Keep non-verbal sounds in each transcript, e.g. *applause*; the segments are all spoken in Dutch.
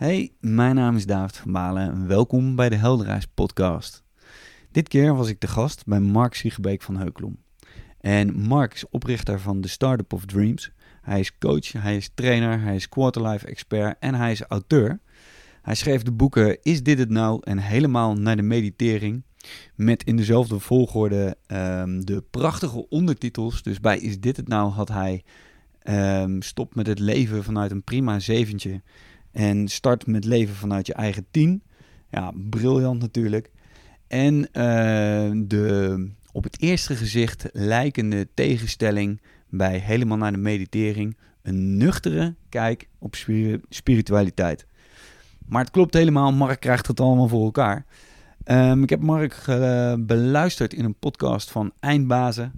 Hey, mijn naam is David van Balen en welkom bij de Helderreis podcast. Dit keer was ik te gast bij Mark Siegebeek van Heukelom. En Mark is oprichter van The Startup of Dreams. Hij is coach, hij is trainer, hij is quarterlife expert en hij is auteur. Hij schreef de boeken Is dit het nou en Helemaal naar de meditering. Met in dezelfde volgorde ehm, de prachtige ondertitels. Dus bij Is dit het nou had hij um, Stop met het leven vanuit een prima zeventje. En start met leven vanuit je eigen tien. Ja, briljant natuurlijk. En uh, de op het eerste gezicht lijkende tegenstelling bij helemaal naar de meditering. Een nuchtere kijk op spiritualiteit. Maar het klopt helemaal, Mark krijgt het allemaal voor elkaar. Um, ik heb Mark uh, beluisterd in een podcast van Eindbazen.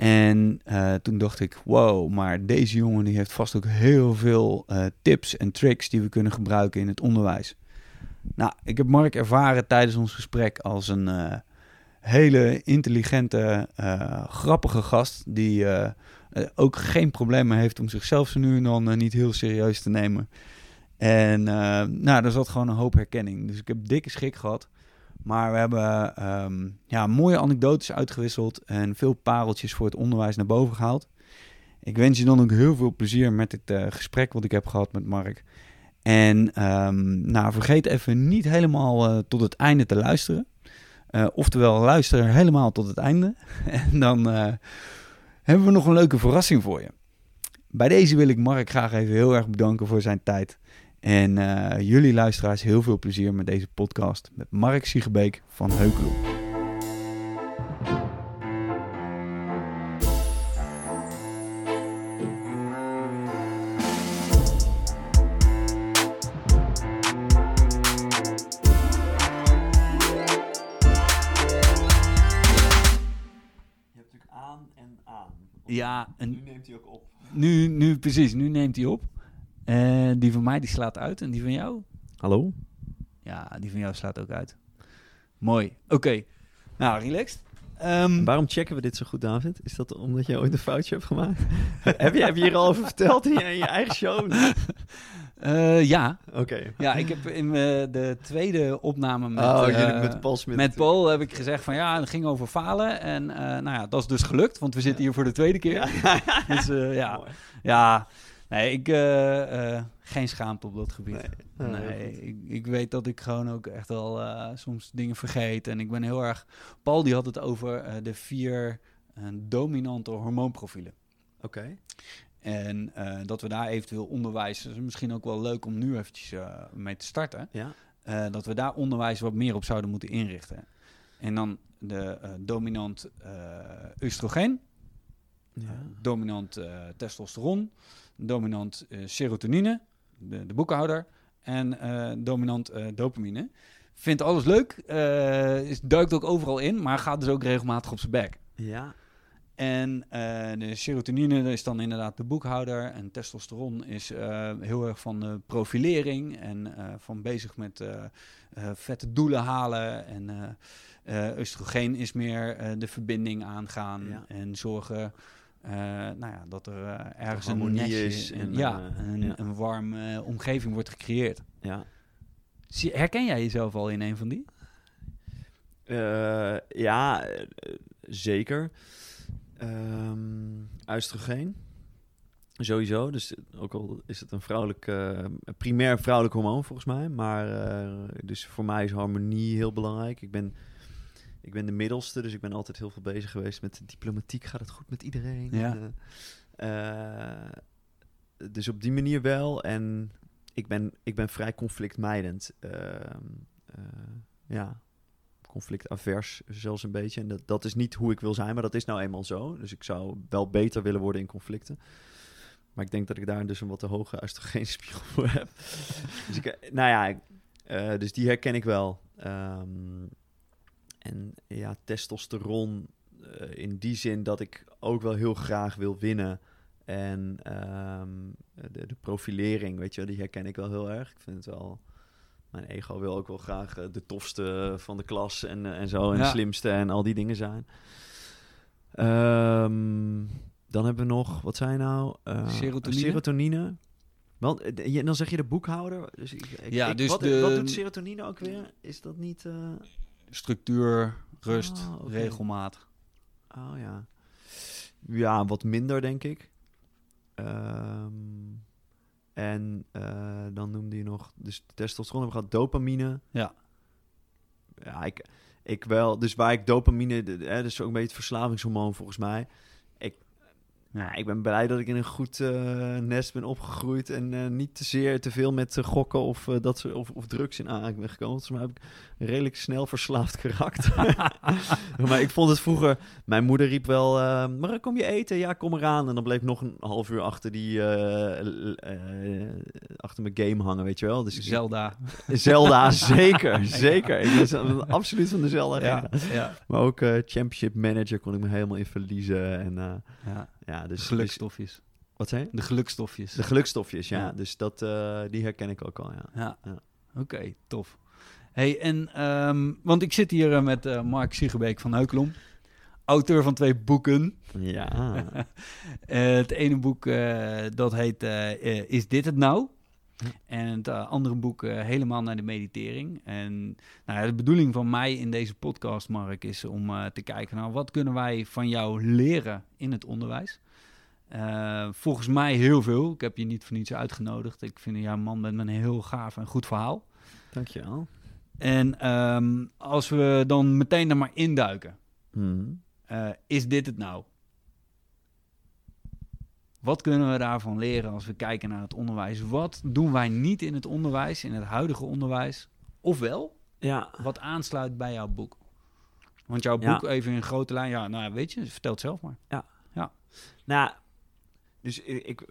En uh, toen dacht ik, wow, maar deze jongen die heeft vast ook heel veel uh, tips en tricks die we kunnen gebruiken in het onderwijs. Nou, ik heb Mark ervaren tijdens ons gesprek als een uh, hele intelligente, grappige gast die ook geen problemen heeft om zichzelf zo nu en dan niet heel serieus te nemen. En nou, er zat gewoon een hoop herkenning. Dus ik heb dikke schik gehad. Maar we hebben um, ja, mooie anekdotes uitgewisseld en veel pareltjes voor het onderwijs naar boven gehaald. Ik wens je dan ook heel veel plezier met het uh, gesprek wat ik heb gehad met Mark. En um, nou, vergeet even niet helemaal uh, tot het einde te luisteren. Uh, oftewel, luister helemaal tot het einde. *laughs* en dan hebben we nog een leuke verrassing voor je. Bij deze wil ik Mark graag even heel erg bedanken voor zijn tijd. En uh, jullie luisteraars heel veel plezier met deze podcast met Mark Siegebeek van Heukelom. Ja, en nu neemt hij ook op. Nu, nu precies, nu neemt hij op. Uh, die van mij die slaat uit en die van jou? Hallo? Ja, die van jou slaat ook uit. Mooi. Oké. Okay. Nou, relaxed. Um, waarom checken we dit zo goed, David? Is dat omdat jij ooit een foutje hebt gemaakt? *laughs* heb, je, heb je hier al over verteld in je, in je eigen show? Uh, *laughs* ja. Oké. Okay. Ja, ik heb in uh, de tweede opname met, oh, uh, met Paul Smit. Met Paul heb ik gezegd van ja, het ging over falen. En nou ja, dat is dus gelukt, want we zitten hier voor de tweede keer. Ja. *laughs* dus ja, ja, Nee, ik, uh, uh, geen schaamte op dat gebied. Nee, nee ik, ik, weet dat ik gewoon ook echt wel uh, soms dingen vergeet. En ik ben heel erg... Paul die had het over de vier dominante hormoonprofielen. Oké. En dat we daar eventueel onderwijs... is misschien ook wel leuk om nu eventjes mee te starten. Ja. dat we daar onderwijs wat meer op zouden moeten inrichten. En dan de dominant oestrogeen. Ja. dominant testosteron dominant uh, serotonine, de, de, boekenhouder, en uh, dominant uh, dopamine. Vindt alles leuk, is, duikt ook overal in, maar gaat dus ook regelmatig op zijn bek. Ja. En de serotonine is dan inderdaad de boekhouder. En testosteron is heel erg van de profilering en van bezig met vette doelen halen. En oestrogeen is meer de verbinding aangaan ja. en zorgen uh, nou ja, dat er uh, ergens een harmonie is. En, ja, uh, een, ja. een warme omgeving wordt gecreëerd. Ja. Herken jij jezelf al in een van die? ja, zeker. Um, oestrogeen. Sowieso. Dus ook al is het een vrouwelijk, primair vrouwelijk hormoon volgens mij. Maar dus voor mij is harmonie heel belangrijk. Ik ben ik ben de middelste, dus ik ben altijd heel veel bezig geweest met diplomatiek. Gaat het goed met iedereen? Ja. Uh, dus op die manier wel. En ik ben, ik ben vrij conflictmijdend. Uh, ja, conflictavers zelfs een beetje. En dat, dat is niet hoe ik wil zijn, maar dat is nou eenmaal zo. Dus ik zou wel beter willen worden in conflicten. Maar ik denk dat ik daar dus een wat te hoge oestrogeenspiegel voor heb. *laughs* dus ik, nou ja, dus die herken ik wel. Um, en ja, testosteron uh, in die zin dat ik ook wel heel graag wil winnen. En um, de, de, profilering, weet je, die herken ik wel heel erg. Ik vind het wel... Mijn ego wil ook wel graag uh, de tofste van de klas en, uh, en zo. En ja. de slimste en al die dingen zijn. Um, dan hebben we nog, wat zijn nou? serotonine. serotonine. Want eh, dan zeg je de boekhouder. Dus ik, ik- Ja, ik- dus wat, de- wat doet serotonine ook weer? Is dat niet... Structuur, rust, oké. regelmaat. Oh ja. Ja, wat minder, denk ik. Ehm, en eh, dan noemde je nog... Dus testosteron hebben we gehad, dopamine. Ja. Ja, ik, ik wel. Dus waar ik dopamine... Hè, dus ook een beetje het verslavingshormoon volgens mij. Ik, ja, ik ben blij dat ik in een goed eh, nest ben opgegroeid... en eh, niet te zeer te veel met eh, gokken of, dat of, of drugs in aanraking ben gekomen. Volgens mij heb ik een redelijk snel verslaafd *laughs* karakter. *laughs* maar ik vond het vroeger... Mijn moeder riep wel, eh, maar kom je eten? Ja, kom eraan. En dan bleef ik nog een half uur achter die... achter mijn game hangen, weet je wel. Dus Zelda. Zelda, *laughs* zeker, zeker. Ik was absoluut van de Zelda. Ja, ja, Maar ook Championship Manager kon ik me helemaal in verliezen. En ja. Ja, dus... dus Gelukstofjes. wat zei je? De gelukstofjes. De gelukstofjes, ja. Ja. Dus dat, eh, die herken ik ook al, ja. Ja, Ja. oké, tof. Hey, en, ehm, want ik zit hier eh, met eh, Mark Siegebeek van Heukelom. Auteur van twee boeken. Ja. *laughs* Het ene boek dat heet Is dit het nou? En het eh, andere boek Helemaal naar de meditering. En nou de bedoeling van mij in deze podcast, Mark, is om eh, te kijken naar wat kunnen wij van jou leren in het onderwijs. Eh, volgens mij heel veel. Ik heb je niet voor niets uitgenodigd. Ik vind jij een man met een heel gaaf en goed verhaal. Dankjewel. En ehm, als we dan meteen er maar induiken. Eh, is dit het nou? Wat kunnen we daarvan leren als we kijken naar het onderwijs? Wat doen wij niet in het onderwijs, in het huidige onderwijs? Ofwel, Ja. wat aansluit bij jouw boek? Want jouw Ja. boek, even in grote lijn, ja, nou weet je, vertel het zelf maar. Nou, dus ik, ik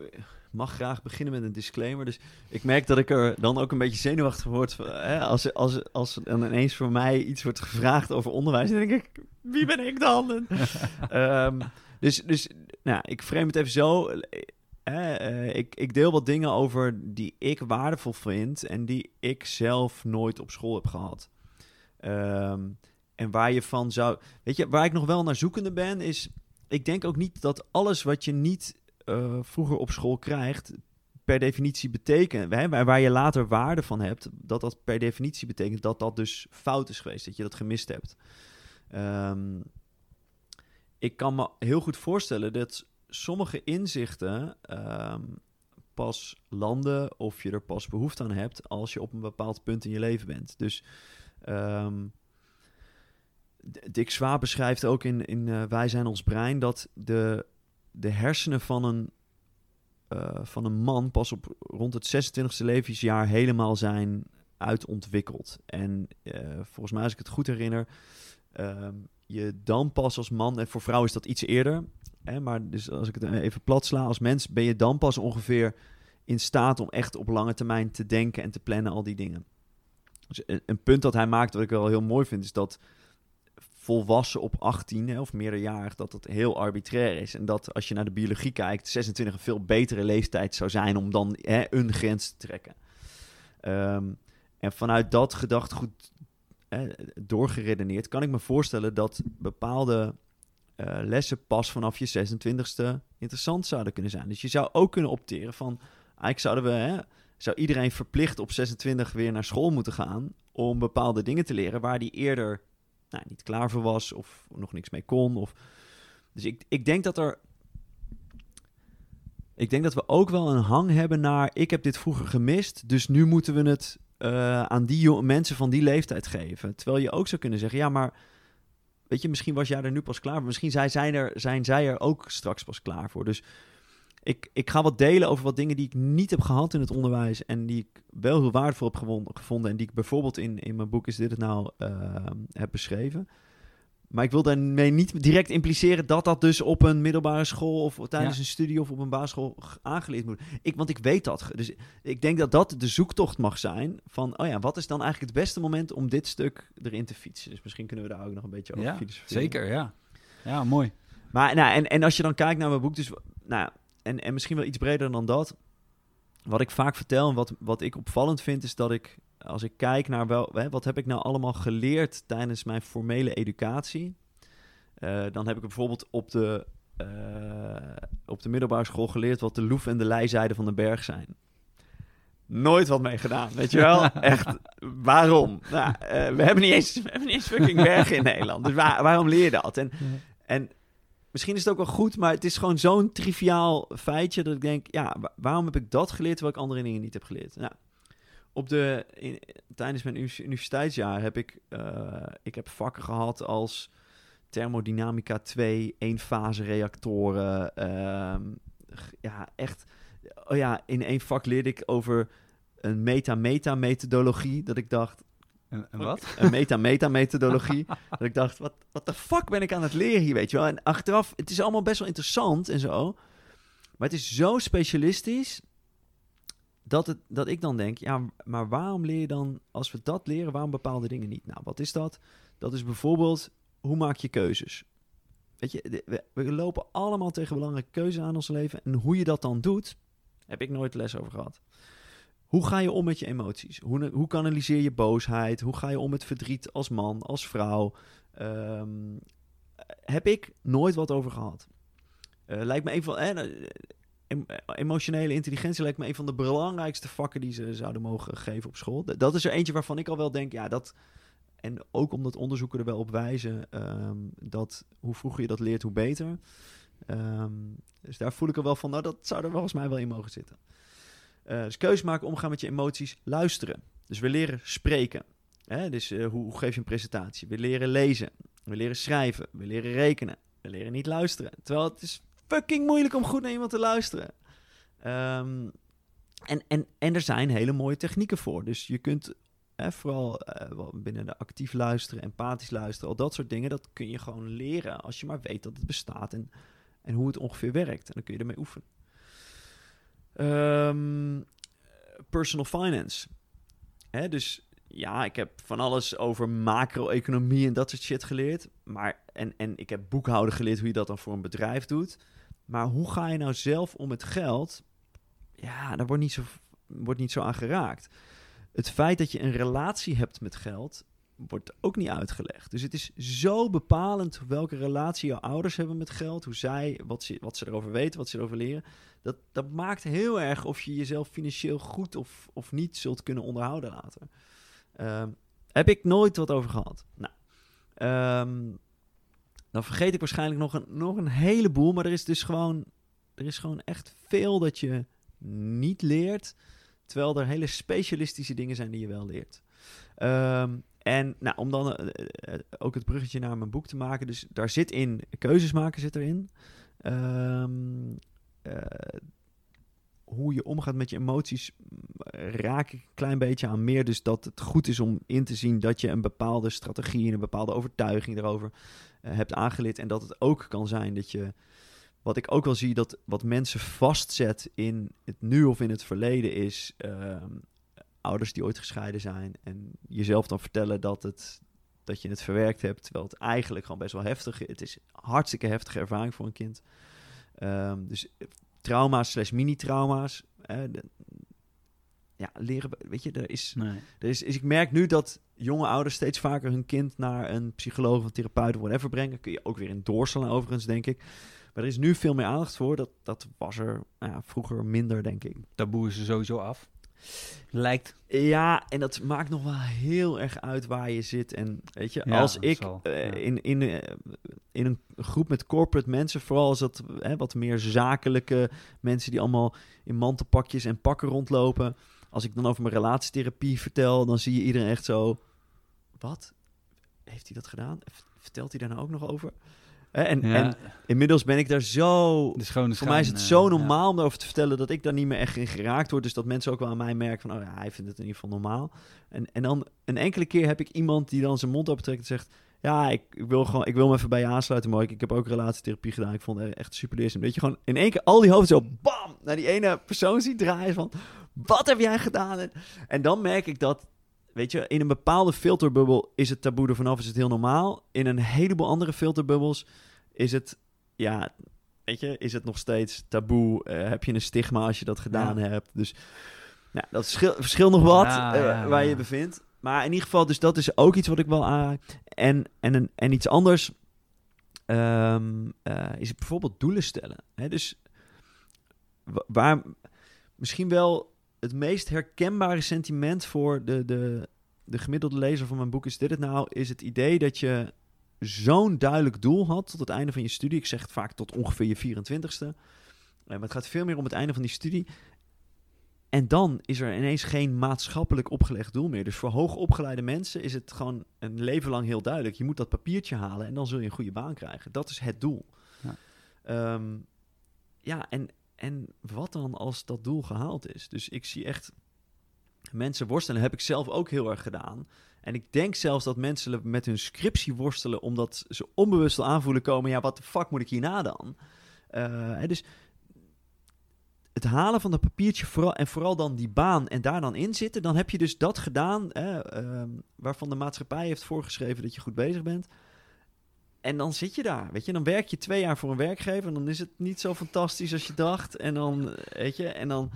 mag graag beginnen met een disclaimer. Dus ik merk dat ik er dan ook een beetje zenuwachtig word. Hè, als, als, als dan ineens voor mij iets wordt gevraagd over onderwijs, dan denk ik, wie ben ik dan? *laughs* Ehm, dus dus nou, ik frame het even zo. Eh, eh, ik, ik deel wat dingen over die ik waardevol vind en die ik zelf nooit op school heb gehad. Ehm, en waar je van zou. Weet je, waar ik nog wel naar zoekende ben, is. Ik denk ook niet dat alles wat je niet eh, vroeger op school krijgt, per definitie betekent. Hè, waar, je later waarde van hebt, dat dat per definitie betekent dat dat dus fout is geweest, dat je dat gemist hebt. Ehm, ik kan me heel goed voorstellen dat sommige inzichten ehm, pas landen of je er pas behoefte aan hebt als je op een bepaald punt in je leven bent. Dus D- Dick Swaap beschrijft ook in, in eh, Wij zijn ons brein dat de, de hersenen van een, eh, van een man pas op rond het 26e levensjaar helemaal zijn uitontwikkeld. En eh, volgens mij, als ik het goed herinner, ehm, je dan pas als man, en voor vrouwen is dat iets eerder, hè, maar dus als ik het even plat sla, als mens ben je dan pas ongeveer in staat om echt op lange termijn te denken en te plannen, al die dingen. Dus een, punt dat hij maakt, wat ik wel heel mooi vind, is dat volwassen op 18 hè, of meerderjarig, dat dat heel arbitrair is. En dat als je naar de biologie kijkt, 26 een veel betere leeftijd zou zijn om dan hè, een grens te trekken. Ehm, en vanuit dat gedachtegoed hè, doorgeredeneerd, kan ik me voorstellen dat bepaalde eh, lessen pas vanaf je 26e interessant zouden kunnen zijn. Dus je zou ook kunnen opteren van, eigenlijk zouden we, hè, zou iedereen verplicht op 26 weer naar school moeten gaan om bepaalde dingen te leren waar die eerder nou, niet klaar voor was of nog niks mee kon. Of... Dus ik, ik denk dat er. Ik denk dat we ook wel een hang hebben naar. Ik heb dit vroeger gemist, dus nu moeten we het eh, aan die mensen van die leeftijd geven. Terwijl je ook zou kunnen zeggen: ja, maar. Weet je, misschien was jij er nu pas klaar voor. Misschien zijn, zijn, er, zijn zij er ook straks pas klaar voor. Dus ik, ik ga wat delen over wat dingen die ik niet heb gehad in het onderwijs. En die ik wel heel waardevol heb gevonden. En die ik bijvoorbeeld in, in mijn boek Is Dit Het Nou eh, heb beschreven. Maar ik wil daarmee niet direct impliceren dat dat dus op een middelbare school of tijdens Ja. een studie of op een basisschool aangeleerd moet. Ik, want ik weet dat. Dus ik denk dat dat de zoektocht mag zijn van, oh ja, wat is dan eigenlijk het beste moment om dit stuk erin te fietsen? Dus misschien kunnen we daar ook nog een beetje over Ja, filosoferen. zeker, ja. Ja, mooi. Maar nou, en, en als je dan kijkt naar mijn boek, dus, nou, en, en misschien wel iets breder dan dat. Wat ik vaak vertel en wat, wat ik opvallend vind, is dat ik, als ik kijk naar wel, hè, wat heb ik nou allemaal geleerd tijdens mijn formele educatie. eh, dan heb ik bijvoorbeeld op de, eh, op de middelbare school geleerd wat de loef en de leizijde van de berg zijn. nooit wat mee gedaan, weet je wel? *laughs* Echt, waarom? Nou, eh, we, hebben niet eens, we hebben niet eens fucking bergen in Nederland. Dus waar- waarom leer je dat? En, en misschien is het ook wel goed, maar het is gewoon zo'n triviaal feitje dat ik denk, ja, wa- waarom heb ik dat geleerd terwijl ik andere dingen niet heb geleerd? Nou, op de, in- tijdens mijn uni- universiteitsjaar heb ik, eh, ik heb vakken gehad als thermodynamica 2, eenfase reactoren. ehm, ja, echt. Oh ja, in één vak leerde ik over een meta-meta-methodologie. Dat ik dacht, En, en wat? een meta-meta-methodologie. *laughs* dat ik dacht, wat wat de fuck ben ik aan het leren hier, weet je wel? En achteraf, het is allemaal best wel interessant en zo. Maar het is zo specialistisch dat, het, dat ik dan denk, ja, maar waarom leer je dan, als we dat leren, waarom bepaalde dingen niet? Nou, wat is dat? Dat is bijvoorbeeld, hoe maak je keuzes? Weet je, we, lopen allemaal tegen belangrijke keuzes aan ons leven. En hoe je dat dan doet, heb ik nooit les over gehad. Hoe ga je om met je emoties? Hoe, hoe kanaliseer je boosheid? Hoe ga je om met verdriet als man, als vrouw? Ehm, heb ik nooit wat over gehad. Eh, lijkt me een van... eh, emotionele intelligentie lijkt me een van de belangrijkste vakken die ze zouden mogen geven op school. Dat is er eentje waarvan ik al wel denk, ja, dat... En ook omdat onderzoeken er wel op wijzen ehm, dat hoe vroeger je dat leert, hoe beter. Ehm, dus daar voel ik er wel van, nou, dat zou er volgens mij wel in mogen zitten. Eh, dus keuze maken, omgaan met je emoties, luisteren. Dus we leren spreken. Hè? Dus eh, hoe geef je een presentatie? We leren lezen. We leren schrijven. We leren rekenen. We leren niet luisteren. Terwijl het is fucking moeilijk om goed naar iemand te luisteren. Ehm, en, en, en er zijn hele mooie technieken voor. Dus je kunt hè, vooral eh, binnen de actief luisteren, empathisch luisteren, al dat soort dingen, dat kun je gewoon leren als je maar weet dat het bestaat en, en hoe het ongeveer werkt. En dan kun je ermee oefenen. Ehm, personal finance. Dus ja, ik heb van alles over macro-economie en dat soort shit geleerd. Maar, en, en ik heb boekhouden geleerd hoe je dat dan voor een bedrijf doet. Maar hoe ga je nou zelf om met geld? Ja, daar wordt niet zo, wordt niet zo aan geraakt. Het feit dat je een relatie hebt met geld, wordt ook niet uitgelegd. Dus het is zo bepalend welke relatie jouw ouders hebben met geld, hoe zij, wat ze, wat ze erover weten, wat ze erover leren. Dat, dat maakt heel erg of je jezelf financieel goed of, of niet zult kunnen onderhouden later. Ehm, heb ik nooit wat over gehad. Nou, ehm, dan vergeet ik waarschijnlijk nog een, nog een heleboel, maar er is dus gewoon, er is gewoon echt veel dat je niet leert, terwijl er hele specialistische dingen zijn die je wel leert. Ehm, en nou, om dan eh, eh, ook het bruggetje naar mijn boek te maken, dus daar zit in, keuzes maken zit erin. Eh, hoe je omgaat met je emoties raak ik een klein beetje aan meer. Dus dat het goed is om in te zien dat je een bepaalde strategie en een bepaalde overtuiging erover eh, hebt aangeleerd. En dat het ook kan zijn dat je, wat ik ook wel zie, dat wat mensen vastzet in het nu of in het verleden is ehm, ouders die ooit gescheiden zijn. En jezelf dan vertellen dat, het, dat je het verwerkt hebt, terwijl het eigenlijk gewoon best wel heftig is. Het is hartstikke heftige ervaring voor een kind. Ehm, dus trauma's slash mini-trauma's. ja, leren, weet je, er is, Nee. er is, is... Ik merk nu dat jonge ouders steeds vaker hun kind naar een psycholoog of een therapeut of whatever brengen. Kun je ook weer in doorslaan overigens, denk ik. Maar er is nu veel meer aandacht voor. Dat, dat was er nou ja, vroeger minder, denk ik. Taboe is er sowieso af. Lijkt. Ja, en dat maakt nog wel heel erg uit waar je zit. En weet je, Ja, als ik zal, eh, ja. in, in, eh, in een groep met corporate mensen, vooral als dat hè, wat meer zakelijke mensen die allemaal in mantelpakjes en pakken rondlopen. Als ik dan over mijn relatietherapie vertel, dan zie je iedereen echt zo. Wat? Heeft hij dat gedaan? Vertelt hij daar nou ook nog over? En, Ja, en inmiddels ben ik daar zo voor mij is het eh, zo ja. normaal om daarover te vertellen dat ik daar niet meer echt in geraakt word. Dus dat mensen ook wel aan mij merken van, oh ja, hij vindt het in ieder geval normaal. En, en dan een enkele keer heb ik iemand die dan zijn mond opentrekt en zegt, ja, ik, ik wil gewoon, ik wil me even bij je aansluiten, Mark. Ik heb ook relatietherapie gedaan. Ik vond het echt super leerzaam. Weet je, gewoon in één keer al die hoofden zo, bam, naar die ene persoon ziet draaien van, wat heb jij gedaan? En, en dan merk ik dat, weet je, in een bepaalde filterbubbel is het taboe er vanaf, is het heel normaal. In een heleboel andere filterbubbels is het, ja, weet je, is het nog steeds taboe? Eh, heb je een stigma als je dat gedaan Ja. hebt? Dus ja, dat verschil, verschil nog wat Ja, eh, waar je je bevindt. Maar in ieder geval, dus dat is ook iets wat ik wel aan. En, en, een- en iets anders ehm, eh, is bijvoorbeeld doelen stellen. Hè? Dus wa- waar misschien wel het meest herkenbare sentiment voor de, de, de gemiddelde lezer van mijn boek is dit het nou, is het idee dat je zo'n duidelijk doel had tot het einde van je studie. Ik zeg het vaak tot ongeveer je 24ste. Eh, maar het gaat veel meer om het einde van die studie. En dan is er ineens geen maatschappelijk opgelegd doel meer. Dus voor hoogopgeleide mensen is het gewoon een leven lang heel duidelijk. Je moet dat papiertje halen en dan zul je een goede baan krijgen. Dat is het doel. Ja, ehm, ja en, en wat dan als dat doel gehaald is? Dus ik zie echt mensen worstelen. heb ik zelf ook heel erg gedaan. En ik denk zelfs dat mensen met hun scriptie worstelen omdat ze onbewust al aanvoelen komen. Ja, wat de fuck moet ik hierna dan? Uh, dus het halen van dat papiertje vooral, en vooral dan die baan en daar dan in zitten, dan heb je dus dat gedaan ehm, waarvan de maatschappij heeft voorgeschreven dat je goed bezig bent. En dan zit je daar, weet je. Dan werk je twee jaar voor een werkgever en dan is het niet zo fantastisch als je dacht. En dan, weet je, en dan...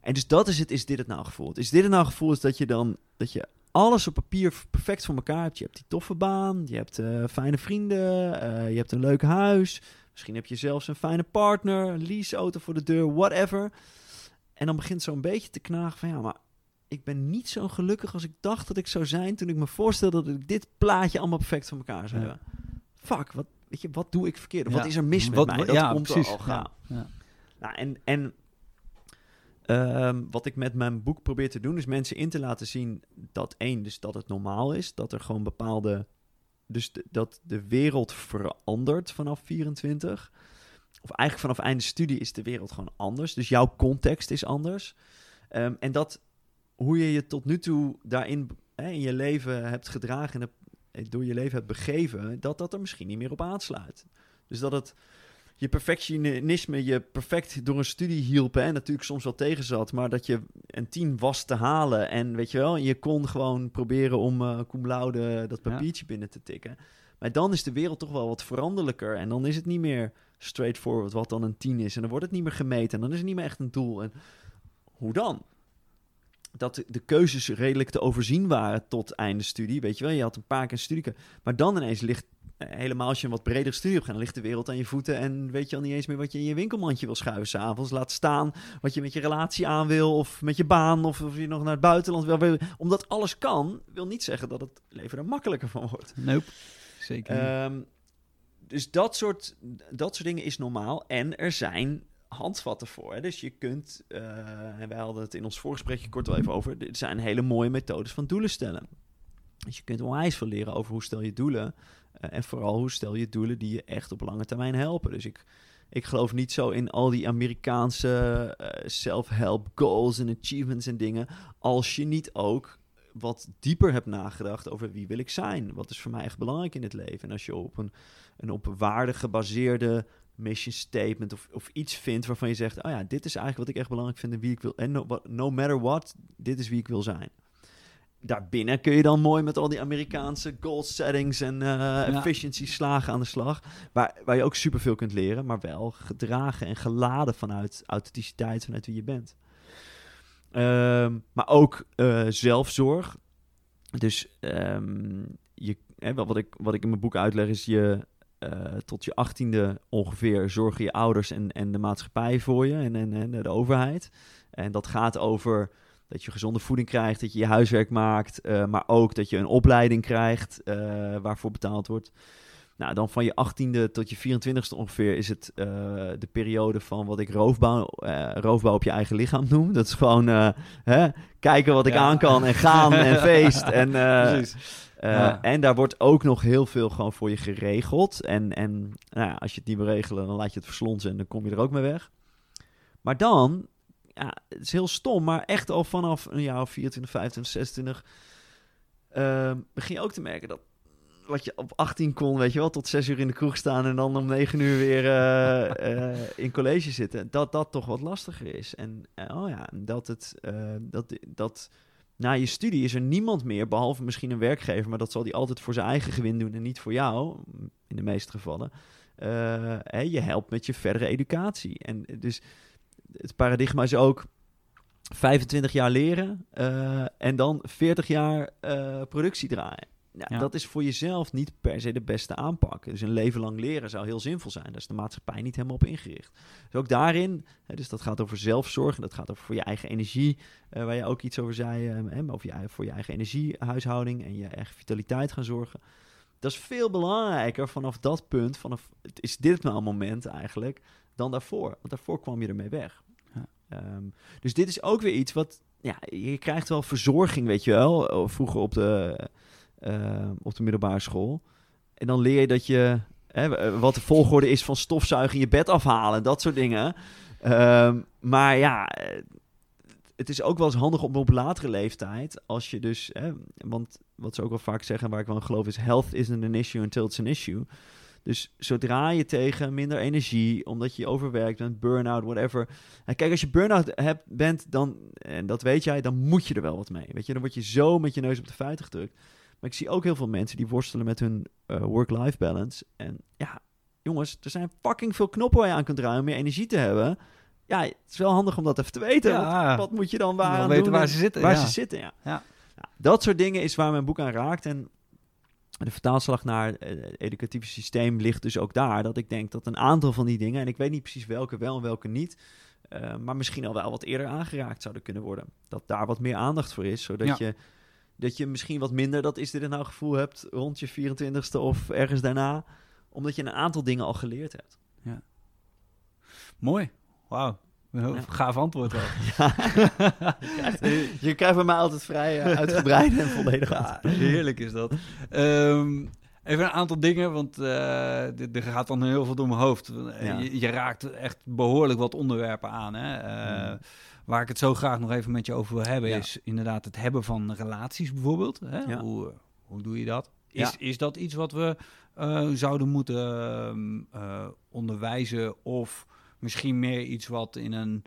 En dus dat is het, is dit het nou gevoel? Is dit het nou gevoel is dat je dan, dat je alles op papier perfect voor elkaar hebt. Je hebt die toffe baan, je hebt uh, fijne vrienden, uh, je hebt een leuk huis, Misschien heb je zelfs een fijne partner, een leaseauto voor de deur, whatever. En dan begint zo'n beetje te knagen van ja, maar ik ben niet zo gelukkig als ik dacht dat ik zou zijn toen ik me voorstelde dat ik dit plaatje allemaal perfect van elkaar zou hebben. Fuck, wat, weet je, wat doe ik verkeerd? wat is er mis met mij? Dat ja, komt precies. al gaan. Nou, en en ehm, wat ik met mijn boek probeer te doen, is mensen in te laten zien dat één, dus dat het normaal is, dat er gewoon bepaalde dus dat de wereld verandert vanaf 24. Of eigenlijk vanaf einde studie is de wereld gewoon anders. Dus jouw context is anders. Ehm, en dat hoe je je tot nu toe daarin hè, in je leven hebt gedragen en door je leven hebt begeven, dat dat er misschien niet meer op aansluit. Dus dat het je perfectionisme je perfect door een studie hielp. En natuurlijk soms wel tegen zat. Maar dat je een tien was te halen. En weet je wel, je kon gewoon proberen om uh, cum laude dat papiertje binnen te tikken. Maar dan is de wereld toch wel wat veranderlijker. En dan is het niet meer straightforward wat dan een tien is. En dan wordt het niet meer gemeten. En dan is het niet meer echt een doel. En hoe dan? Dat de keuzes redelijk te overzien waren tot einde studie. Weet je wel, je had een paar keer een studie. Maar dan ineens ligt eh, helemaal als je een wat bredere studie hebt gaan, dan ligt de wereld aan je voeten en weet je al niet eens meer wat je in je winkelmandje wil schuiven s'avonds. Laat staan wat je met je relatie aan wil of met je baan of of je nog naar het buitenland wil. Omdat alles kan, wil niet zeggen dat het leven er makkelijker van wordt. Nope, zeker um, dus dat soort, dat soort dingen is normaal en er zijn handvatten voor. Hè? Dus je kunt, uh, en wij hadden het in ons voorgesprekje kort wel even over, er zijn hele mooie methodes van doelen stellen. Dus je kunt onwijs veel leren over hoe stel je doelen. Uh, en vooral hoe stel je doelen die je echt op lange termijn helpen. Dus ik, ik geloof niet zo in al die Amerikaanse uh, self-help goals en achievements en dingen. Als je niet ook wat dieper hebt nagedacht over wie wil ik zijn. Wat is voor mij echt belangrijk in het leven. En als je op een, een op waarde gebaseerde mission statement of, of iets vindt waarvan je zegt: Oh ja, dit is eigenlijk wat ik echt belangrijk vind en wie ik wil. En no, no matter what, dit is wie ik wil zijn daarbinnen kun je dan mooi met al die Amerikaanse goal settings en uh, efficiency slagen aan de slag. Waar, waar je ook superveel kunt leren, maar wel gedragen en geladen vanuit authenticiteit, vanuit wie je bent. Um, maar ook uh, zelfzorg. Dus um, je, hè, wat, ik, wat ik in mijn boek uitleg is je tot je achttiende ongeveer zorgen je ouders en, en de maatschappij voor je en, en, en de overheid. En dat gaat over dat je gezonde voeding krijgt, dat je je huiswerk maakt, uh, maar ook dat je een opleiding krijgt uh, waarvoor betaald wordt. Nou, dan van je 18e tot je 24e ongeveer is het uh, de periode van wat ik roofbouw, roofbouw op je eigen lichaam noem. Dat is gewoon hè, kijken wat ik ja. aan kan en gaan en *laughs* feest. En, ja. en daar wordt ook nog heel veel gewoon voor je geregeld. En, en nou ja, als je het niet wil regelen, dan laat je het verslonsen en dan kom je er ook mee weg. Maar dan ja, het is heel stom, maar echt al vanaf een jaar of 24, 25, 26 uh, begin je ook te merken dat wat je op 18 kon, weet je wel, tot 6 uur in de kroeg staan en dan om 9 uur weer uh, uh, *laughs* in college zitten, dat dat toch wat lastiger is. En uh, oh ja, dat het, dat, dat na je studie is er niemand meer, behalve misschien een werkgever, maar dat zal die altijd voor zijn eigen gewin doen en niet voor jou, in de meeste gevallen. Hè, je helpt met je verdere educatie. En dus het paradigma is ook 25 jaar leren uh, en dan 40 jaar uh, productie draaien. Ja, Ja. dat is voor jezelf niet per se de beste aanpak. Dus een leven lang leren zou heel zinvol zijn. Daar is de maatschappij niet helemaal op ingericht. Dus ook daarin, hè, dus dat gaat over zelfzorg. en Dat gaat over voor je eigen energie, eh, waar je ook iets over zei. eh, hè, over je, voor je eigen energiehuishouding en je eigen vitaliteit gaan zorgen. Dat is veel belangrijker vanaf dat punt, vanaf is dit nou een moment eigenlijk, dan daarvoor. Want daarvoor kwam je ermee weg. Ja. Ehm, dus dit is ook weer iets wat, ja, je krijgt wel verzorging, weet je wel, eh, vroeger op de, eh, op de middelbare school. En dan leer je dat je, hè, eh, wat de volgorde is van stofzuigen, je bed afhalen, dat soort dingen. Ehm, maar ja, eh, het is ook wel eens handig om op latere leeftijd, als je dus, hè, want wat ze ook wel vaak zeggen, waar ik wel in geloof, is health isn't an issue until it's an issue. Dus zodra je tegen minder energie, omdat je overwerkt bent, burn-out, whatever. Kijk, als je burn-out hebt, bent, dan, en dat weet jij, dan moet je er wel wat mee. Weet je, dan word je zo met je neus op de feiten gedrukt. Maar ik zie ook heel veel mensen die worstelen met hun eh, work-life balance. En ja, jongens, er zijn fucking veel knoppen waar je aan kunt draaien om meer energie te hebben. Ja, het is wel handig om dat even te weten. Ja. Wat, wat moet je dan waar Wel aan weten doen waar ze zitten, Waar ja. ze zitten, ja. Dat soort dingen is waar mijn boek aan raakt. En de vertaalslag naar eh, het educatieve systeem ligt dus ook daar. Dat ik denk dat een aantal van die dingen, en ik weet niet precies welke wel en welke niet, eh, maar misschien al wel wat eerder aangeraakt zouden kunnen worden. Dat daar wat meer aandacht voor is, zodat Ja. je dat je misschien wat minder dat is dit nou gevoel hebt rond je 24ste of ergens daarna, omdat je een aantal dingen al geleerd hebt. Mooi. Wauw. Ja. Gaaf antwoord wel. *laughs* je, krijgt, *laughs* *laughs* je krijgt bij mij altijd vrij eh, uitgebreid en volledig Ja, heerlijk is dat. Ehm, even een aantal dingen, want eh, dit- er gaat dan heel veel door mijn hoofd. Ja. Je, je raakt echt behoorlijk wat onderwerpen aan. Hè? Eh, Hmm. Waar ik het zo graag nog even met je over wil hebben, Ja. is inderdaad het hebben van relaties bijvoorbeeld. Hè? Ja. Hoe, hoe doe je dat? Is, Ja. is dat iets wat we eh, zouden moeten ehm, eh, onderwijzen of misschien meer iets wat in een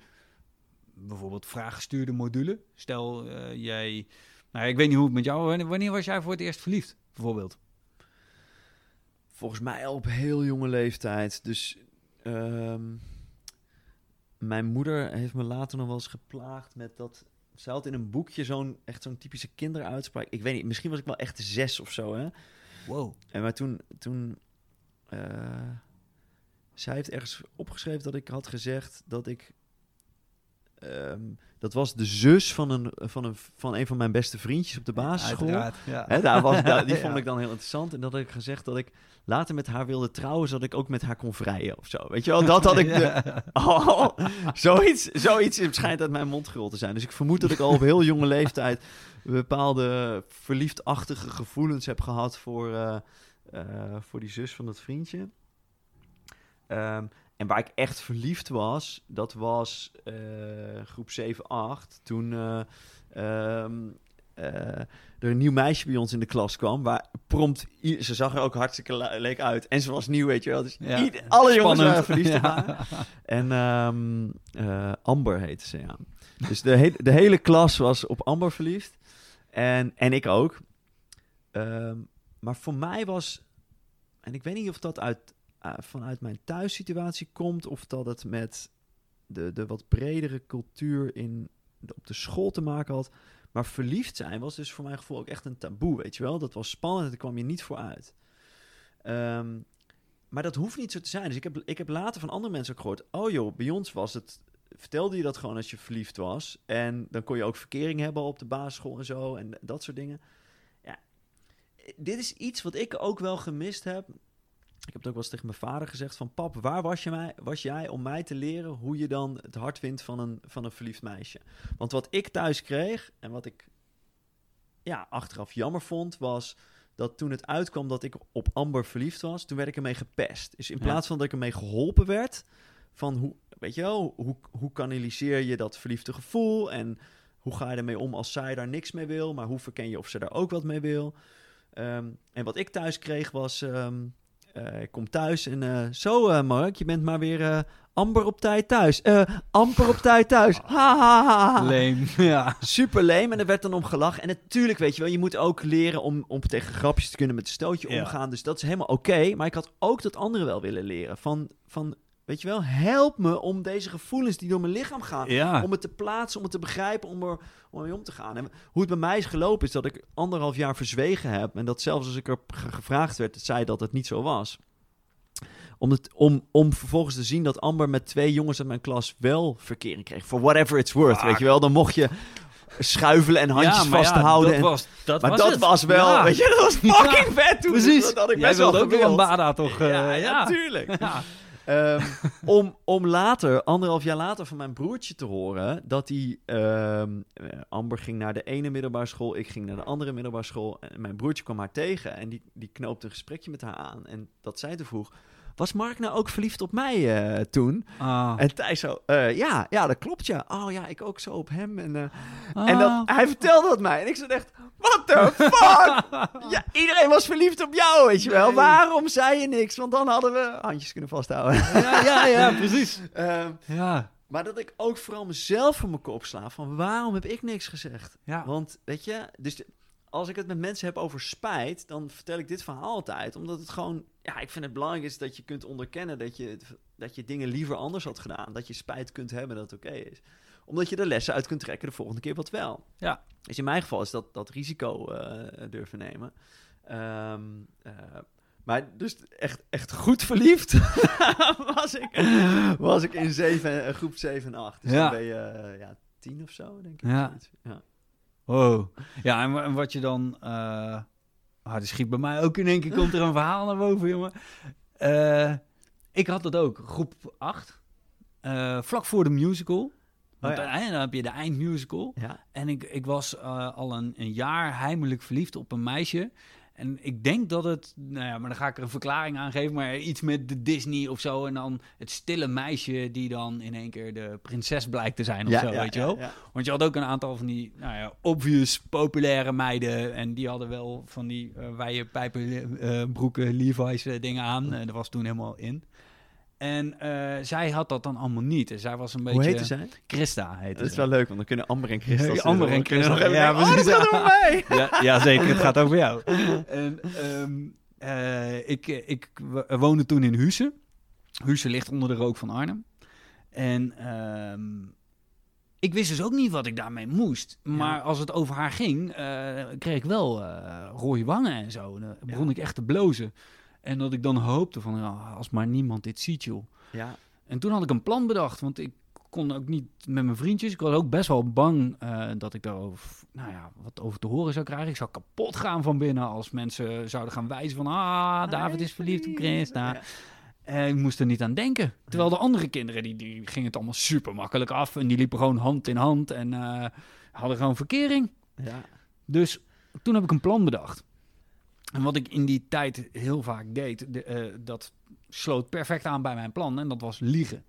bijvoorbeeld vraaggestuurde module? Stel, eh, jij... Nou, ik weet niet hoe het met jou... Wanneer, was jij voor het eerst verliefd, bijvoorbeeld? Volgens mij al op heel jonge leeftijd. Dus ehm, mijn moeder heeft me later nog wel eens geplaagd met dat. Ze had in een boekje zo'n echt zo'n typische kinderuitspraak. Ik weet niet, misschien was ik wel echt zes of zo, hè? Wow. En maar toen, toen eh, zij heeft ergens opgeschreven dat ik had gezegd dat ik, ehm, dat was de zus van een, van een van een van mijn beste vriendjes op de basisschool. Ja. Daar was, daar- die *laughs* vond ik dan heel interessant. En dat had ik gezegd dat ik later met haar wilde trouwen, zodat ik ook met haar kon vrijen of zo. Weet je wel, dat had ik... De. *laughs* Oh, zoiets, zoiets schijnt uit mijn mond gerold te zijn. Dus ik vermoed dat ik al op heel jonge leeftijd bepaalde verliefdachtige gevoelens heb gehad voor, eh, eh, voor die zus van dat vriendje. Ehm, en waar ik echt verliefd was, dat was eh, groep 7, 8. Toen eh, ehm, eh, er een nieuw meisje bij ons in de klas kwam. Waar prompt, ze zag er ook hartstikke le- leuk uit. En ze was nieuw, weet je wel. Dus Ja. ieder- alle jongens waren verliefd op Ja. haar. En ehm, eh, Amber heette ze, ja. Dus de, he- de hele klas was op Amber verliefd. En, en ik ook. Ehm, maar voor mij was... En ik weet niet of dat uit, eh, vanuit mijn thuissituatie komt... of dat het met de, de wat bredere cultuur in, op de school te maken had. Maar verliefd zijn was dus voor mijn gevoel ook echt een taboe, weet je wel. Dat was spannend en daar kwam je niet voor uit. Ehm, maar dat hoeft niet zo te zijn. Dus ik heb, ik heb later van andere mensen ook gehoord... oh joh, bij ons was het... vertelde je dat gewoon als je verliefd was. En dan kon je ook verkering hebben op de basisschool en zo... en dat soort dingen. Ja, dit is iets wat ik ook wel gemist heb... Ik heb het ook wel eens tegen mijn vader gezegd van... Pap, waar was, je mij, was jij om mij te leren hoe je dan het hart vindt van een, van een verliefd meisje? Want wat ik thuis kreeg en wat ik ja, achteraf jammer vond... was dat toen het uitkwam dat ik op Amber verliefd was... toen werd ik ermee gepest. Dus in plaats van dat ik ermee geholpen werd... van hoe, weet je wel, hoe, hoe kanaliseer je dat verliefde gevoel... en hoe ga je ermee om als zij daar niks mee wil... maar hoe verken je of ze daar ook wat mee wil... Ehm, en wat ik thuis kreeg was... ehm, eh, ik kom thuis en eh, zo eh, Mark, je bent maar weer eh, amber op tijd thuis. Eh, amper op tijd thuis. Ha, ha, ha, ha. Leem, *laughs* ja. Super leem en er werd dan om gelachen. En natuurlijk, weet je wel, je moet ook leren om, om tegen grapjes te kunnen met een stootje omgaan. Dus dat is helemaal oké. Maar ik had ook dat andere wel willen leren. Van, van Weet je wel, help me om deze gevoelens die door mijn lichaam gaan, Ja. om het te plaatsen, om het te begrijpen, om er om mee om te gaan. En hoe het bij mij is gelopen is dat ik anderhalf jaar verzwegen heb en dat zelfs als ik er ge- gevraagd werd, zei dat het niet zo was. Om, het, om, om vervolgens te zien dat Amber met twee jongens uit mijn klas wel verkering kreeg. For whatever it's worth, weet je wel. Dan mocht je schuivelen en handjes ja, maar ja, vasthouden. dat en- was, dat maar was dat het. was wel, Ja. weet je, dat was *laughs* fucking vet toen. Precies. Dat had ik Jij best wel ook een Bada toch? eh, ja, ja, *laughs* Ehm, *laughs* om, om later, anderhalf jaar later, van mijn broertje te horen dat hij. ehm, eh, Amber ging naar de ene middelbare school, ik ging naar de andere middelbare school. En mijn broertje kwam haar tegen en die, die knoopte een gesprekje met haar aan. En dat zij te vroeg. Was Mark nou ook verliefd op mij eh, toen? Ah. En Thijs zo, eh, ja, ja, dat klopt ja. Oh ja, ik ook zo op hem. En, eh, Ah. en dat, hij vertelde dat mij. En ik zat echt, what the fuck? *laughs* ja, iedereen was verliefd op jou, weet je wel. Nee. Waarom zei je niks? Want dan hadden we handjes kunnen vasthouden. ja, ja, *laughs* ja, precies. Ehm, Ja, maar dat ik ook vooral mezelf voor mijn kop sla. Van waarom heb ik niks gezegd? ja. Want weet je, dus als ik het met mensen heb over spijt, dan vertel ik dit verhaal altijd. Omdat het gewoon, ja, ik vind het belangrijk is dat je kunt onderkennen dat je, dat je dingen liever anders had gedaan. Dat je spijt kunt hebben dat het oké is. Omdat je er lessen uit kunt trekken de volgende keer wat wel. Ja. Dus in mijn geval is dat, dat risico eh, durven nemen. Ehm, eh, maar dus echt, echt goed verliefd *laughs* was, ik, was ik in zeven, eh, groep 7 en 8. Dus Ja. dan ben je ja, tien of zo, denk ik. Ja. ja. Wow. Ja, en, en wat je dan... ah, schiet bij mij ook in één keer komt er een verhaal naar boven, jongen. Eh, ik had dat ook, groep 8. eh, vlak voor de musical. Want Oh ja. eh, dan heb je de eindmusical. Ja. En ik, ik was al een, een jaar heimelijk verliefd op een meisje. En ik denk dat het, nou ja, maar dan ga ik er een verklaring aan geven, maar iets met de Disney of zo. En dan het stille meisje die dan in één keer de prinses blijkt te zijn of Ja, zo, ja, weet je wel. Want je had ook een aantal van die, nou ja, obvious populaire meiden. En die hadden wel van die eh wijde pijpen, eh, broeken, Levi's eh, dingen aan. Eh, dat was toen helemaal in. En eh, zij had dat dan allemaal niet. En zij was een beetje... Hoe heette zij? Christa heette Dat is wel leuk, want dan kunnen Amber en Christel... *laughs* Ja, Amber en even Ja, oh, dat gaat over mij! *laughs* ja, ja, zeker. Het gaat over jou. En, ehm, eh, ik, ik w- woonde toen in Husse. Husse ligt onder de rook van Arnhem. En ehm, ik wist dus ook niet wat ik daarmee moest. Maar Ja. als het over haar ging, eh, kreeg ik wel eh rode wangen en zo. Dan begon ik echt te blozen. En dat ik dan hoopte van, ja, als maar niemand dit ziet, joh. Ja, En toen had ik een plan bedacht, want ik kon ook niet met mijn vriendjes. Ik was ook best wel bang eh, dat ik daarover, nou ja, wat over te horen zou krijgen. Ik zou kapot gaan van binnen als mensen zouden gaan wijzen van, ah, David is verliefd op Christa. Ja. En ik moest er niet aan denken. Terwijl de andere kinderen, die, die gingen het allemaal super makkelijk af. En die liepen gewoon hand in hand en eh, hadden gewoon verkering. Ja. Dus toen heb ik een plan bedacht. En wat ik in die tijd heel vaak deed, de, eh, dat sloot perfect aan bij mijn plan. En dat was liegen.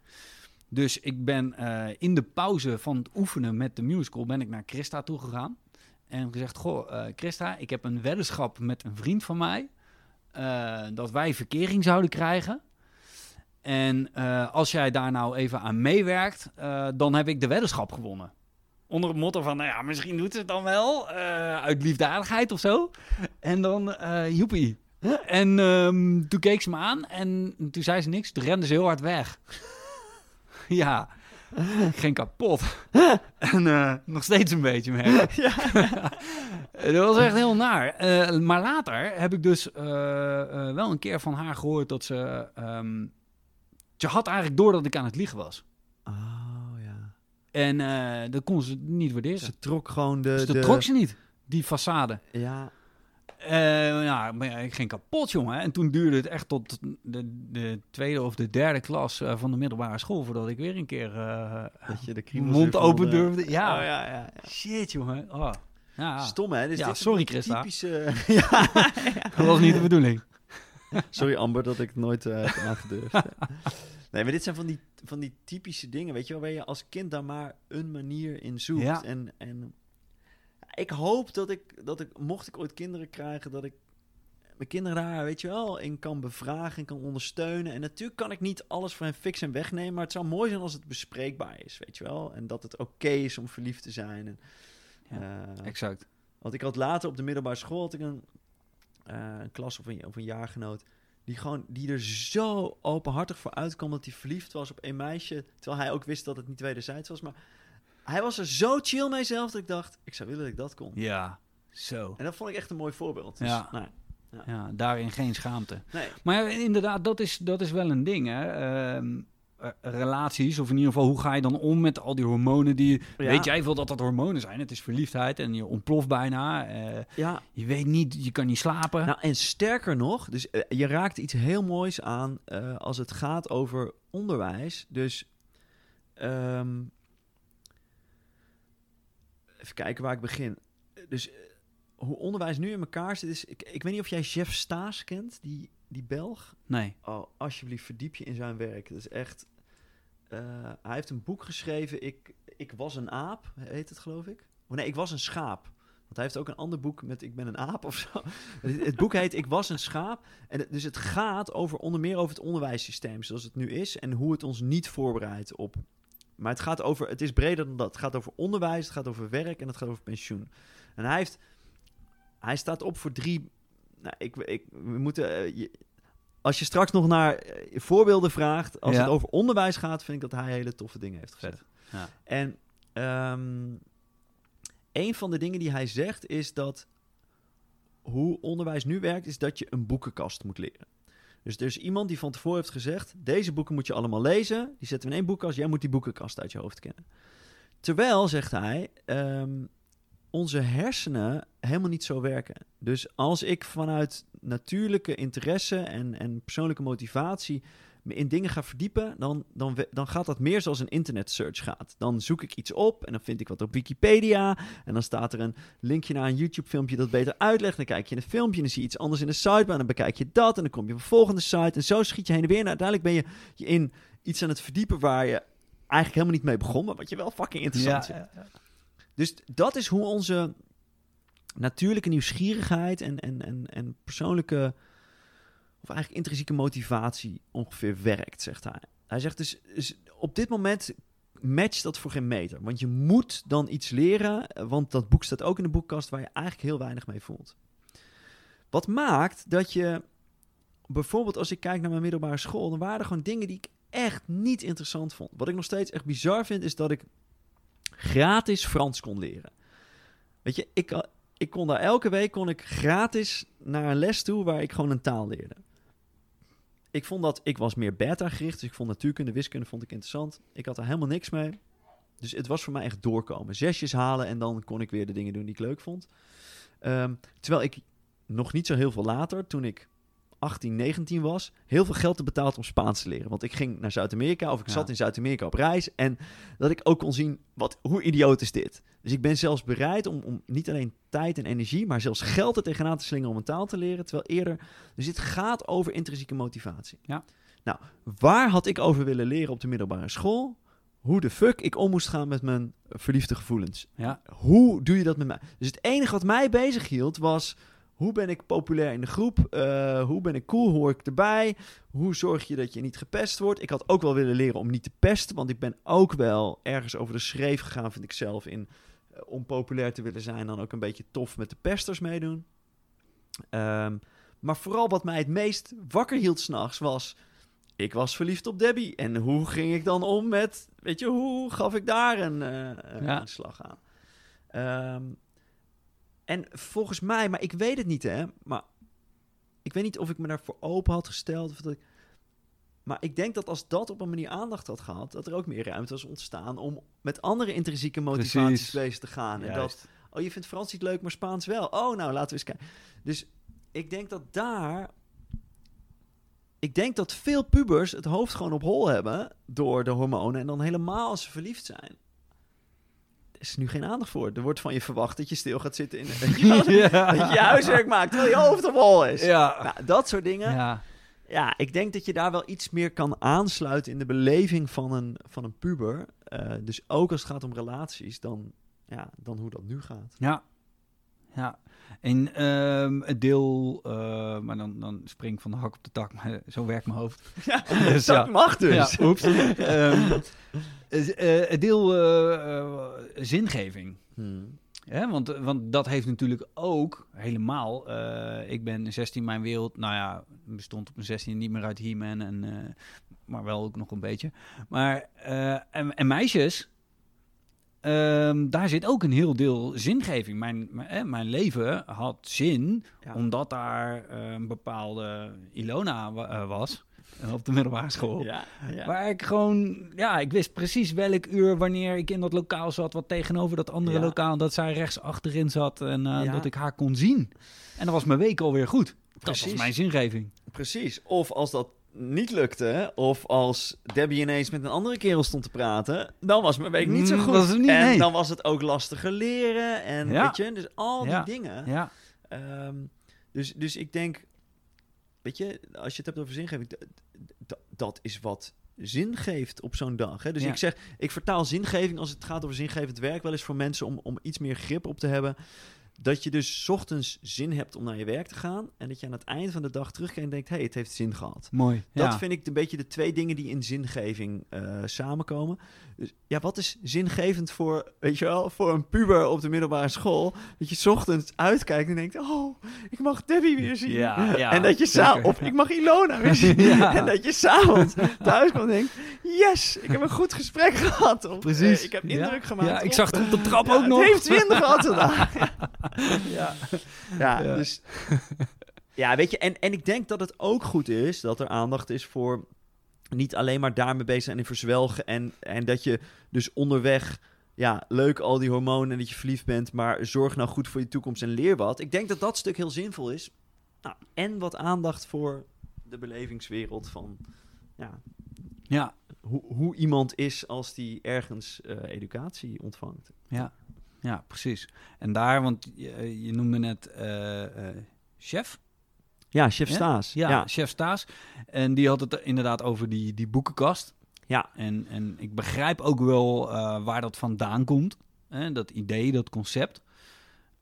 Dus ik ben eh, in de pauze van het oefenen met de musical, ben ik naar Christa toegegaan. En gezegd, goh, eh, Christa, ik heb een weddenschap met een vriend van mij. dat wij verkering zouden krijgen. En als jij daar nou even aan meewerkt, dan heb ik de weddenschap gewonnen. Onder het motto van, nou ja, misschien doet ze het dan wel. eh, uit liefdadigheid of zo. En dan, eh joepie. En ehm, toen keek ze me aan en toen zei ze niks. Toen rende ze heel hard weg. *laughs* ja, ik ging kapot. *laughs* en eh, nog steeds een beetje merk. *laughs* dat was echt heel naar. Maar later heb ik dus wel een keer van haar gehoord dat ze... ehm, ze had eigenlijk door dat ik aan het liegen was. En eh, dat kon ze niet waarderen. Ze trok gewoon de... Dus dat de... trok ze niet, die façade. Ja, ja, maar ja, ik ging kapot, jongen. En toen duurde het echt tot de, de tweede of de derde klas eh, van de middelbare school... voordat ik weer een keer dat je de mond open durfde. Ja. Oh, ja, ja, ja. shit, jongen. Oh. Ja, Stom, hè? Dus Ja, dit sorry, Christa. Typische... *laughs* *laughs* ja. dat was niet de bedoeling. Sorry, Amber, dat ik het nooit heb aangedurfd. *laughs* nee, maar dit zijn van die, van die typische dingen, weet je wel, waar je als kind daar maar een manier in zoekt. Ja. En, en ik hoop dat ik, dat ik, mocht ik ooit kinderen krijgen, dat ik mijn kinderen daar, weet je wel, in kan bevragen en kan ondersteunen. En natuurlijk kan ik niet alles voor hen fixen en wegnemen, maar het zou mooi zijn als het bespreekbaar is, weet je wel. En dat het oké is om verliefd te zijn. En, eh, Exact. want ik had later op de middelbare school had ik een, eh, een klas of een, of een jaargenoot. Die, gewoon, die er zo openhartig voor uitkwam dat hij verliefd was op een meisje. Terwijl hij ook wist dat het niet wederzijds was. Maar hij was er zo chill mee zelf dat ik dacht, ik zou willen dat ik dat kon. Ja, zo. En dat vond ik echt een mooi voorbeeld. Dus, Ja. nou, Ja, daarin geen schaamte. nee. Maar ja, inderdaad, dat is, dat is wel een ding, hè. Ehm, eh, relaties, of in ieder geval, hoe ga je dan om met al die hormonen die... Ja. Weet jij veel dat dat hormonen zijn? Het is verliefdheid en je ontploft bijna. eh, Ja, je weet niet, je kan niet slapen. Nou, en sterker nog, dus eh, je raakt iets heel moois aan als het gaat over onderwijs. Dus ehm, even kijken waar ik begin. Dus hoe onderwijs nu in elkaar zit is... Ik, ik weet niet of jij Jeff Staes kent, die, die Belg. Nee. Oh, alsjeblieft, verdiep je in zijn werk. Dat is echt... eh, hij heeft een boek geschreven, ik, ik was een aap, heet het geloof ik. Oh nee, ik was een schaap. Want hij heeft ook een ander boek met Ik ben een aap of zo. *laughs* het, het boek heet Ik was een schaap. En het- dus het gaat over onder meer over het onderwijssysteem zoals het nu is. En hoe het ons niet voorbereidt op... Maar het gaat over... Het is breder dan dat. Het gaat over onderwijs, het gaat over werk en het gaat over pensioen. En hij heeft... Hij staat op voor drie... Nou, ik, ik, we moeten... eh, je- als je straks nog naar eh, voorbeelden vraagt, als Ja. het over onderwijs gaat, vind ik dat hij hele toffe dingen heeft gezegd. Ja. En ehm, een van de dingen die hij zegt is dat hoe onderwijs nu werkt, is dat je een boekenkast moet leren. Dus er is iemand die van tevoren heeft gezegd: deze boeken moet je allemaal lezen. Die zetten we in één boekenkast. Jij moet die boekenkast uit je hoofd kennen. Terwijl, zegt hij, ehm, onze hersenen helemaal niet zo werken. Dus als ik vanuit natuurlijke interesse en, en persoonlijke motivatie me in dingen ga verdiepen, dan, dan, dan gaat dat meer zoals een internet search gaat. Dan zoek ik iets op en dan vind ik wat op Wikipedia. En dan staat er een linkje naar een YouTube-filmpje dat beter uitlegt. Dan kijk je in een filmpje en dan zie je iets anders in de sidebar. En dan bekijk je dat en dan kom je op een volgende site. En zo schiet je heen en weer. En uiteindelijk ben je, je in iets aan het verdiepen waar je eigenlijk helemaal niet mee begon, maar wat je wel fucking interessant Ja, vindt. ja, ja. Dus dat is hoe onze natuurlijke nieuwsgierigheid en, en, en, en persoonlijke, of eigenlijk intrinsieke motivatie ongeveer werkt, zegt hij. Hij zegt dus, dus op dit moment matcht dat voor geen meter. Want je moet dan iets leren, want dat boek staat ook in de boekkast waar je eigenlijk heel weinig mee voelt. Wat maakt dat je, bijvoorbeeld als ik kijk naar mijn middelbare school, dan waren er gewoon dingen die ik echt niet interessant vond. Wat ik nog steeds echt bizar vind, is dat ik gratis Frans kon leren. Weet je, ik, eh, ik kon daar elke week kon ik gratis naar een les toe waar ik gewoon een taal leerde. Ik vond dat, ik was meer beta gericht, dus ik vond natuurkunde, wiskunde vond ik interessant. Ik had er helemaal niks mee. Dus het was voor mij echt doorkomen. Zesjes halen en dan kon ik weer de dingen doen die ik leuk vond. Ehm, terwijl ik nog niet zo heel veel later, toen ik 18, 19 was, heel veel geld te betaald om Spaans te leren. Want ik ging naar Zuid-Amerika of ik Ja. zat in Zuid-Amerika op reis. En dat ik ook kon zien, wat, hoe idioot is dit? Dus ik ben zelfs bereid om, om niet alleen tijd en energie, maar zelfs geld er tegenaan te slingen om een taal te leren. Terwijl eerder, dus dit gaat over intrinsieke motivatie. Ja. Nou, waar had ik over willen leren op de middelbare school? Hoe de fuck ik om moest gaan met mijn verliefde gevoelens. Ja. Hoe doe je dat met mij? Dus het enige wat mij bezig hield was... Hoe ben ik populair in de groep? Eh, hoe ben ik cool? Hoor ik erbij? Hoe zorg je dat je niet gepest wordt? Ik had ook wel willen leren om niet te pesten. Want ik ben ook wel ergens over de schreef gegaan, vind ik zelf. In, eh, om populair te willen zijn, dan ook een beetje tof met de pesters meedoen. Ehm, maar vooral wat mij het meest wakker hield s'nachts was... Ik was verliefd op Debbie. En hoe ging ik dan om met... Weet je, hoe gaf ik daar een, een Ja. slag aan? Ehm, en volgens mij, maar ik weet het niet, hè. Maar ik weet niet of ik me daarvoor open had gesteld. Of dat ik, maar ik denk dat als dat op een manier aandacht had gehad... dat er ook meer ruimte was ontstaan... om met andere intrinsieke motivaties bezig te gaan. En dat, oh, je vindt Frans niet leuk, maar Spaans wel. Oh, nou, laten we eens kijken. Dus ik denk dat daar... Ik denk dat veel pubers het hoofd gewoon op hol hebben... door de hormonen en dan helemaal als ze verliefd zijn. Is nu geen aandacht voor. Er wordt van je verwacht dat je stil gaat zitten in... *laughs* *laughs* dat je huiswerk maakt terwijl je hoofd op hol is. Ja. Nou, dat soort dingen. Ja. Ja, ik denk dat je daar wel iets meer kan aansluiten in de beleving van een, van een puber. Eh, dus ook als het gaat om relaties, dan, ja, dan hoe dat nu gaat. Ja. Ja. En ehm, het deel, eh, maar dan, dan spring ik van de hak op de tak, maar zo werkt mijn hoofd. *laughs* Ja, *laughs* Dus dat ja. mag dus. Ja, *laughs* oeps. Eh, het deel eh, zingeving. Hmm. Hè, want, want dat heeft natuurlijk ook helemaal. eh, ik ben 16, mijn wereld. Nou ja, bestond op mijn 16 niet meer uit He-Man. En, eh, maar wel ook nog een beetje. Maar. eh, en, en meisjes. Ehm, daar zit ook een heel deel zingeving. Mijn, mijn, mijn leven had zin. Ja. Omdat daar een bepaalde Ilona eh, was. eh, Op de middelbare school. Ja, ja. Waar ik gewoon, ja, ik wist precies welk uur wanneer ik in dat lokaal zat, wat tegenover dat andere Ja. lokaal, dat zij rechts achterin zat en eh, dat ik haar kon zien. En dan was mijn week alweer goed. Dat Precies. was mijn zingeving. Precies. Of als dat niet lukte, of als Debbie ineens met een andere kerel stond te praten, dan was mijn week niet zo Mm, goed. niet, en nee. dan was het ook lastiger leren en Ja. weet je, dus al die Ja. dingen. Ja, Ehm, dus, dus ik denk, weet je, als je het hebt over zingeving, dat is wat zin geeft op zo'n dag. Hè? Dus Ja. ik zeg, ik vertaal zingeving als het gaat over zingevend werk wel eens voor mensen om, om iets meer grip op te hebben. Dat je dus 's ochtends zin hebt om naar je werk te gaan en dat je aan het eind van de dag terugkijkt en denkt, hé, hey, het heeft zin gehad. mooi. Dat ja. vind ik een beetje de twee dingen die in zingeving eh, samenkomen. Dus ja, wat is zingevend voor, weet je wel, voor een puber op de middelbare school? Dat je 's ochtends uitkijkt en denkt, oh, ik mag Debbie weer zien. Ja, ja, en dat je of ik mag Ilona weer *laughs* zien. Ja. En dat je s'avonds thuis komt en denkt, yes, ik heb een goed gesprek gehad. Of, Precies. eh, ik heb Ja. indruk gemaakt. Ja, ik zag het op de trap ja, ook nog. Het heeft zin gehad vandaag. *laughs* *laughs* ja. Ja, Ja. dus... Ja, weet je, en, en ik denk dat het ook goed is dat er aandacht is voor niet alleen maar daarmee bezig zijn en verzwelgen. En, en dat je dus onderweg, ja, leuk al die hormonen en dat je verliefd bent, maar zorg nou goed voor je toekomst en leer wat. Ik denk dat dat stuk heel zinvol is. Nou, en wat aandacht voor de belevingswereld van, ja, Ja, hoe, hoe iemand is als die ergens eh, educatie ontvangt. ja, ja, precies. En daar, want je, je noemde net eh, eh, chef. Ja, chef Ja? Staes. Ja, ja. chef Staes. En die had het inderdaad over die, die boekenkast. Ja. En, en ik begrijp ook wel eh, waar dat vandaan komt. Hè? Dat idee, dat concept.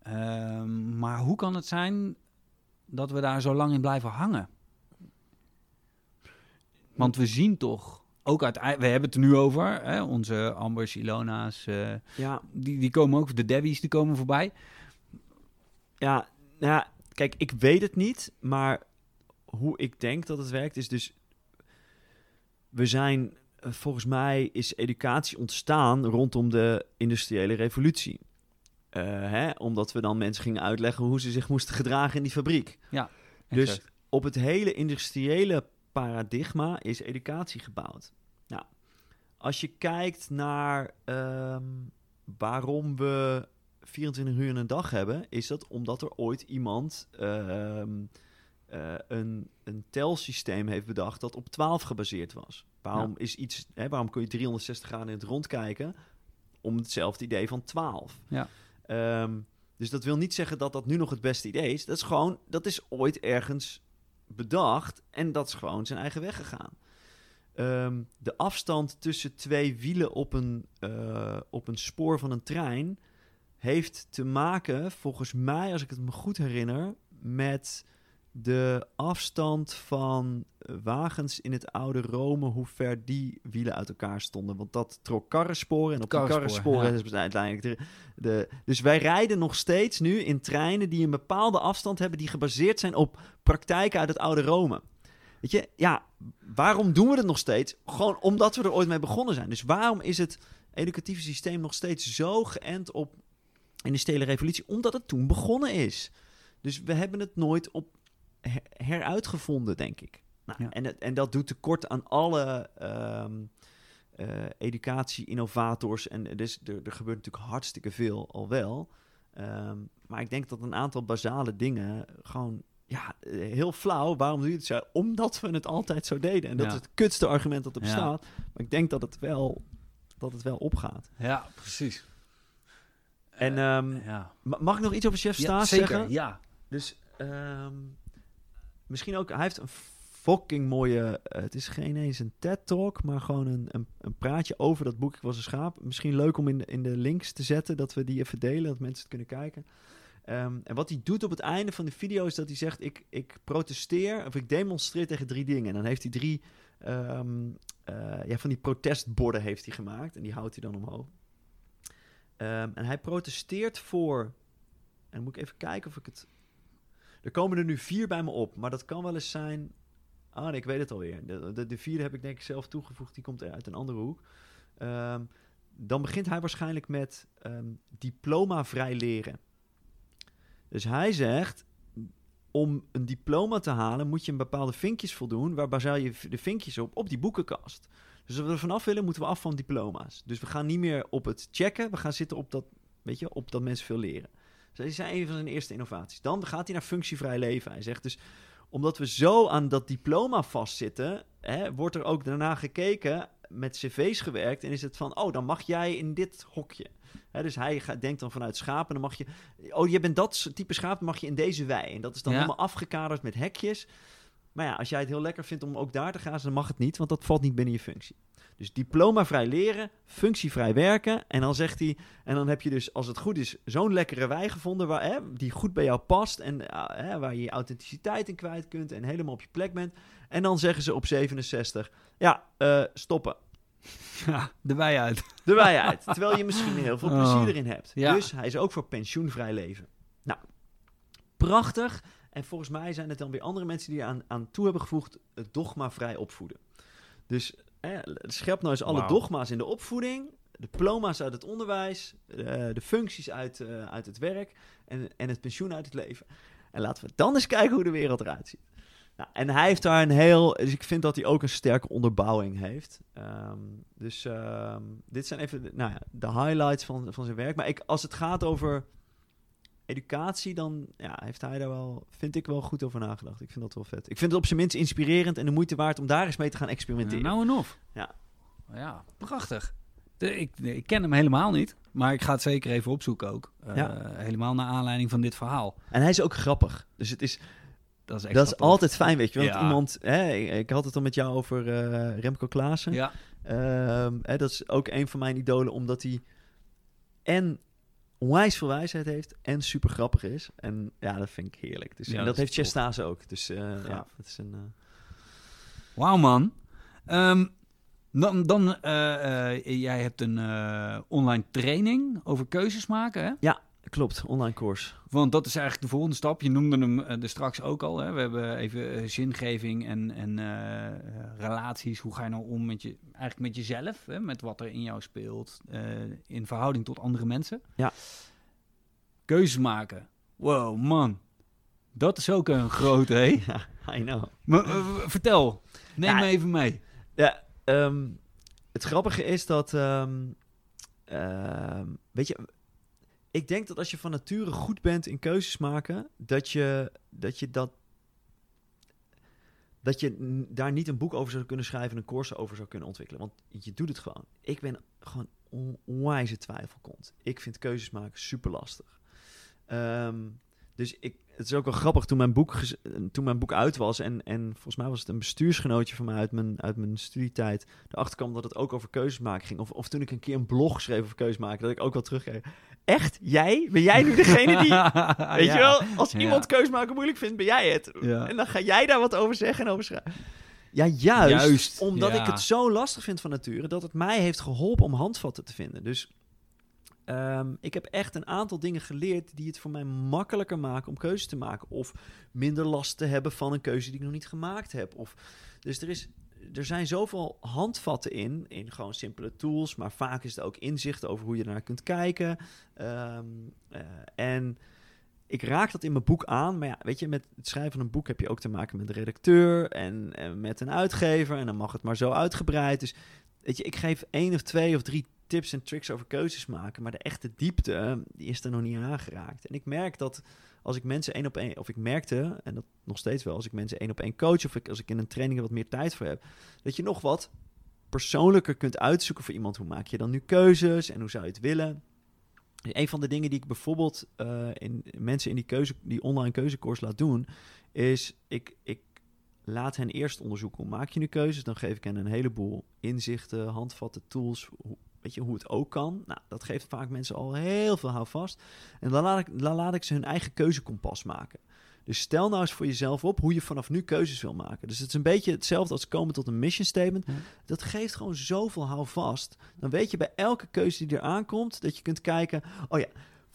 Ehm, maar hoe kan het zijn dat we daar zo lang in blijven hangen? Want we zien toch, ook uit, we hebben het er nu over, hè? onze Ambers, Ilona's, eh, ja. die, die komen ook, de Debbies, die komen voorbij. Ja, nou ja, kijk, ik weet het niet, maar hoe ik denk dat het werkt is dus... We zijn, eh, volgens mij is educatie ontstaan rondom de industriële revolutie. Eh, hè? Omdat we dan mensen gingen uitleggen hoe ze zich moesten gedragen in die fabriek. Dus Exact. op het hele industriële paradigma is educatie gebouwd. Nou, als je kijkt naar ehm, waarom we 24 uur in een dag hebben, is dat omdat er ooit iemand ehm, eh, een, een telsysteem heeft bedacht dat op 12 gebaseerd was. Waarom is iets, hè, waarom kun je 360 graden in het rond kijken? Om hetzelfde idee van 12. Ja. Ehm, dus dat wil niet zeggen dat dat nu nog het beste idee is. Dat is gewoon, dat is ooit ergens bedacht en dat is gewoon zijn eigen weg gegaan. Ehm, de afstand tussen twee wielen op een, eh, op een spoor van een trein heeft te maken, volgens mij, als ik het me goed herinner, met de afstand van wagens in het oude Rome, hoe ver die wielen uit elkaar stonden. Want dat trok karrensporen en op Karrensporen, ja. is uiteindelijk de, de... Dus wij rijden nog steeds nu in treinen die een bepaalde afstand hebben, die gebaseerd zijn op praktijken uit het oude Rome. Weet je, ja, waarom doen we het nog steeds? Gewoon omdat we er ooit mee begonnen zijn. Dus waarom is het educatieve systeem nog steeds zo geënt op industriële revolutie? Omdat het toen begonnen is. Dus we hebben het nooit op her- heruitgevonden, denk ik. Nou, Ja. en, en dat doet tekort aan alle ehm, eh, educatie-innovators. En dus er, er gebeurt natuurlijk hartstikke veel al wel. Ehm, maar ik denk dat een aantal basale dingen gewoon... Ja, heel flauw. Waarom doe je het zo? Omdat we het altijd zo deden. En dat Ja. is het kutste argument dat er Ja. bestaat. Maar ik denk dat het wel, dat het wel opgaat. Ja, precies. En Eh, ehm, ja. mag ik nog iets over Chef zeker. zeggen? Ja, Dus misschien ook, hij heeft een fucking mooie, eh, het is geen eens een TED-talk, maar gewoon een, een, een praatje over dat boek Ik was een schaap. Misschien leuk om in de, in de links te zetten, dat we die even delen, dat mensen het kunnen kijken. Ehm, en wat hij doet op het einde van de video is dat hij zegt, ik, ik protesteer of ik demonstreer tegen drie dingen. En dan heeft hij drie ehm, eh, ja, van die protestborden heeft hij gemaakt en die houdt hij dan omhoog. Ehm, en hij protesteert voor. En dan moet ik even kijken of ik het. Er komen er nu vier bij me op, maar dat kan wel eens zijn. Ah, ik weet het alweer. De, de, de vierde heb ik denk ik zelf toegevoegd. Die komt uit een andere hoek. Ehm, dan begint hij waarschijnlijk met ehm, diploma-vrij leren. Dus hij zegt, om een diploma te halen moet je een bepaalde vinkjes voldoen. Waar baseer je de vinkjes op? Op die boekenkast. Dus als we er vanaf willen, moeten we af van diploma's. Dus we gaan niet meer op het checken. We gaan zitten op dat, weet je, op dat mensen veel leren. Dus dat zijn een van zijn eerste innovaties. Dan gaat hij naar functievrij leven. Hij zegt dus, omdat we zo aan dat diploma vastzitten, hè, wordt er ook daarna gekeken met cv's gewerkt en is het van, oh, dan mag jij in dit hokje. Dus hij gaat, denkt dan vanuit schapen, dan mag je, oh, je bent dat type schaap, dan mag je in deze wei. En dat is dan Ja. helemaal afgekaderd met hekjes. Maar ja, als jij het heel lekker vindt om ook daar te gaan, dan mag het niet, want dat valt niet binnen je functie. Dus diploma-vrij leren, functievrij werken. En dan zegt hij, en dan heb je dus, als het goed is, zo'n lekkere wei gevonden waar, hè, die goed bij jou past. En eh, hè, waar je je authenticiteit in kwijt kunt en helemaal op je plek bent. En dan zeggen ze op 67, ja, eh, stoppen. *laughs* Ja, de wij uit. De wei uit. terwijl je misschien heel veel Oh. plezier erin hebt. Ja. Dus hij is ook voor pensioenvrij leven. Nou, prachtig. En volgens mij zijn het dan weer andere mensen die aan, aan toe hebben gevoegd het dogma-vrij opvoeden. Dus schep nou eens alle dogma's in de opvoeding, de diploma's uit het onderwijs, eh, de functies uit, eh, uit het werk en, en het pensioen uit het leven. En laten we dan eens kijken hoe de wereld eruit ziet. Nou, en hij heeft daar een heel. Dus ik vind dat hij ook een sterke onderbouwing heeft. Ehm, dus ehm, dit zijn even de, nou ja, de highlights van, van zijn werk. Maar ik, als het gaat over educatie, dan ja, heeft hij daar wel, vind ik wel goed over nagedacht. Ik vind dat wel vet. Ik vind het op zijn minst inspirerend en de moeite waard om daar eens mee te gaan experimenteren. Nou en of. Ja. Ja, prachtig. De, ik, ik ken hem helemaal niet, maar ik ga het zeker even opzoeken ook. Eh, Ja. Helemaal naar aanleiding van dit verhaal. En hij is ook grappig. Dus het is, Dat is, dat is altijd fijn, weet je. Want Ja. iemand, hè, ik, had het al met jou over eh, Remco Klaassen. Ja, Ehm, hè, dat is ook een van mijn idolen, omdat hij en onwijs veel wijsheid heeft en super grappig is. En ja, dat vind ik heerlijk. Dus, Ja, en dat heeft. Chestase ook. Dus eh, ja, het is een... eh, wauw man. Ehm, dan, dan eh, jij hebt een online training over keuzes maken, hè? klopt, online course. Want dat is eigenlijk de volgende stap. Je noemde hem eh, er straks ook al. Hè? We hebben even eh, zingeving en, en eh, relaties. Hoe ga je nou om met, je, eigenlijk met jezelf? Hè? Met wat er in jou speelt. in verhouding tot andere mensen. Ja. Keuzes maken. Wow, man. Dat is ook een grote, *laughs* hé? Ja, I know. Maar, vertel. Neem Ja. me even mee. Ja, ehm, het grappige is dat... ehm, ehm, weet je, ik denk dat als je van nature goed bent in keuzes maken, dat je dat, je dat, je daar niet een boek over zou kunnen schrijven en een course over zou kunnen ontwikkelen. Want je doet het gewoon. Ik ben gewoon on- onwijze twijfelkont. Ik vind keuzes maken super lastig. Ehm, dus ik, het is ook wel grappig toen mijn boek, toen mijn boek uit was. En, en volgens mij was het een bestuursgenootje van mij uit mijn, uit mijn studietijd. Erachter kwam dat het ook over keuzes maken ging. Of, of toen ik een keer een blog schreef over keuzes maken. Dat ik ook wel terugkreeg. Echt? Jij? Ben jij nu degene die. *laughs* Weet je wel? Als Ja. iemand keuzes maken moeilijk vindt, ben jij het. Ja. En dan ga jij daar wat over zeggen en over schrijven. Ja, juist. Juist, omdat ja. ik het zo lastig vind van nature, dat het mij heeft geholpen om handvatten te vinden. Dus ehm, ik heb echt een aantal dingen geleerd die het voor mij makkelijker maken om keuzes te maken. Of minder last te hebben van een keuze die ik nog niet gemaakt heb. Of, dus er, is, er zijn zoveel handvatten in, in gewoon simpele tools. Maar vaak is het ook inzicht over hoe je ernaar kunt kijken. Ehm, eh, en ik raak dat in mijn boek aan. Maar ja, weet je, met het schrijven van een boek heb je ook te maken met de redacteur en, met een uitgever. En dan mag het maar zo uitgebreid. Dus weet je, ik geef één of twee of drie tips en tricks over keuzes maken. Maar de echte diepte, die is er nog niet aangeraakt. En ik merk dat als ik mensen één op één, of ik merkte, en dat nog steeds wel, als ik mensen één op één coach of ik, als ik in een training wat meer tijd voor heb, dat je nog wat persoonlijker kunt uitzoeken voor iemand. Hoe maak je dan nu keuzes en hoe zou je het willen? Een van de dingen die ik bijvoorbeeld eh, in mensen in die, keuze, die online keuzecourse laat doen, is ik, ik laat hen eerst onderzoeken hoe maak je nu keuzes. Dan geef ik hen een heleboel inzichten, handvatten, tools. Hoe, weet weet je, hoe het ook kan. Nou, dat geeft vaak mensen al heel veel houvast. En dan laat ik, dan laat ik ze hun eigen keuzekompas maken. Dus stel nou eens voor jezelf op hoe je vanaf nu keuzes wil maken. Dus het is een beetje hetzelfde als komen tot een mission statement. Ja. Dat geeft gewoon zoveel houvast. Dan weet je bij elke keuze die er aankomt, dat je kunt kijken... oh ja,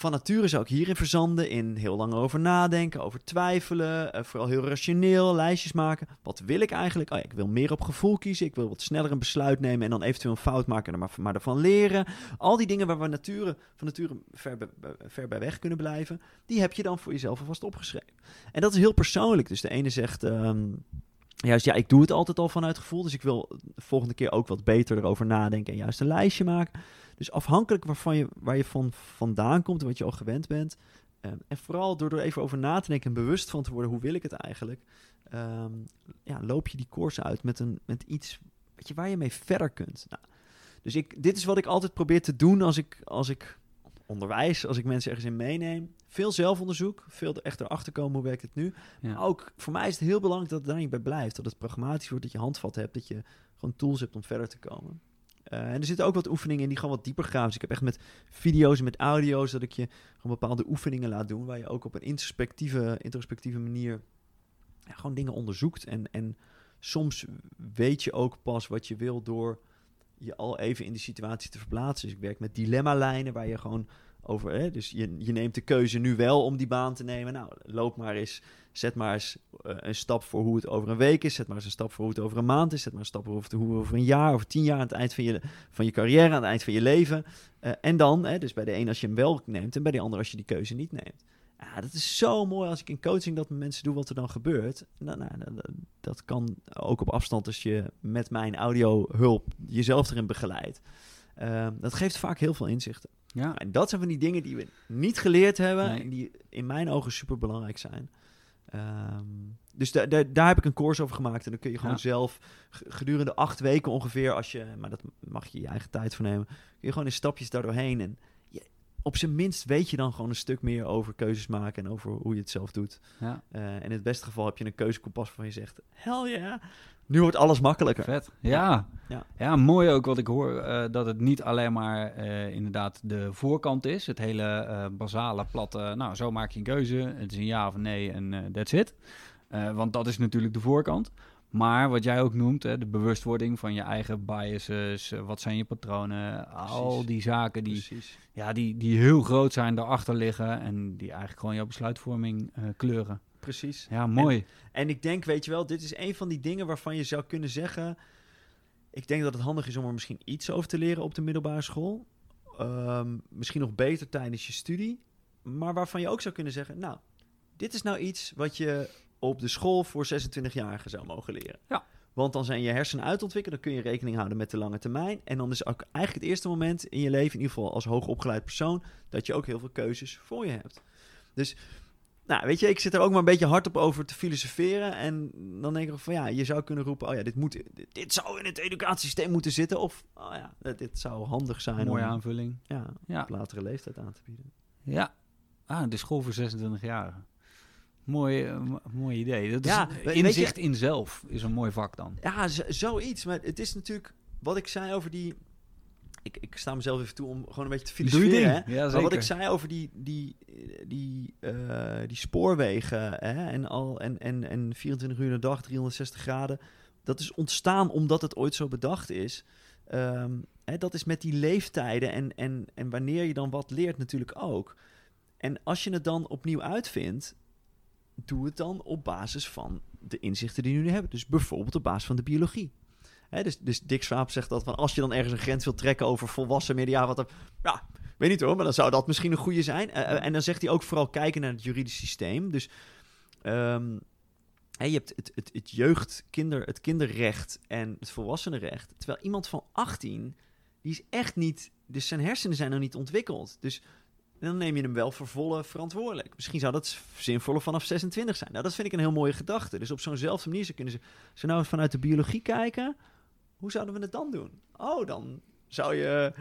van nature zou ik hierin verzanden, in heel lang over nadenken, over twijfelen, eh, vooral heel rationeel, lijstjes maken. Wat wil ik eigenlijk? Oh ik wil meer op gevoel kiezen, ik wil wat sneller een besluit nemen en dan eventueel een fout maken, maar, maar ervan leren. Al die dingen waar we nature, van nature ver, ver bij weg kunnen blijven, die heb je dan voor jezelf alvast opgeschreven. En dat is heel persoonlijk. Dus de ene zegt... ehm, Juist, ja, ik doe het altijd al vanuit gevoel. Dus ik wil de volgende keer ook wat beter erover nadenken en juist een lijstje maken. Dus afhankelijk waarvan je, waar je van vandaan komt en wat je al gewend bent. ehm, en vooral door er even over na te denken en bewust van te worden, hoe wil ik het eigenlijk? ehm, ja, loop je die koers uit met, een, met iets weet je, waar je mee verder kunt. Nou, dus ik, dit is wat ik altijd probeer te doen als ik, als ik onderwijs, als ik mensen ergens in meeneem. Veel zelfonderzoek, veel er echt erachter komen hoe werkt het nu. Ja. Maar ook voor mij is het heel belangrijk dat het daar niet bij blijft. Dat het pragmatisch wordt, dat je handvat hebt, dat je gewoon tools hebt om verder te komen. Eh, en er zitten ook wat oefeningen in die gewoon wat dieper gaan. Dus ik heb echt met video's en met audio's dat ik je gewoon bepaalde oefeningen laat doen. Waar je ook op een introspectieve, introspectieve manier gewoon dingen onderzoekt. En, en soms weet je ook pas wat je wil door je al even in die situatie te verplaatsen. Dus ik werk met dilemma-lijnen waar je gewoon over... Hè, dus je, je neemt de keuze nu wel om die baan te nemen. Nou, loop maar eens, zet maar eens eh, een stap voor hoe het over een week is. Zet maar eens een stap voor hoe het over een maand is. Zet maar een stap voor hoe het over een jaar, over tien jaar... aan het eind van je, van je carrière, aan het eind van je leven. Eh, en dan, hè, dus bij de een als je hem wel neemt... en bij de ander als je die keuze niet neemt. Ja, dat is zo mooi als ik in coaching dat met mensen doe wat er dan gebeurt. Nou, nou, nou, dat, kan ook op afstand als je met mijn audiohulp jezelf erin begeleidt. Ehm, dat geeft vaak heel veel inzichten. Ja. En dat zijn van die dingen die we niet geleerd hebben Nee. en die in mijn ogen super belangrijk zijn. Ehm, dus da- da- daar heb ik een course over gemaakt. En dan kun je gewoon Ja. zelf gedurende acht weken ongeveer, als je, maar dat mag je je eigen tijd voor nemen, kun je gewoon in stapjes daardoorheen. En je, op zijn minst weet je dan gewoon een stuk meer over keuzes maken en over hoe je het zelf doet. ja. Eh, en in het beste geval heb je een keuzekompas waarvan je zegt, hell ja, nu wordt alles makkelijker. Vet. Ja. Ja. Ja. mooi ook wat ik hoor, eh, dat het niet alleen maar eh, inderdaad de voorkant is. Het hele eh, basale, platte, nou, zo maak je een keuze. Het is een ja of nee en that's it. Want dat is natuurlijk de voorkant. Maar wat jij ook noemt, hè, de bewustwording van je eigen biases, wat zijn je patronen, al die zaken die, Precies. ja, die, die heel groot zijn, daarachter liggen en die eigenlijk gewoon jouw besluitvorming kleuren. Precies. Ja, mooi. En ik denk, weet je wel, dit is een van die dingen waarvan je zou kunnen zeggen... Ik denk dat het handig is om er misschien iets over te leren op de middelbare school. Ehm, misschien nog beter tijdens je studie. Maar waarvan je ook zou kunnen zeggen... Nou, dit is nou iets wat je op de school voor 26-jarigen zou mogen leren. Ja. Want dan zijn je hersenen uitontwikkeld. Dan kun je rekening houden met de lange termijn. En dan is ook eigenlijk het eerste moment in je leven... in ieder geval als hoogopgeleid persoon... dat je ook heel veel keuzes voor je hebt. Dus nou, weet je, ik zit er ook maar een beetje hard op over te filosoferen. En dan denk ik van ja, je zou kunnen roepen: oh ja, dit, moet, dit, dit zou in het educatiesysteem moeten zitten. Of oh ja, dit- zou handig zijn Mooie om aanvulling. ja, Ja. op latere leeftijd aan te bieden. Ja. Ah, de school voor 26-jarigen. Mooi, eh, mo- mooi idee. Dat is Ja, inzicht in zelf is een mooi vak dan. Ja, zoiets. Maar het is natuurlijk wat ik zei over die. Ik, ik sta mezelf even toe om gewoon een beetje te Doe je filosoferen. hè. Ja, Maar wat ik zei over die, die, die, eh, die spoorwegen hè, en, al, en, en, en 24 uur de dag, 360 graden. Dat is ontstaan omdat het ooit zo bedacht is. Ehm, hè, dat is met die leeftijden en, en, en wanneer je dan wat leert natuurlijk ook. En als je het dan opnieuw uitvindt, doe het dan op basis van de inzichten die je nu hebben. Dus bijvoorbeeld op basis van de biologie. Dus, dus Dick Swaap zegt dat van als je dan ergens een grens wilt trekken over volwassen media, wat er, ja, weet niet hoor, maar dan zou dat misschien een goede zijn. Eh, eh, en dan zegt hij ook vooral kijken naar het juridisch systeem. Dus ehm, je hebt het, het, het jeugd, kinder, het kinderrecht en het volwassenenrecht. Terwijl iemand van 18, die is echt niet, dus zijn hersenen zijn nog niet ontwikkeld. Dus dan neem je hem wel voor volle verantwoordelijk. Misschien zou dat zinvoller vanaf 26 zijn. Nou, dat vind ik een heel mooie gedachte. Dus op zo'nzelfde manier zou kunnen ze, we nou vanuit de biologie kijken, hoe zouden we het dan doen? Oh, dan zou je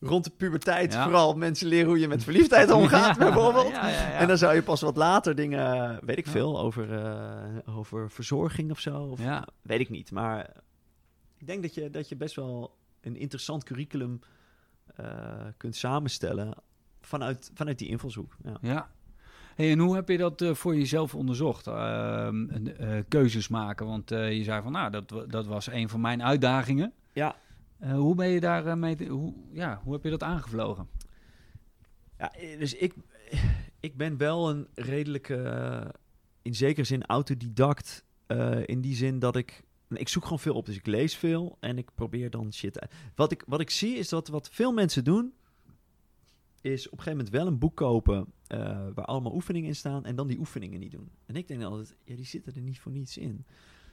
rond de puberteit Ja. vooral mensen leren hoe je met verliefdheid *laughs* omgaat, Ja, bijvoorbeeld. ja. En dan zou je pas wat later dingen, weet ik veel, over, eh, over verzorging of zo. Of, Ja. Weet ik niet. Maar ik denk dat je, dat je best wel een interessant curriculum eh, kunt samenstellen vanuit, vanuit die invalshoek. Ja. Hey, en hoe heb je dat eh, voor jezelf onderzocht? Ehm, eh, keuzes maken, want eh, je zei van, nou, dat, dat was een van mijn uitdagingen. Ja. Hoe ben je daar mee, te- hoe, ja, hoe heb je dat aangevlogen? Ja, dus ik, ik ben wel een redelijke, in zekere zin autodidact. in die zin dat ik, ik zoek gewoon veel op. Dus ik lees veel en ik probeer dan shit uit. Wat ik, wat ik zie is dat wat veel mensen doen, is op een gegeven moment wel een boek kopen eh, waar allemaal oefeningen in staan en dan die oefeningen niet doen. En ik denk altijd, ja, die zitten er niet voor niets in.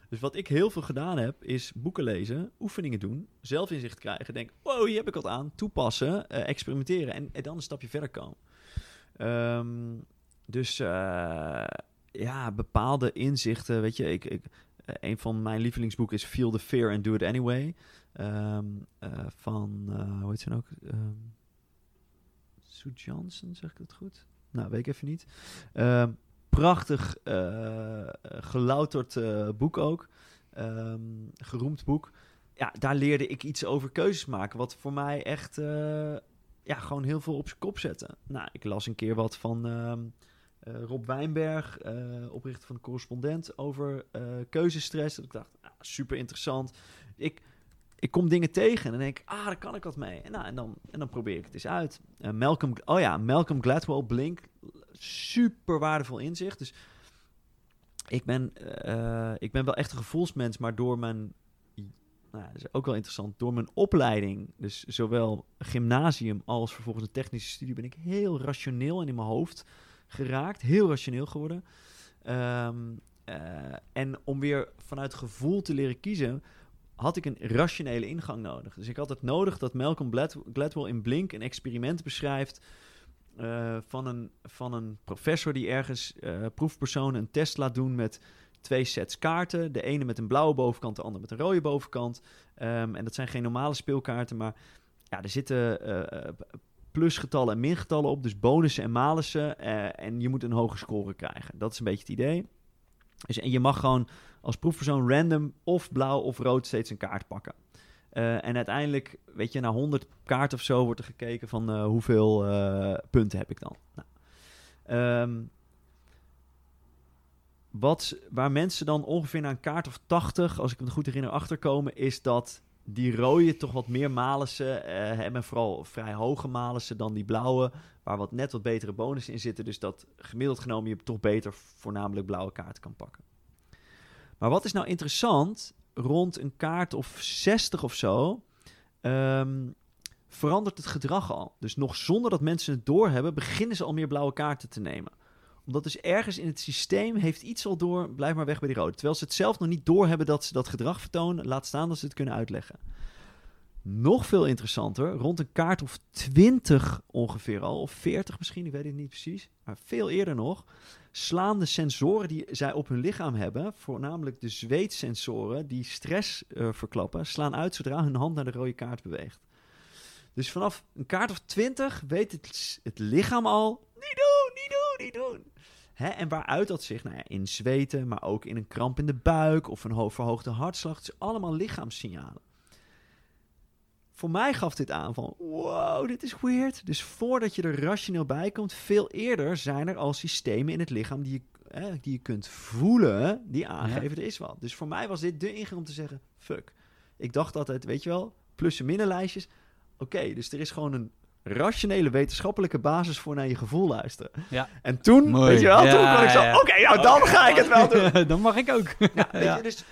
Dus wat ik heel veel gedaan heb, is boeken lezen, oefeningen doen, zelfinzicht krijgen. Denk, wow, hier heb ik wat aan. Toepassen, eh, experimenteren en, dan een stapje verder komen. Ehm, dus eh, ja, bepaalde inzichten. Weet je, ik, ik, een van mijn lievelingsboeken is Feel the Fear and Do It Anyway. Ehm, eh, van, hoe heet ze nou ook? Ehm, Sue Johnson, zeg ik dat goed? Nou, weet ik even niet. Ehm, prachtig eh, gelouterd eh, boek ook. Ehm, geroemd boek. Ja, daar leerde ik iets over keuzes maken. Wat voor mij echt eh, ja, gewoon heel veel op zijn kop zette. Nou, ik las een keer wat van ehm, eh, Rob Wijnberg, oprichter van de correspondent, over keuzestress. Dat ik dacht, ah, super interessant. Ik, ik kom dingen tegen en dan denk ik, ah, daar kan ik wat mee. En, nou, en, dan, en dan probeer ik het eens uit. Eh, Malcolm, oh ja, Malcolm Gladwell, Blink, super waardevol inzicht. Dus ik ben, eh, ik ben wel echt een gevoelsmens, maar door mijn, nou, is ook wel interessant, door mijn opleiding, dus zowel gymnasium als vervolgens een technische studie, ben ik heel rationeel en in mijn hoofd geraakt, heel rationeel geworden. Ehm, eh, en om weer vanuit gevoel te leren kiezen, had ik een rationele ingang nodig. Dus ik had het nodig dat Malcolm Glad- Gladwell in Blink een experiment beschrijft eh, van, een, van een professor die ergens eh, proefpersonen een test laat doen met twee sets kaarten. De ene met een blauwe bovenkant, de andere met een rode bovenkant. Ehm, en dat zijn geen normale speelkaarten, maar ja, er zitten eh, plusgetallen en mingetallen op, dus bonussen en malussen. en je moet een hoge score krijgen. Dat is een beetje het idee. Dus, en je mag gewoon als proefpersoon random of blauw of rood steeds een kaart pakken. Eh, en uiteindelijk, weet je, na 100 kaarten of zo wordt er gekeken van eh, hoeveel eh, punten heb ik dan. Nou, ehm, wat, waar mensen dan ongeveer na een kaart of 80, als ik me goed herinner, achterkomen, is dat die rode toch wat meer malussen hebben. Vooral vrij hoge malussen dan die blauwe, waar wat net wat betere bonussen in zitten. Dus dat gemiddeld genomen je toch beter voornamelijk blauwe kaarten kan pakken. Maar wat is nou interessant, rond een kaart of 60 of zo, ehm, verandert het gedrag al. Dus nog zonder dat mensen het doorhebben, beginnen ze al meer blauwe kaarten te nemen. Omdat dus ergens in het systeem heeft iets al door, blijf maar weg bij die rode. Terwijl ze het zelf nog niet doorhebben dat ze dat gedrag vertonen, laat staan dat ze het kunnen uitleggen. Nog veel interessanter, rond een kaart of 20 ongeveer al, of 40 misschien, ik weet het niet precies, maar veel eerder nog, slaan de sensoren die zij op hun lichaam hebben, voornamelijk de zweetsensoren die stress eh, verklappen, slaan uit zodra hun hand naar de rode kaart beweegt. Dus vanaf een kaart of 20 weet het, lichaam al, niet doen, niet doen, niet doen. Hè, en waaruit dat zich? Nou ja, in zweten, maar ook in een kramp in de buik of een ho- verhoogde hartslag. Het is allemaal lichaamssignalen. Voor mij gaf dit aan van, wow, dit is weird. Dus voordat je er rationeel bij komt, veel eerder zijn er al systemen in het lichaam die je, die je kunt voelen, die aangeven er is wat. Dus voor mij was dit de ingang om te zeggen, fuck. Ik dacht altijd, weet je wel, plus- en minnenlijstjes. Oké, dus er is gewoon een rationele wetenschappelijke basis voor naar je gevoel luisteren. Ja. En toen, Mooi. weet je wel, toen Ja, kon ik zo, ja. oké, nou dan ga ik het wel *laughs* doen. Dan mag ik ook. Ja. *laughs* je, dus...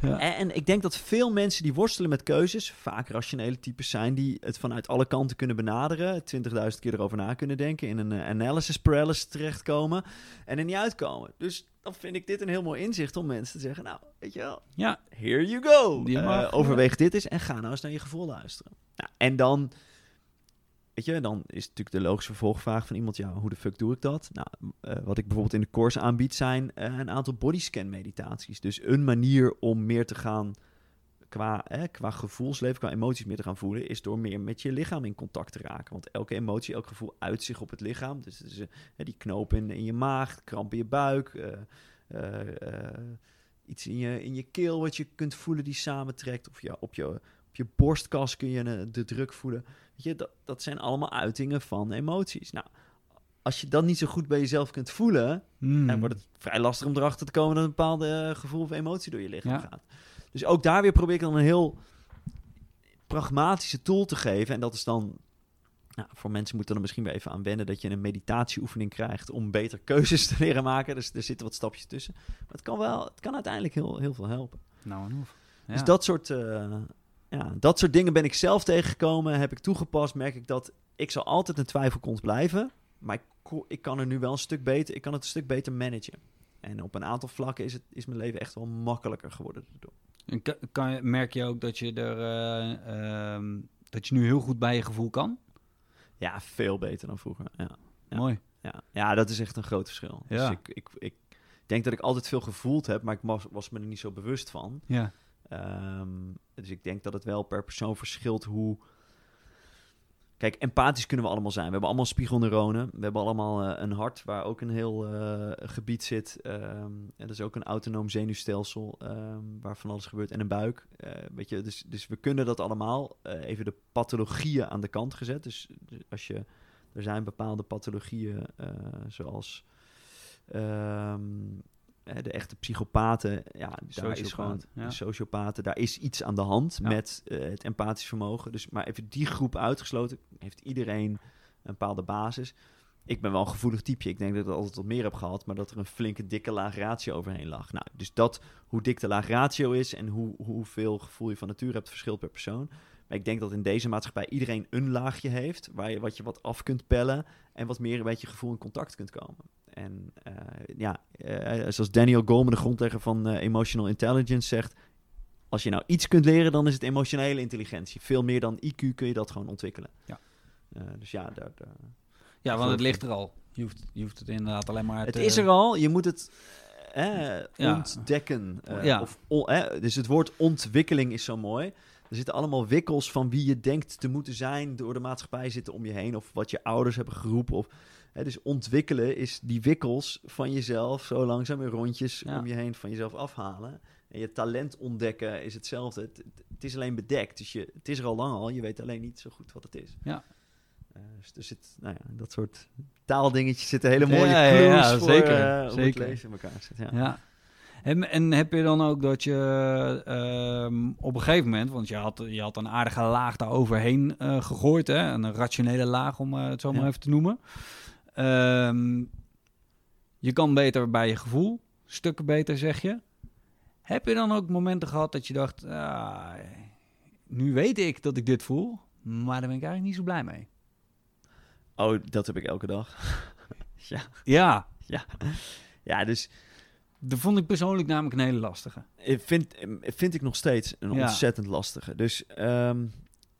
Ja. En, en ik denk dat veel mensen die worstelen met keuzes, vaak rationele types zijn die het vanuit alle kanten kunnen benaderen, 20.000 keer erover na kunnen denken, in een eh, analysis paralysis terechtkomen en er niet uitkomen. Dus dan vind ik dit een heel mooi inzicht om mensen te zeggen, nou, weet je wel, Ja, here you go. Eh, overweeg dit eens en ga nou eens naar je gevoel luisteren. Nou, en dan, dan is natuurlijk de logische vervolgvraag van iemand, ja, hoe de fuck doe ik dat? Nou, eh, wat ik bijvoorbeeld in de course aanbied zijn eh, een aantal bodyscan meditaties. Dus een manier om meer te gaan qua, eh, qua gevoelsleven, qua emoties meer te gaan voelen, is door meer met je lichaam in contact te raken. Want elke emotie, elk gevoel uit zich op het lichaam. Dus, die knoop in, in je maag, kramp in je buik, iets in je, in je keel wat je kunt voelen die samentrekt. Of ja, op je, op je borstkas kun je de druk voelen. Weet je, dat, dat zijn allemaal uitingen van emoties. Nou, als je dat niet zo goed bij jezelf kunt voelen, Hmm. dan wordt het vrij lastig om erachter te komen dat een bepaalde eh, gevoel of emotie door je lichaam Ja. gaat. Dus ook daar weer probeer ik dan een heel pragmatische tool te geven. En dat is dan, nou, voor mensen moeten er misschien weer even aan wennen dat je een meditatieoefening krijgt om beter keuzes te leren maken. Dus er zitten wat stapjes tussen. Maar het kan wel, het kan uiteindelijk heel, heel veel helpen. Nou en of. Ja. Dus dat soort, eh, ja, dat soort dingen ben ik zelf tegengekomen, heb ik toegepast. Merk ik dat ik zal altijd een twijfelkont blijven. Maar ik, ik kan er nu wel een stuk beter, ik kan het een stuk beter managen. En op een aantal vlakken is, het, is mijn leven echt wel makkelijker geworden daardoor. En ka- kan je, merk je ook dat je er eh, ehm, dat je nu heel goed bij je gevoel kan? Ja, veel beter dan vroeger. Ja, Ja. Mooi. ja. ja dat is echt een groot verschil. Ja. Dus ik, ik, ik denk dat ik altijd veel gevoeld heb, maar ik was, was me er niet zo bewust van. Ja. Ehm, dus ik denk dat het wel per persoon verschilt hoe. Kijk, empathisch kunnen we allemaal zijn. We hebben allemaal spiegelneuronen. We hebben allemaal eh, een hart waar ook een heel eh, gebied zit. Ehm, en dat is ook een autonoom zenuwstelsel ehm, waar van alles gebeurt. En een buik. Eh, weet je, dus, dus we kunnen dat allemaal. Even de pathologieën aan de kant gezet. Dus, dus als je. Er zijn bepaalde pathologieën zoals. De echte psychopaten, ja, daar is gewoon ja. de sociopaten, daar is iets aan de hand Ja. met eh, het empathisch vermogen. Dus maar even die groep uitgesloten, heeft iedereen een bepaalde basis. Ik ben wel een gevoelig typeje. Ik denk dat ik altijd wat meer heb gehad, maar dat er een flinke dikke laag ratio overheen lag. Nou, dus dat, hoe dik de laag ratio is en hoe, hoeveel gevoel je van nature hebt, verschilt per persoon. Maar ik denk dat in deze maatschappij iedereen een laagje heeft, waar je wat je wat af kunt pellen en wat meer met je gevoel in contact kunt komen. En eh, ja, eh, zoals Daniel Goleman, de grondlegger van eh, Emotional Intelligence, zegt... als je nou iets kunt leren, dan is het emotionele intelligentie. Veel meer dan IQ kun je dat gewoon ontwikkelen. Ja. Dus ja, daar, daar- ja, want het ligt er al. Je hoeft, je hoeft het inderdaad alleen maar het te- is er al, je moet het eh, Ja. ontdekken. Ja. of, on- eh, dus het woord ontwikkeling is zo mooi. Er zitten allemaal wikkels van wie je denkt te moeten zijn door de maatschappij zitten om je heen. Of wat je ouders hebben geroepen. Of, hè, dus ontwikkelen is die wikkels van jezelf zo langzaam in rondjes Ja. om je heen van jezelf afhalen. En je talent ontdekken is hetzelfde. Het, het- het is alleen bedekt. Dus je, het is er al lang al. Je weet alleen niet zo goed wat het is. Ja. Eh, dus er zit, nou ja, dat soort taaldingetjes zitten hele mooie Ja, clues ja, voor zeker, eh, het zeker. leven in elkaar zit. Ja. Ja. En, en heb je dan ook dat je ehm, op een gegeven moment, want je had, je had een aardige laag daar overheen eh, gegooid, hè? een rationele laag om het zo maar even te noemen. Ehm, je kan beter bij je gevoel, stukken beter zeg je. Heb je dan ook momenten gehad dat je dacht, ah, nu weet ik dat ik dit voel, maar daar ben ik eigenlijk niet zo blij mee? Oh, dat heb ik elke dag. *laughs* ja. Ja, ja, dus dat vond ik persoonlijk namelijk een hele lastige. ik vind, vind ik nog steeds een Ja. ontzettend lastige. Dus ehm,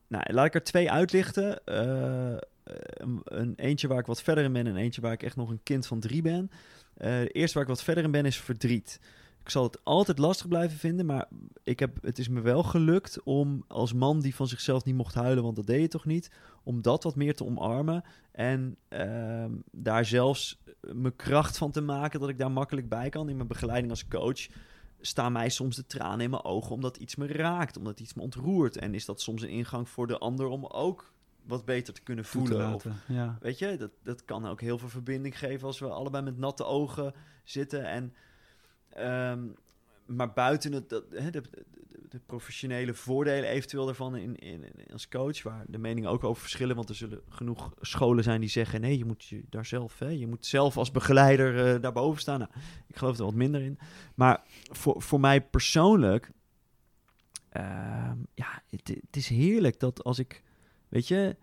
nou, laat ik er twee uitlichten. Eh, een, een eentje waar ik wat verder in ben en eentje waar ik echt nog een kind van drie ben. Eh eerst waar ik wat verder in ben is verdriet. Ik zal het altijd lastig blijven vinden, maar ik heb, het is me wel gelukt om als man die van zichzelf niet mocht huilen, want dat deed je toch niet, om dat wat meer te omarmen en ehm, daar zelfs mijn kracht van te maken dat ik daar makkelijk bij kan. In mijn begeleiding als coach staan mij soms de tranen in mijn ogen omdat iets me raakt, omdat iets me ontroert. En is dat soms een ingang voor de ander om ook wat beter te kunnen te voelen. Of, laten, ja. weet je, dat, dat kan ook heel veel verbinding geven als we allebei met natte ogen zitten. En, ehm, maar buiten het, dat, hè, de, de, de professionele voordelen eventueel daarvan in, in, in- als coach, waar de meningen ook over verschillen, want er zullen genoeg scholen zijn die zeggen, nee, je moet je daar zelf, hè, je moet zelf als begeleider eh, daarboven staan. Nou, ik geloof er wat minder in. Maar voor, voor mij persoonlijk, ehm, ja, het, het is heerlijk dat als ik, weet je,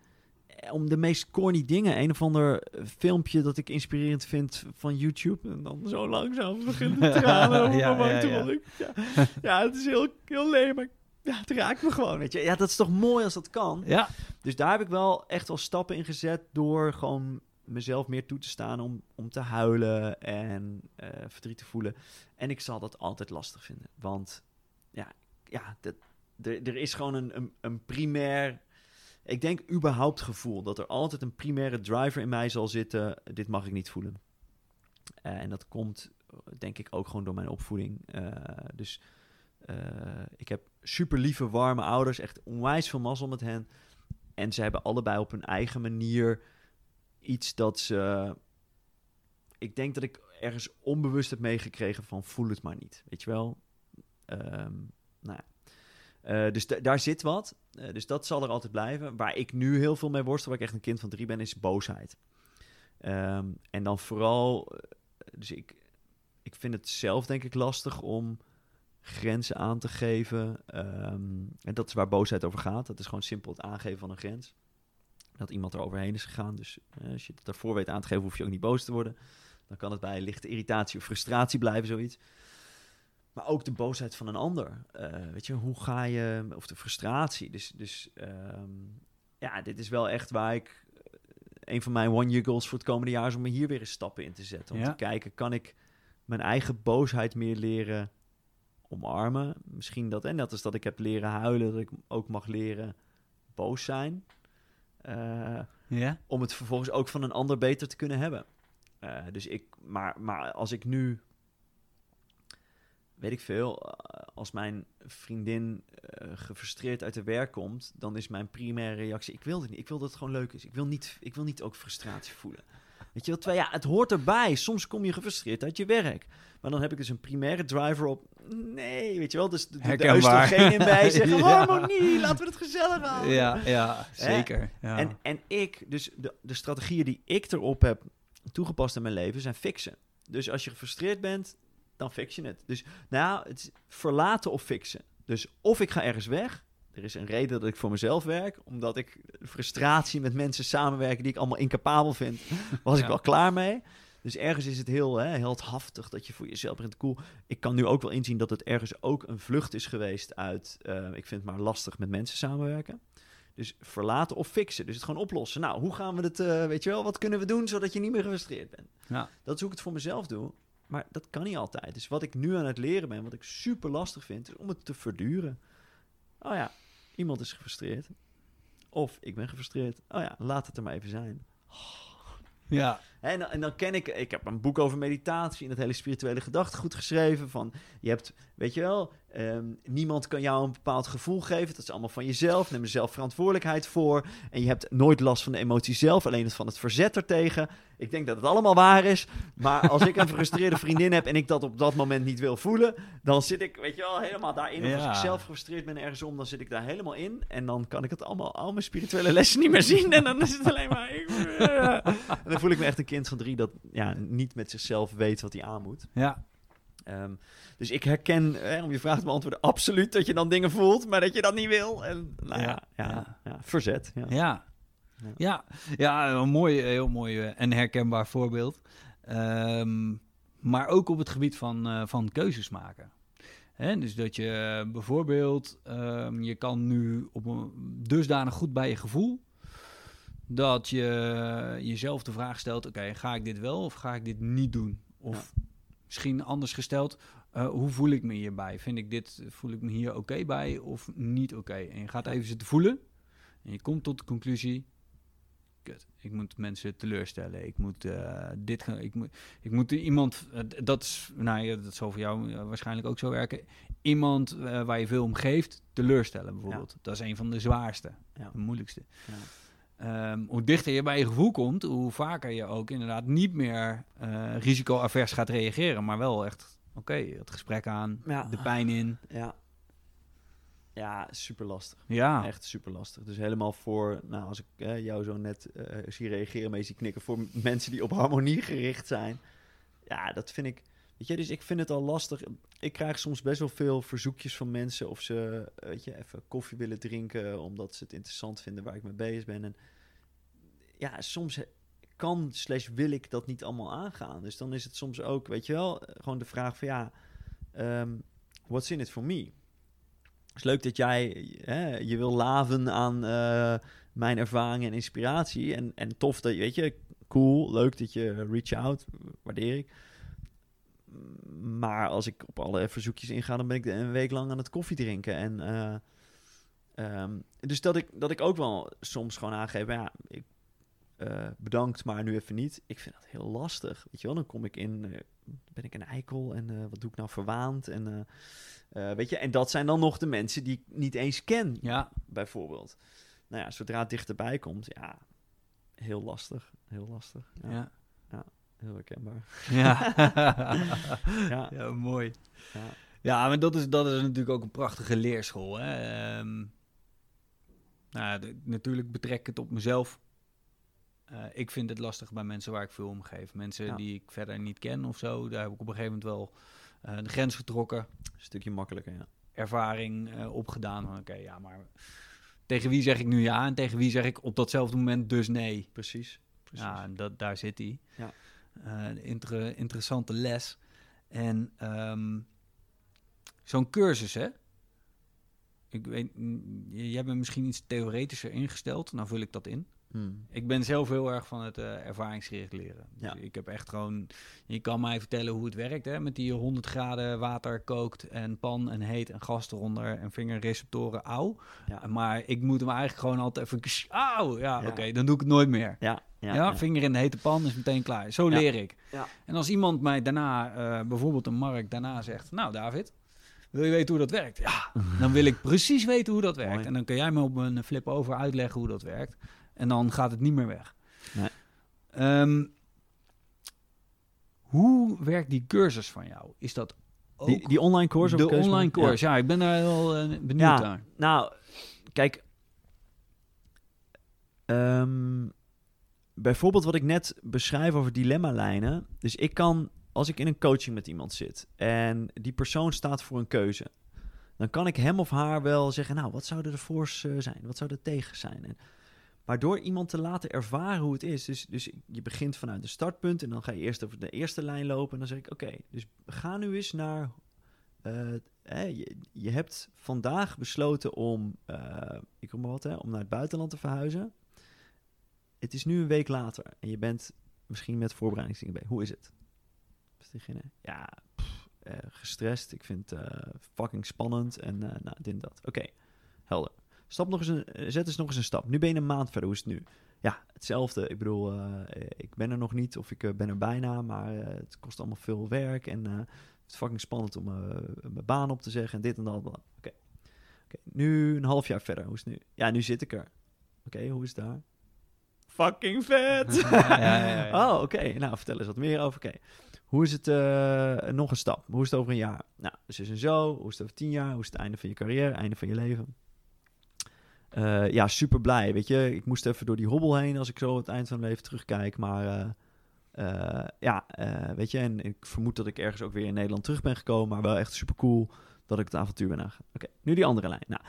om de meest corny dingen, een of ander filmpje dat ik inspirerend vind van YouTube, en dan zo langzaam beginnen te tranen *laughs* over Ja, mijn ja, ja. Ja, ja, het is heel, heel leem, maar ja, het raakt me gewoon, weet je. Ja, dat is toch mooi als dat kan. Ja, Dus daar heb ik wel echt wel stappen in gezet door gewoon mezelf meer toe te staan om, om te huilen en eh, verdriet te voelen. En ik zal dat altijd lastig vinden. Want ja, ja dat, er, er is gewoon een, een, een primair... Ik denk überhaupt gevoel dat er altijd een primaire driver in mij zal zitten. Dit mag ik niet voelen. Eh, en dat komt, eh, denk ik, ook gewoon door mijn opvoeding. Eh, dus ik heb super lieve, warme ouders. Echt onwijs veel mazzel met hen. En ze hebben allebei op hun eigen manier iets dat ze... Ik denk dat ik ergens onbewust heb meegekregen van voel het maar niet. Weet je wel? Ehm, nou ja. Eh, dus da- daar zit wat. Eh, dus dat zal er altijd blijven. Waar ik nu heel veel mee worstel, waar ik echt een kind van drie ben, is boosheid. Ehm, en dan vooral... eh, Dus ik, ik vind het zelf denk ik lastig om grenzen aan te geven. Ehm, en dat is waar boosheid over gaat. Dat is gewoon simpel het aangeven van een grens. Dat iemand er overheen is gegaan. Dus als je het daarvoor weet aan te geven, hoef je ook niet boos te worden. Dan kan het bij lichte irritatie of frustratie blijven, zoiets. Maar ook de boosheid van een ander. Eh, weet je, hoe ga je... Of de frustratie. Dus, dus ehm, ja, dit is wel echt waar ik... eh, Een van mijn one-year goals voor het komende jaar is om me hier weer eens stappen in te zetten. Om Ja. te kijken, kan ik mijn eigen boosheid meer leren omarmen? Misschien dat, en dat is dat ik heb leren huilen, dat ik ook mag leren boos zijn. Eh, Ja? om het vervolgens ook van een ander beter te kunnen hebben. Dus ik, maar, maar als ik nu, weet ik veel, eh, als mijn vriendin eh, gefrustreerd uit de werk komt, dan is mijn primaire reactie: ik wil dit niet. Ik wil dat het gewoon leuk is. Ik wil niet, ik wil niet ook frustratie voelen. Weet je wel, terwijl ja, het hoort erbij. Soms kom je gefrustreerd uit je werk. Maar dan heb ik dus een primaire driver op. Nee, weet je wel, dus de, de, de oestrogeen in mij zeggen: *laughs* Ja. harmonie, laten we het gezellig houden. Ja, ja, zeker. Ja. En, en ik, dus de, de strategieën die ik erop heb toegepast in mijn leven, zijn fixen. Dus als je gefrustreerd bent, dan fix je het. Dus nou, het is verlaten of fixen. Dus of ik ga ergens weg. Er is een reden dat ik voor mezelf werk. Omdat ik frustratie met mensen samenwerken die ik allemaal incapabel vind, *laughs* was ik wel klaar mee. Dus ergens is het heel hè, heldhaftig dat je voor jezelf bent cool. Ik kan nu ook wel inzien dat het ergens ook een vlucht is geweest uit... eh, ik vind het maar lastig met mensen samenwerken. Dus verlaten of fixen. Dus het gewoon oplossen. Nou, hoe gaan we het, eh, weet je wel, wat kunnen we doen zodat je niet meer gefrustreerd bent? Ja. Dat is hoe ik het voor mezelf doe. Maar dat kan niet altijd. Dus wat ik nu aan het leren ben, wat ik super lastig vind, is om het te verduren. Oh ja, iemand is gefrustreerd. Of ik ben gefrustreerd. Oh ja, laat het er maar even zijn. ja. En dan, en dan ken ik, ik heb een boek over meditatie en het hele spirituele gedachtegoed geschreven. Van je hebt, weet je wel, ehm, niemand kan jou een bepaald gevoel geven. Dat is allemaal van jezelf. Neem er zelf verantwoordelijkheid voor. En je hebt nooit last van de emotie zelf, alleen het van het verzet ertegen. Ik denk dat het allemaal waar is. Maar als ik een gefrustreerde vriendin heb en ik dat op dat moment niet wil voelen, dan zit ik, weet je wel, helemaal daarin. Of als ik zelf gefrustreerd ben ergens om, dan zit ik daar helemaal in. En dan kan ik het allemaal, al mijn spirituele lessen niet meer zien. En dan is het alleen maar. Ik, *laughs* en dan voel ik me echt een kind van drie dat ja, niet met zichzelf weet wat hij aan moet. Ja. Ehm, dus ik herken, hè, om je vraag te beantwoorden, absoluut dat je dan dingen voelt, maar dat je dat niet wil. En, nou ja, Ja, ja, verzet. Ja. Ja. Ja. Ja, ja een mooi, heel mooi eh, en herkenbaar voorbeeld. Ehm, maar ook op het gebied van, eh, van keuzes maken. Hè, dus dat je eh, bijvoorbeeld, ehm, je kan nu op een dusdanig goed bij je gevoel, dat je jezelf de vraag stelt, oké, ga ik dit wel of ga ik dit niet doen? Of misschien anders gesteld, eh, hoe voel ik me hierbij? Vind ik dit, voel ik me hier oké bij of niet oké? En je gaat even zitten voelen en je komt tot de conclusie, kut, ik moet mensen teleurstellen. Ik moet eh, dit gaan, ik moet, ik moet iemand, eh, dat is, nou ja, dat zal voor jou waarschijnlijk ook zo werken. Iemand waar je veel om geeft, teleurstellen bijvoorbeeld. Dat is een van de zwaarste, Ja. de moeilijkste. Ja. Ehm, hoe dichter je bij je gevoel komt, hoe vaker je ook inderdaad niet meer eh risicoavers gaat reageren, maar wel echt, oké, het gesprek aan, Ja. de pijn in. Ja, ja super lastig. Ja, Echt super lastig. Dus helemaal voor, nou, als ik eh, jou zo net eh, zie reageren, mee zie knikken, voor mensen die op harmonie gericht zijn. Ja, dat vind ik. Weet je, dus ik vind het al lastig. Ik krijg soms best wel veel verzoekjes van mensen of ze, eh, weet je, even koffie willen drinken omdat ze het interessant vinden waar ik mee bezig ben. En ja, soms kan slash wil ik dat niet allemaal aangaan. Dus dan is het soms ook, weet je wel, gewoon de vraag van ja, ehm, what's in it for me? Het is leuk dat jij hè, je wil laven aan eh, mijn ervaring en inspiratie. En, en tof dat je, weet je, cool, leuk dat je reach out, waardeer ik. Maar als ik op alle verzoekjes inga, dan ben ik een week lang aan het koffie drinken. En, eh, ehm, dus dat ik, dat ik ook wel soms gewoon aangeef, ja, eh, bedankt, maar nu even niet. Ik vind dat heel lastig. Weet je wel, dan kom ik in, eh, ben ik een eikel en eh, wat doe ik nou verwaand? En, weet je, en dat zijn dan nog de mensen die ik niet eens ken, Ja, bijvoorbeeld. Nou ja, zodra het dichterbij komt, ja, heel lastig. Heel lastig. Ja, ja. Heel herkenbaar. Ja, *laughs* Ja. ja mooi. Ja. Ja, maar dat is, dat is natuurlijk ook een prachtige leerschool. Hè? Ehm, nou, de- natuurlijk betrek ik het op mezelf. Eh, ik vind het lastig bij mensen waar ik veel om geef. Mensen Ja. die ik verder niet ken of zo. Daar heb ik op een gegeven moment wel eh, de grens getrokken. Een stukje makkelijker, ja. Ervaring eh, opgedaan. Van oké, ja, maar tegen wie zeg ik nu ja? En tegen wie zeg ik op datzelfde moment dus nee? Precies. Precies. Ja, dat, daar zit hij. Ja. Inter- interessante les. En ehm, zo'n cursus, hè? Ik weet, j- jij bent misschien iets theoretischer ingesteld. Nou vul ik dat in. Hmm. Ik ben zelf heel erg van het eh, ervaringsgericht leren. Ja. ik heb echt gewoon... Je kan mij vertellen hoe het werkt, hè? Met die 100 graden water kookt en pan en heet en gas eronder en vingerreceptoren, auw. Ja. Maar ik moet hem eigenlijk gewoon altijd even... ksh, Auw! Ja, Ja. oké, dan doe ik het nooit meer. Ja, Ja, vinger in de hete pan is meteen klaar. Zo leer ik. Ja. En als iemand mij daarna, eh, bijvoorbeeld een Mark, daarna zegt... Nou, David, wil je weten hoe dat werkt? Ja, dan wil ik *laughs* precies weten hoe dat werkt. Mooi. En dan kun jij me op een flip over uitleggen hoe dat werkt. En dan gaat het niet meer weg. Nee. Ehm, hoe werkt die cursus van jou? Is dat ook Die, die online course? de online course? Ja, ik ben daar wel eh, benieuwd Ja. naar. Nou, kijk. ehm, bijvoorbeeld wat ik net beschrijf over dilemma-lijnen. Dus ik kan, als ik in een coaching met iemand zit en die persoon staat voor een keuze, dan kan ik hem of haar wel zeggen: Nou, wat zouden de voor's eh, zijn? Wat zou de tegen zijn? En, maar door iemand te laten ervaren hoe het is, dus, dus je begint vanuit een startpunt en dan ga je eerst over de eerste lijn lopen. En dan zeg ik: Oké, dus ga nu eens naar eh, je, je hebt vandaag besloten om, eh, ik maar wat, hè, om naar het buitenland te verhuizen. Het is nu een week later en je bent misschien met voorbereidingsdingen bij. Hoe is het? Is diegene? Ja, eh, gestrest. Ik vind het fucking spannend en nou, dit dat. Oké, helder. Stap nog eens een, eh, zet eens nog eens een stap. Nu ben je een maand verder. Hoe is het nu? Ja, hetzelfde. Ik bedoel, eh, ik ben er nog niet of ik eh, ben er bijna, maar het kost allemaal veel werk en het is fucking spannend om mijn baan op te zeggen en dit en dat. Oké. Oké, nu een half jaar verder. Hoe is het nu? Ja, nu zit ik er. Oké, hoe is het daar? Fucking vet! *laughs* Ja, ja, ja. *laughs* Oh, oké. Nou, vertel eens wat meer over. Oké. Hoe is het nog een stap? Hoe is het over een jaar? Nou, dus is en zo. Hoe is het over tien jaar? Hoe is het einde van je carrière? Einde van je leven? Eh, ja, super blij. Weet je, ik moest even door die hobbel heen als ik zo het eind van mijn leven terugkijk. Maar eh, eh, ja, weet je, en ik vermoed dat ik ergens ook weer in Nederland terug ben gekomen. Maar wel echt super cool dat ik het avontuur ben aangegaan. Oké, nu die andere lijn. Nou,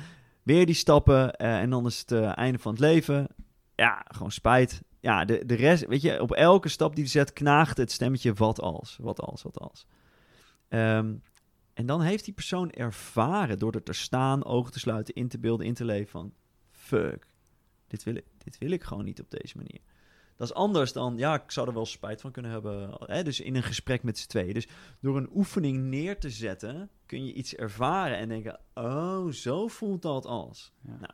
weer die stappen en dan is het einde van het leven. Ja, gewoon spijt. Ja, de, de rest, weet je, op elke stap die je zet knaagt het stemmetje wat als, wat als, wat als. Ehm, en dan heeft die persoon ervaren door er te staan, ogen te sluiten, in te beelden, in te leven van... Fuck, dit wil ik, dit wil ik gewoon niet op deze manier. Dat is anders dan, ja, ik zou er wel spijt van kunnen hebben. Hè? Dus in een gesprek met z'n tweeën. Dus door een oefening neer te zetten, kun je iets ervaren en denken: oh, zo voelt dat als. Ja. Nou,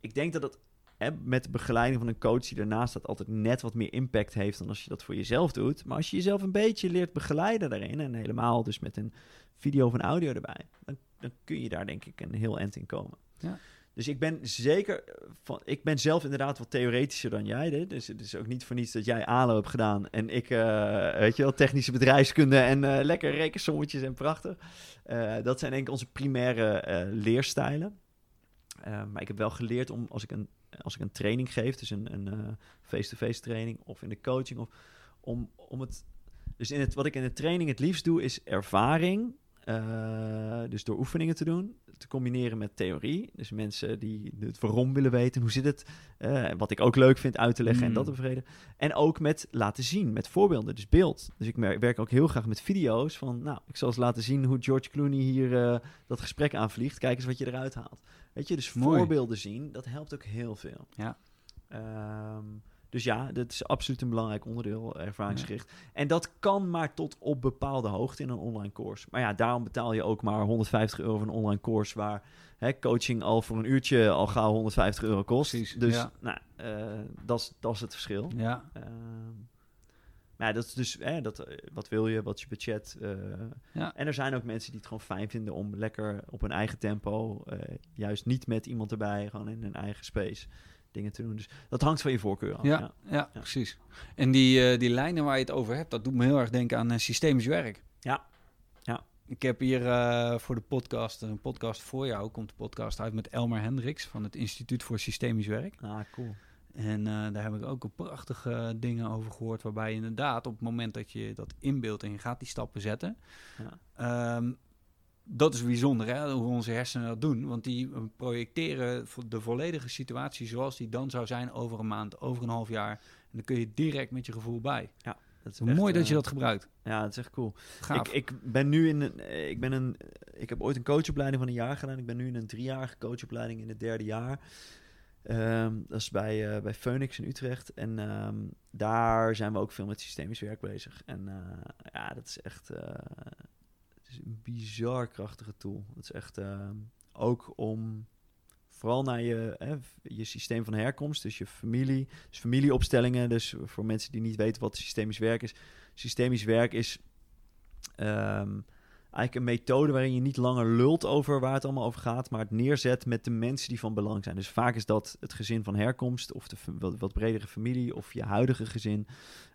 ik denk dat het hè, met de begeleiding van een coach die ernaast staat altijd net wat meer impact heeft dan als je dat voor jezelf doet. Maar als je jezelf een beetje leert begeleiden daarin, en helemaal dus met een video of een audio erbij, dan, dan kun je daar denk ik een heel eind in komen. Ja. Dus ik ben zeker van, ik ben zelf inderdaad wat theoretischer dan jij. Dus het is ook niet voor niets dat jij ALO hebt gedaan en ik, eh, weet je wel, technische bedrijfskunde en eh, lekker rekensommetjes en prachtig. Eh, dat zijn denk ik onze primaire eh, leerstijlen. Eh, maar ik heb wel geleerd om als ik een, als ik een training geef, dus een een, eh, face-to-face training of in de coaching, of om, om het. Dus in het, wat ik in de training het liefst doe, is ervaring. Eh, dus door oefeningen te doen, te combineren met theorie. Dus mensen die het waarom willen weten, hoe zit het, eh, wat ik ook leuk vind uit te leggen en Mm. dat te bevreden. En ook met laten zien, met voorbeelden, dus beeld. Dus ik werk ook heel graag met video's van, nou, ik zal eens laten zien hoe George Clooney hier eh, dat gesprek aanvliegt. Kijk eens wat je eruit haalt. Weet je, dus Mooi. voorbeelden zien, dat helpt ook heel veel. Ja. Ehm, Dus ja, dat is absoluut een belangrijk onderdeel, ervaringsgericht. En dat kan maar tot op bepaalde hoogte in een online course. Maar ja, daarom betaal je ook maar 150 euro voor een online course... waar hè, coaching al voor een uurtje al gauw 150 euro kost. Precies, dus ja. nou, eh, dat is- het verschil. Ja, Ehm, maar ja, dat is dus, hè, dat, eh, wat wil je, wat is je budget? eh. Ja. En er zijn ook mensen die het gewoon fijn vinden om lekker op hun eigen tempo, eh, juist niet met iemand erbij, gewoon in hun eigen space dingen te doen. Dus dat hangt van je voorkeur af. ja, ja. ja, precies. En die, eh, die lijnen waar je het over hebt, dat doet me heel erg denken aan eh, systemisch werk. Ja. Ja. Ik heb hier eh, voor de podcast, een podcast voor jou, komt de podcast uit met Elmer Hendricks van het Instituut voor Systemisch Werk. Ah, cool. En daar heb ik ook prachtige dingen over gehoord, waarbij je inderdaad op het moment dat je dat inbeeldt en je gaat die stappen zetten, Ja. Ehm, dat is bijzonder hè, hoe onze hersenen dat doen. Want die eh, projecteren de volledige situatie zoals die dan zou zijn over een maand, over een half jaar. En dan kun je direct met je gevoel bij. Dat is echt, mooi dat eh, je dat gebruikt. Ja, dat is echt cool. Gaaf. Ik, ik ben nu in een, eh, ik ben een, ik heb ooit een coachopleiding van een jaar gedaan. Ik ben nu in een driejarige coachopleiding in het derde jaar. Ehm, dat is bij, eh, bij Phoenix in Utrecht. En ehm, daar zijn we ook veel met systemisch werk bezig. En ja, dat is echt een bizar krachtige tool. Het is echt ehm, ook om vooral naar je, hè, je systeem van herkomst, dus je familie, dus familieopstellingen. Dus voor mensen die niet weten wat systemisch werk is. Systemisch werk is ehm, eigenlijk een methode waarin je niet langer lult over waar het allemaal over gaat, maar het neerzet met de mensen die van belang zijn. Dus vaak is dat het gezin van herkomst of de wat bredere familie of je huidige gezin.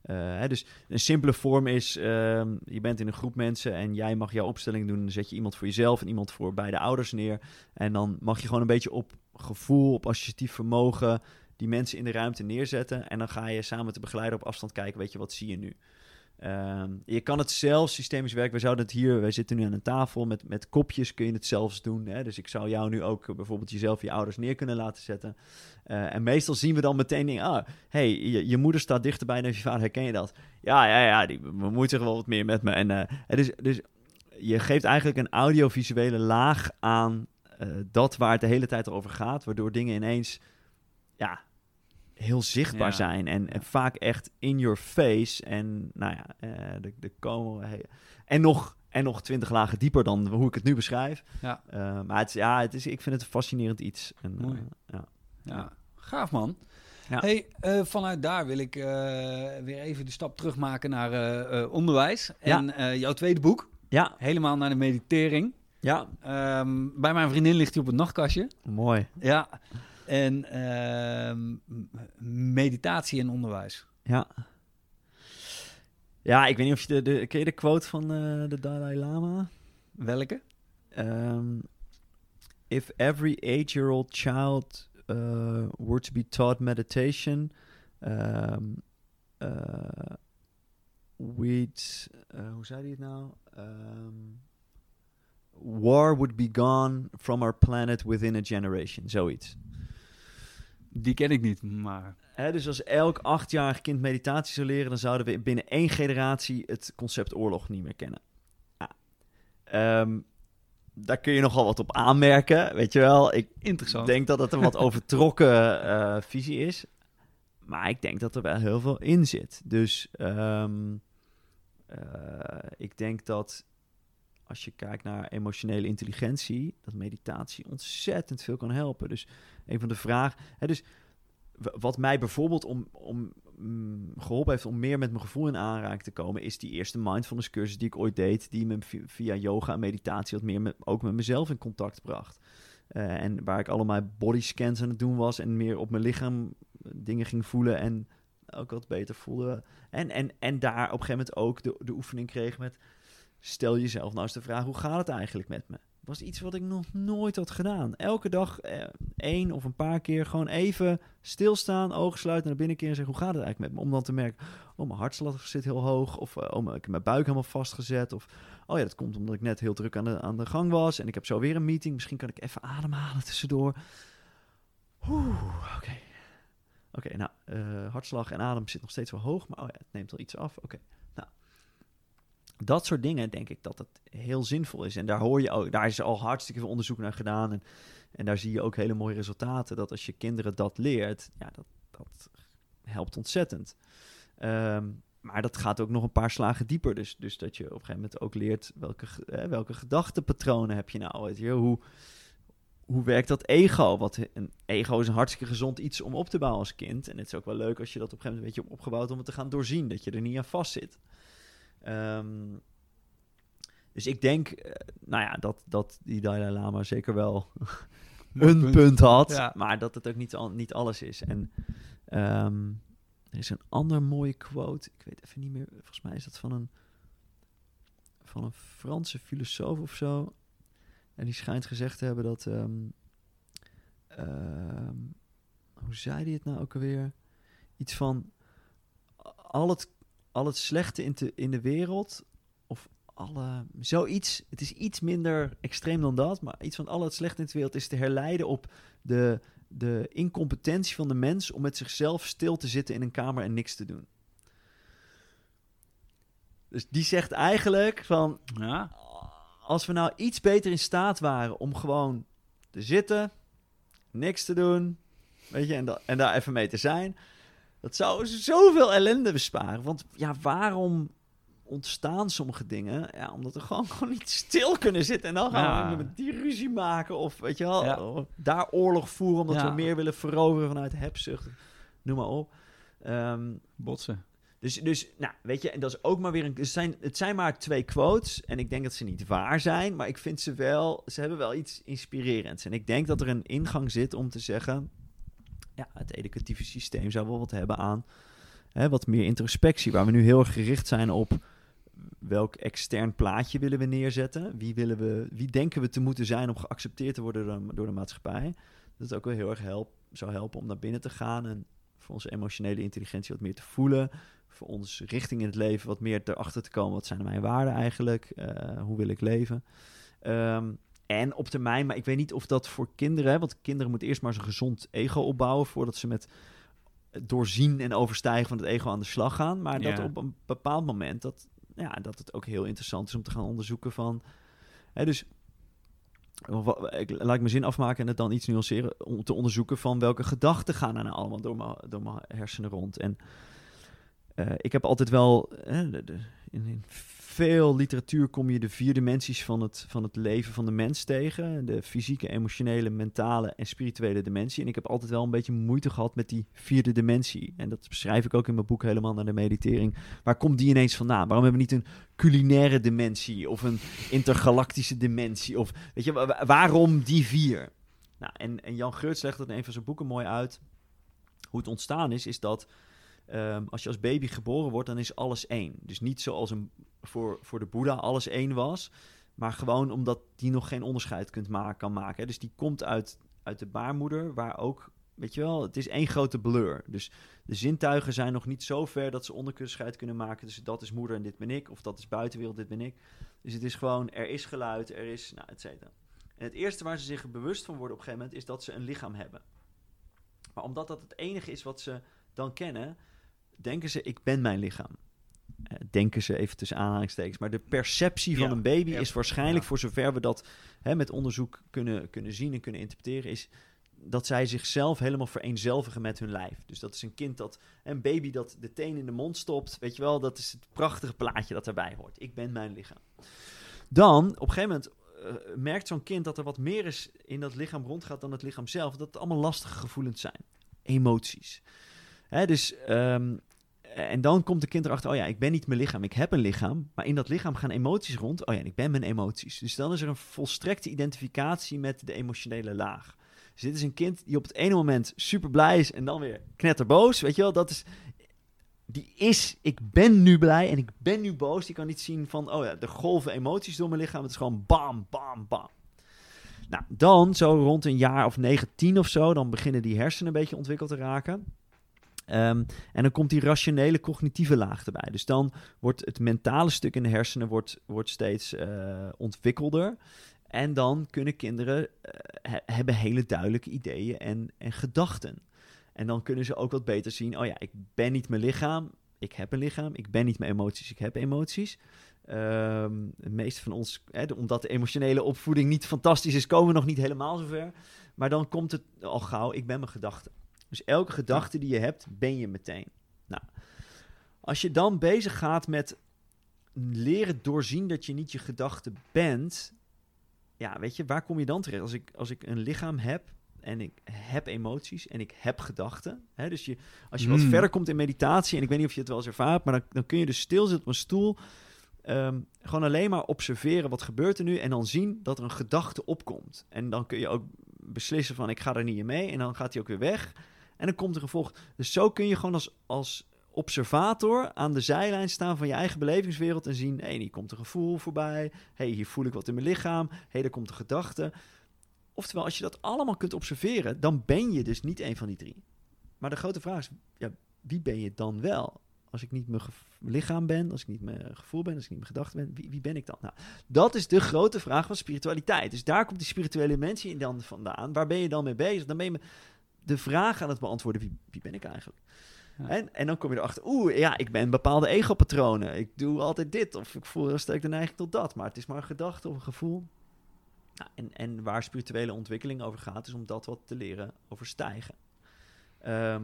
Eh, hè, dus een simpele vorm is, ehm, je bent in een groep mensen en jij mag jouw opstelling doen. Dan zet je iemand voor jezelf en iemand voor beide ouders neer. En dan mag je gewoon een beetje op gevoel, op associatief vermogen die mensen in de ruimte neerzetten. En dan ga je samen met de begeleider op afstand kijken, weet je, wat zie je nu? Ehm, je kan het zelf systemisch werken. We zouden het hier, wij zitten nu aan een tafel met, met kopjes, kun je het zelfs doen. Hè? Dus ik zou jou nu ook eh, bijvoorbeeld jezelf, je ouders neer kunnen laten zetten. Eh, en meestal zien we dan meteen ah, hey, je, je moeder staat dichterbij dan je vader, herken je dat? Ja, ja, ja, die bemoeit zich wel wat meer met me. En het is, dus je geeft eigenlijk een audiovisuele laag aan eh, dat waar het de hele tijd over gaat, waardoor dingen ineens, ja, heel zichtbaar Ja. zijn en, en vaak echt in your face. En nou ja, eh, de, de komen en nog en nog twintig lagen dieper dan hoe ik het nu beschrijf. Ja. Eh, maar het, is- ja, het is, ik vind het een fascinerend iets. En, eh, ja. Ja, gaaf man. Ja. Hey, vanuit daar wil ik weer even de stap terugmaken naar onderwijs. En jouw tweede boek, ja, helemaal naar de meditering. ja, Ehm, bij mijn vriendin ligt hij op het nachtkastje. mooi. Ja. En ehm, meditatie en onderwijs. Ja. Ja, ik weet niet of je de, de ken je de quote van eh, de Dalai Lama? Welke? Um, if every eight-year-old child uh, were to be taught meditation, um, uh, we'd, hoe zei hij het nou? Um, war would be gone from our planet within a generation, zoiets. Die ken ik niet, maar... Dus als elk achtjarig kind meditatie zou leren, dan zouden we binnen één generatie het concept oorlog niet meer kennen. Ja. Ehm, daar kun je nogal wat op aanmerken, weet je wel. Ik Interessant. denk dat het een wat overtrokken eh, visie is. Maar ik denk dat er wel heel veel in zit. Dus ehm, eh, ik denk dat als je kijkt naar emotionele intelligentie, dat meditatie ontzettend veel kan helpen. Dus een van de vragen. Hè, dus wat mij bijvoorbeeld om, om mm, geholpen heeft om meer met mijn gevoel in aanraking te komen, is die eerste mindfulness cursus die ik ooit deed, die me vi- via yoga en meditatie wat meer met, ook met mezelf in contact bracht. Eh, en waar ik allemaal bodyscans aan het doen was en meer op mijn lichaam dingen ging voelen en ook wat beter voelde. En, en, en daar op een gegeven moment ook de, de oefening kreeg met stel jezelf nou eens de vraag, hoe gaat het eigenlijk met me? Was iets wat ik nog nooit had gedaan. Elke dag eh, één of een paar keer gewoon even stilstaan, ogen sluiten, naar binnen keren en zeggen, hoe gaat het eigenlijk met me? Om dan te merken, oh, mijn hartslag zit heel hoog. Of eh, oh, ik heb mijn buik helemaal vastgezet. Of, oh ja, dat komt omdat ik net heel druk aan de, aan de gang was. En ik heb zo weer een meeting. Misschien kan ik even ademhalen tussendoor. Oeh, oké. Oké, nou, eh, hartslag en adem zit nog steeds wel hoog. Maar oh ja, het neemt al iets af. Oké. Dat soort dingen denk ik dat het heel zinvol is. En daar hoor je ook, daar is al hartstikke veel onderzoek naar gedaan. En, en daar zie je ook hele mooie resultaten. Dat als je kinderen dat leert, ja, dat, dat helpt ontzettend. Ehm, maar dat gaat ook nog een paar slagen dieper. Dus, dus dat je op een gegeven moment ook leert welke, ge- eh, welke gedachtenpatronen heb je nou. Weet je? Hoe, hoe werkt dat ego? Wat, een ego is een hartstikke gezond iets om op te bouwen als kind. En het is ook wel leuk als je dat op een gegeven moment een beetje opgebouwd om het te gaan doorzien. Dat je er niet aan vast zit. Ehm, dus ik denk, eh, nou ja, dat, dat die Dalai Lama zeker wel een punt. punt, had. Ja. Maar dat het ook niet, al, niet alles is. En ehm, er is een andere mooie quote. Ik weet even niet meer. Volgens mij is dat van een, van een Franse filosoof of zo. En die schijnt gezegd te hebben dat. ehm, hoe zei hij het nou ook alweer? Iets van. Al het, al het slechte in, te, in de wereld. Of alle. Zoiets. Het is iets minder extreem dan dat. Maar iets van al het slechte in de wereld is te herleiden op de, de incompetentie van de mens. om met zichzelf stil te zitten in een kamer en niks te doen. Dus die zegt eigenlijk van Ja, als we nou iets beter in staat waren om gewoon te zitten, niks te doen, weet je, en, da- en daar even mee te zijn, dat zou zoveel ellende besparen. Want ja, waarom ontstaan sommige dingen? Ja, omdat we gewoon, *laughs* gewoon niet stil kunnen zitten en dan gaan Ja. we met die ruzie maken of weet je wel, Ja. daar oorlog voeren omdat Ja. we meer willen veroveren vanuit hebzucht, noem maar op. Ehm, botsen. dus, dus, nou, weet je, en dat is ook maar weer een. Het zijn, het zijn maar twee quotes. En ik denk dat ze niet waar zijn. Maar ik vind ze wel. Ze hebben wel iets inspirerends. En ik denk dat er een ingang zit om te zeggen. Ja, het educatieve systeem zou wel wat hebben aan. Hè, wat meer introspectie. Waar we nu heel erg gericht zijn op. Welk extern plaatje willen we neerzetten? Wie, willen we, wie denken we te moeten zijn om geaccepteerd te worden door, de maatschappij? Dat het ook wel heel erg help, zou helpen om naar binnen te gaan en voor onze emotionele intelligentie wat meer te voelen voor ons richting in het leven wat meer erachter te komen. Wat zijn mijn waarden eigenlijk? Eh, hoe wil ik leven? Ehm, en op termijn, maar ik weet niet of dat voor kinderen... hè, want kinderen moeten eerst maar zo'n gezond ego opbouwen... voordat ze met doorzien en overstijgen van het ego aan de slag gaan. Maar dat Ja. op een bepaald moment... Dat, ja, dat het ook heel interessant is om te gaan onderzoeken van... Hè, dus ik, laat ik mijn zin afmaken en het dan iets nuanceren... om te onderzoeken van welke gedachten gaan er nou allemaal door mijn, door mijn hersenen rond. En eh, ik heb altijd wel. eh, de- de- in, in veel literatuur kom je de vier dimensies van het, van het leven van de mens tegen: de fysieke, emotionele, mentale en spirituele dimensie. En ik heb altijd wel een beetje moeite gehad met die vierde dimensie. En dat beschrijf ik ook in mijn boek helemaal naar de meditering. Waar komt die ineens vandaan? Waarom hebben we niet een culinaire dimensie of een intergalactische dimensie? Of weet je, wa- wa- waarom die vier? Nou, en, en Jan Geurts legt dat in een van zijn boeken mooi uit. Hoe het ontstaan is, is dat Ehm, als je als baby geboren wordt, dan is alles één. Dus niet zoals een, voor, voor de Boeddha alles één was, maar gewoon omdat die nog geen onderscheid kunt maken, kan maken. Dus die komt uit, uit de baarmoeder, waar ook, weet je wel, het is één grote blur. Dus de zintuigen zijn nog niet zo ver dat ze onderscheid kunnen maken. Dus dat is moeder en dit ben ik, of dat is buitenwereld, dit ben ik. Dus het is gewoon, er is geluid, er is, nou, et cetera. En het eerste waar ze zich bewust van worden op een gegeven moment, is dat ze een lichaam hebben. Maar omdat dat het enige is wat ze dan kennen, denken ze, ik ben mijn lichaam. Eh, denken ze even tussen aanhalingstekens. Maar de perceptie van een baby ja, is waarschijnlijk, ja. voor zover we dat hè, met onderzoek kunnen, kunnen zien en kunnen interpreteren, is dat zij zichzelf helemaal vereenzelvigen met hun lijf. Dus dat is een kind dat, een baby dat de teen in de mond stopt, weet je wel, dat is het prachtige plaatje dat erbij hoort. Ik ben mijn lichaam. Dan, op een gegeven moment, eh, merkt zo'n kind dat er wat meer is in dat lichaam rondgaat dan het lichaam zelf. Dat het allemaal lastige gevoelens zijn. Emoties. Hè, dus, ehm, en dan komt de kind erachter, oh ja, ik ben niet mijn lichaam, ik heb een lichaam. Maar in dat lichaam gaan emoties rond. Oh ja, ik ben mijn emoties. Dus dan is er een volstrekte identificatie met de emotionele laag. Dus dit is een kind die op het ene moment super blij is en dan weer knetterboos. Weet je wel, dat is. Die is, ik ben nu blij en ik ben nu boos. Die kan niet zien van, oh ja, de golven emoties door mijn lichaam. Het is gewoon bam, bam, bam. Nou, dan zo rond een jaar of 9, 10 of zo, dan beginnen die hersenen een beetje ontwikkeld te raken. Ehm, en dan komt die rationele cognitieve laag erbij. Dus dan wordt het mentale stuk in de hersenen wordt, wordt steeds eh, ontwikkelder. En dan kunnen kinderen eh, he- hebben hele duidelijke ideeën en, en gedachten. En dan kunnen ze ook wat beter zien: oh ja, ik ben niet mijn lichaam, ik heb een lichaam. Ik ben niet mijn emoties, ik heb emoties. Ehm de meeste van ons, hè, omdat de emotionele opvoeding niet fantastisch is, komen we nog niet helemaal zover. Maar dan komt het al gauw: ik ben mijn gedachten. Dus elke gedachte die je hebt, ben je meteen. Nou, als je dan bezig gaat met leren doorzien dat je niet je gedachte bent, ja, weet je, waar kom je dan terecht? Als ik, als ik een lichaam heb en ik heb emoties en ik heb gedachten. Hè? Dus je, als je wat Mm. verder komt in meditatie, en ik weet niet of je het wel eens ervaart, maar dan, dan kun je dus stilzitten op een stoel. ehm, gewoon alleen maar observeren wat gebeurt er nu en dan zien dat er een gedachte opkomt. En dan kun je ook beslissen van ik ga er niet in mee en dan gaat hij ook weer weg. En dan komt er een volg. Dus zo kun je gewoon als, als observator aan de zijlijn staan van je eigen belevingswereld en zien, hé, hier komt een gevoel voorbij. hey, hier voel ik wat in mijn lichaam. Hey, daar komt een gedachte. Oftewel, als je dat allemaal kunt observeren, dan ben je dus niet een van die drie. Maar de grote vraag is, ja, wie ben je dan wel? Als ik niet mijn lichaam ben, als ik niet mijn gevoel ben, als ik niet mijn gedachten ben, wie, wie ben ik dan? Nou, dat is de grote vraag van spiritualiteit. Dus daar komt die spirituele in dan vandaan. Waar ben je dan mee bezig? Dan ben je de vraag aan het beantwoorden, wie, wie ben ik eigenlijk? Ja. En, en dan kom je erachter, oeh, ja, ik ben bepaalde egopatronen. Ik doe altijd dit, of ik voel heel sterk de neiging tot dat. Maar het is maar een gedachte of een gevoel. Nou, en, en waar spirituele ontwikkeling over gaat, is om dat wat te leren overstijgen. Ehm,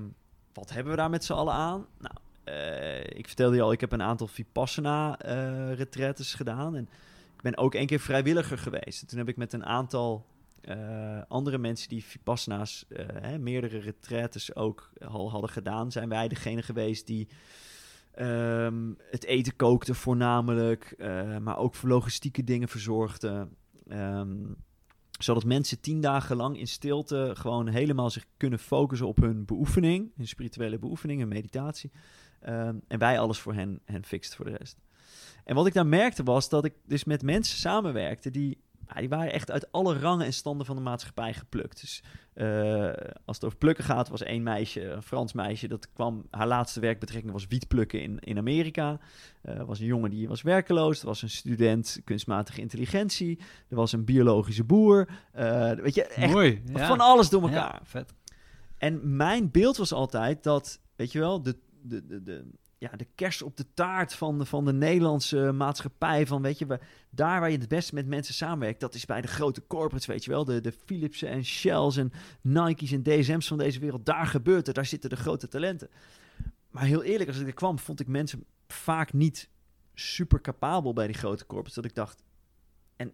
wat hebben we daar met z'n allen aan? Nou, eh, ik vertelde je al, ik heb een aantal Vipassana-retretes gedaan. En ik ben ook één keer vrijwilliger geweest. En toen heb ik met een aantal eh, andere mensen die Vipassana's, eh, hè, meerdere retretes ook al hadden gedaan, zijn wij degene geweest die ehm, het eten kookte voornamelijk, eh, maar ook voor logistieke dingen verzorgde. Ehm, zodat mensen tien dagen lang in stilte gewoon helemaal zich kunnen focussen op hun beoefening, hun spirituele beoefening, hun meditatie. Ehm, en wij alles voor hen, hen fixen voor de rest. En wat ik daar merkte was dat ik dus met mensen samenwerkte die, ja, die waren echt uit alle rangen en standen van de maatschappij geplukt. Dus eh, als het over plukken gaat, was één meisje, een Frans meisje, dat kwam, haar laatste werkbetrekking was wietplukken in, in Amerika. Er was een jongen die was werkeloos, er was een student kunstmatige intelligentie, er was een biologische boer. Eh, weet je, echt Mooi. Ja. van alles door Ja, elkaar. vet. En mijn beeld was altijd dat, weet je wel, de, de, de, de, ja, de kers op de taart van de, van de Nederlandse maatschappij. Van, weet je, we, daar waar je het beste met mensen samenwerkt, dat is bij de grote corporates, weet je wel. De, de Philipsen en Shells en Nike's en DSM's van deze wereld. Daar gebeurt het, daar zitten de grote talenten. Maar heel eerlijk, als ik er kwam, vond ik mensen vaak niet super capabel bij die grote corporates. Dat ik dacht, en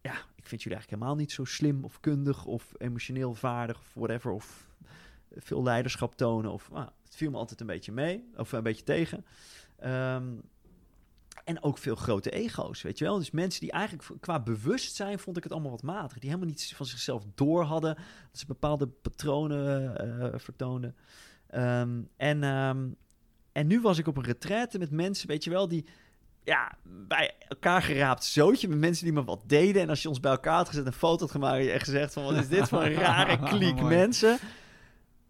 ja, ik vind jullie eigenlijk helemaal niet zo slim of kundig of emotioneel vaardig of whatever. Of veel leiderschap tonen. Of, ah, het viel me altijd een beetje mee, of een beetje tegen. Ehm, en ook veel grote ego's, weet je wel. Dus mensen die eigenlijk qua bewustzijn vond ik het allemaal wat matig. Die helemaal niet van zichzelf door hadden. Dat ze bepaalde patronen eh, vertoonden. Ehm, en, ehm, en nu was ik op een retraite met mensen, weet je wel, die ja, bij elkaar geraapt zootje met mensen die me wat deden. En als je ons bij elkaar had gezet en een foto had gemaakt, had je echt gezegd van, wat is dit voor een rare *laughs* kliek mensen.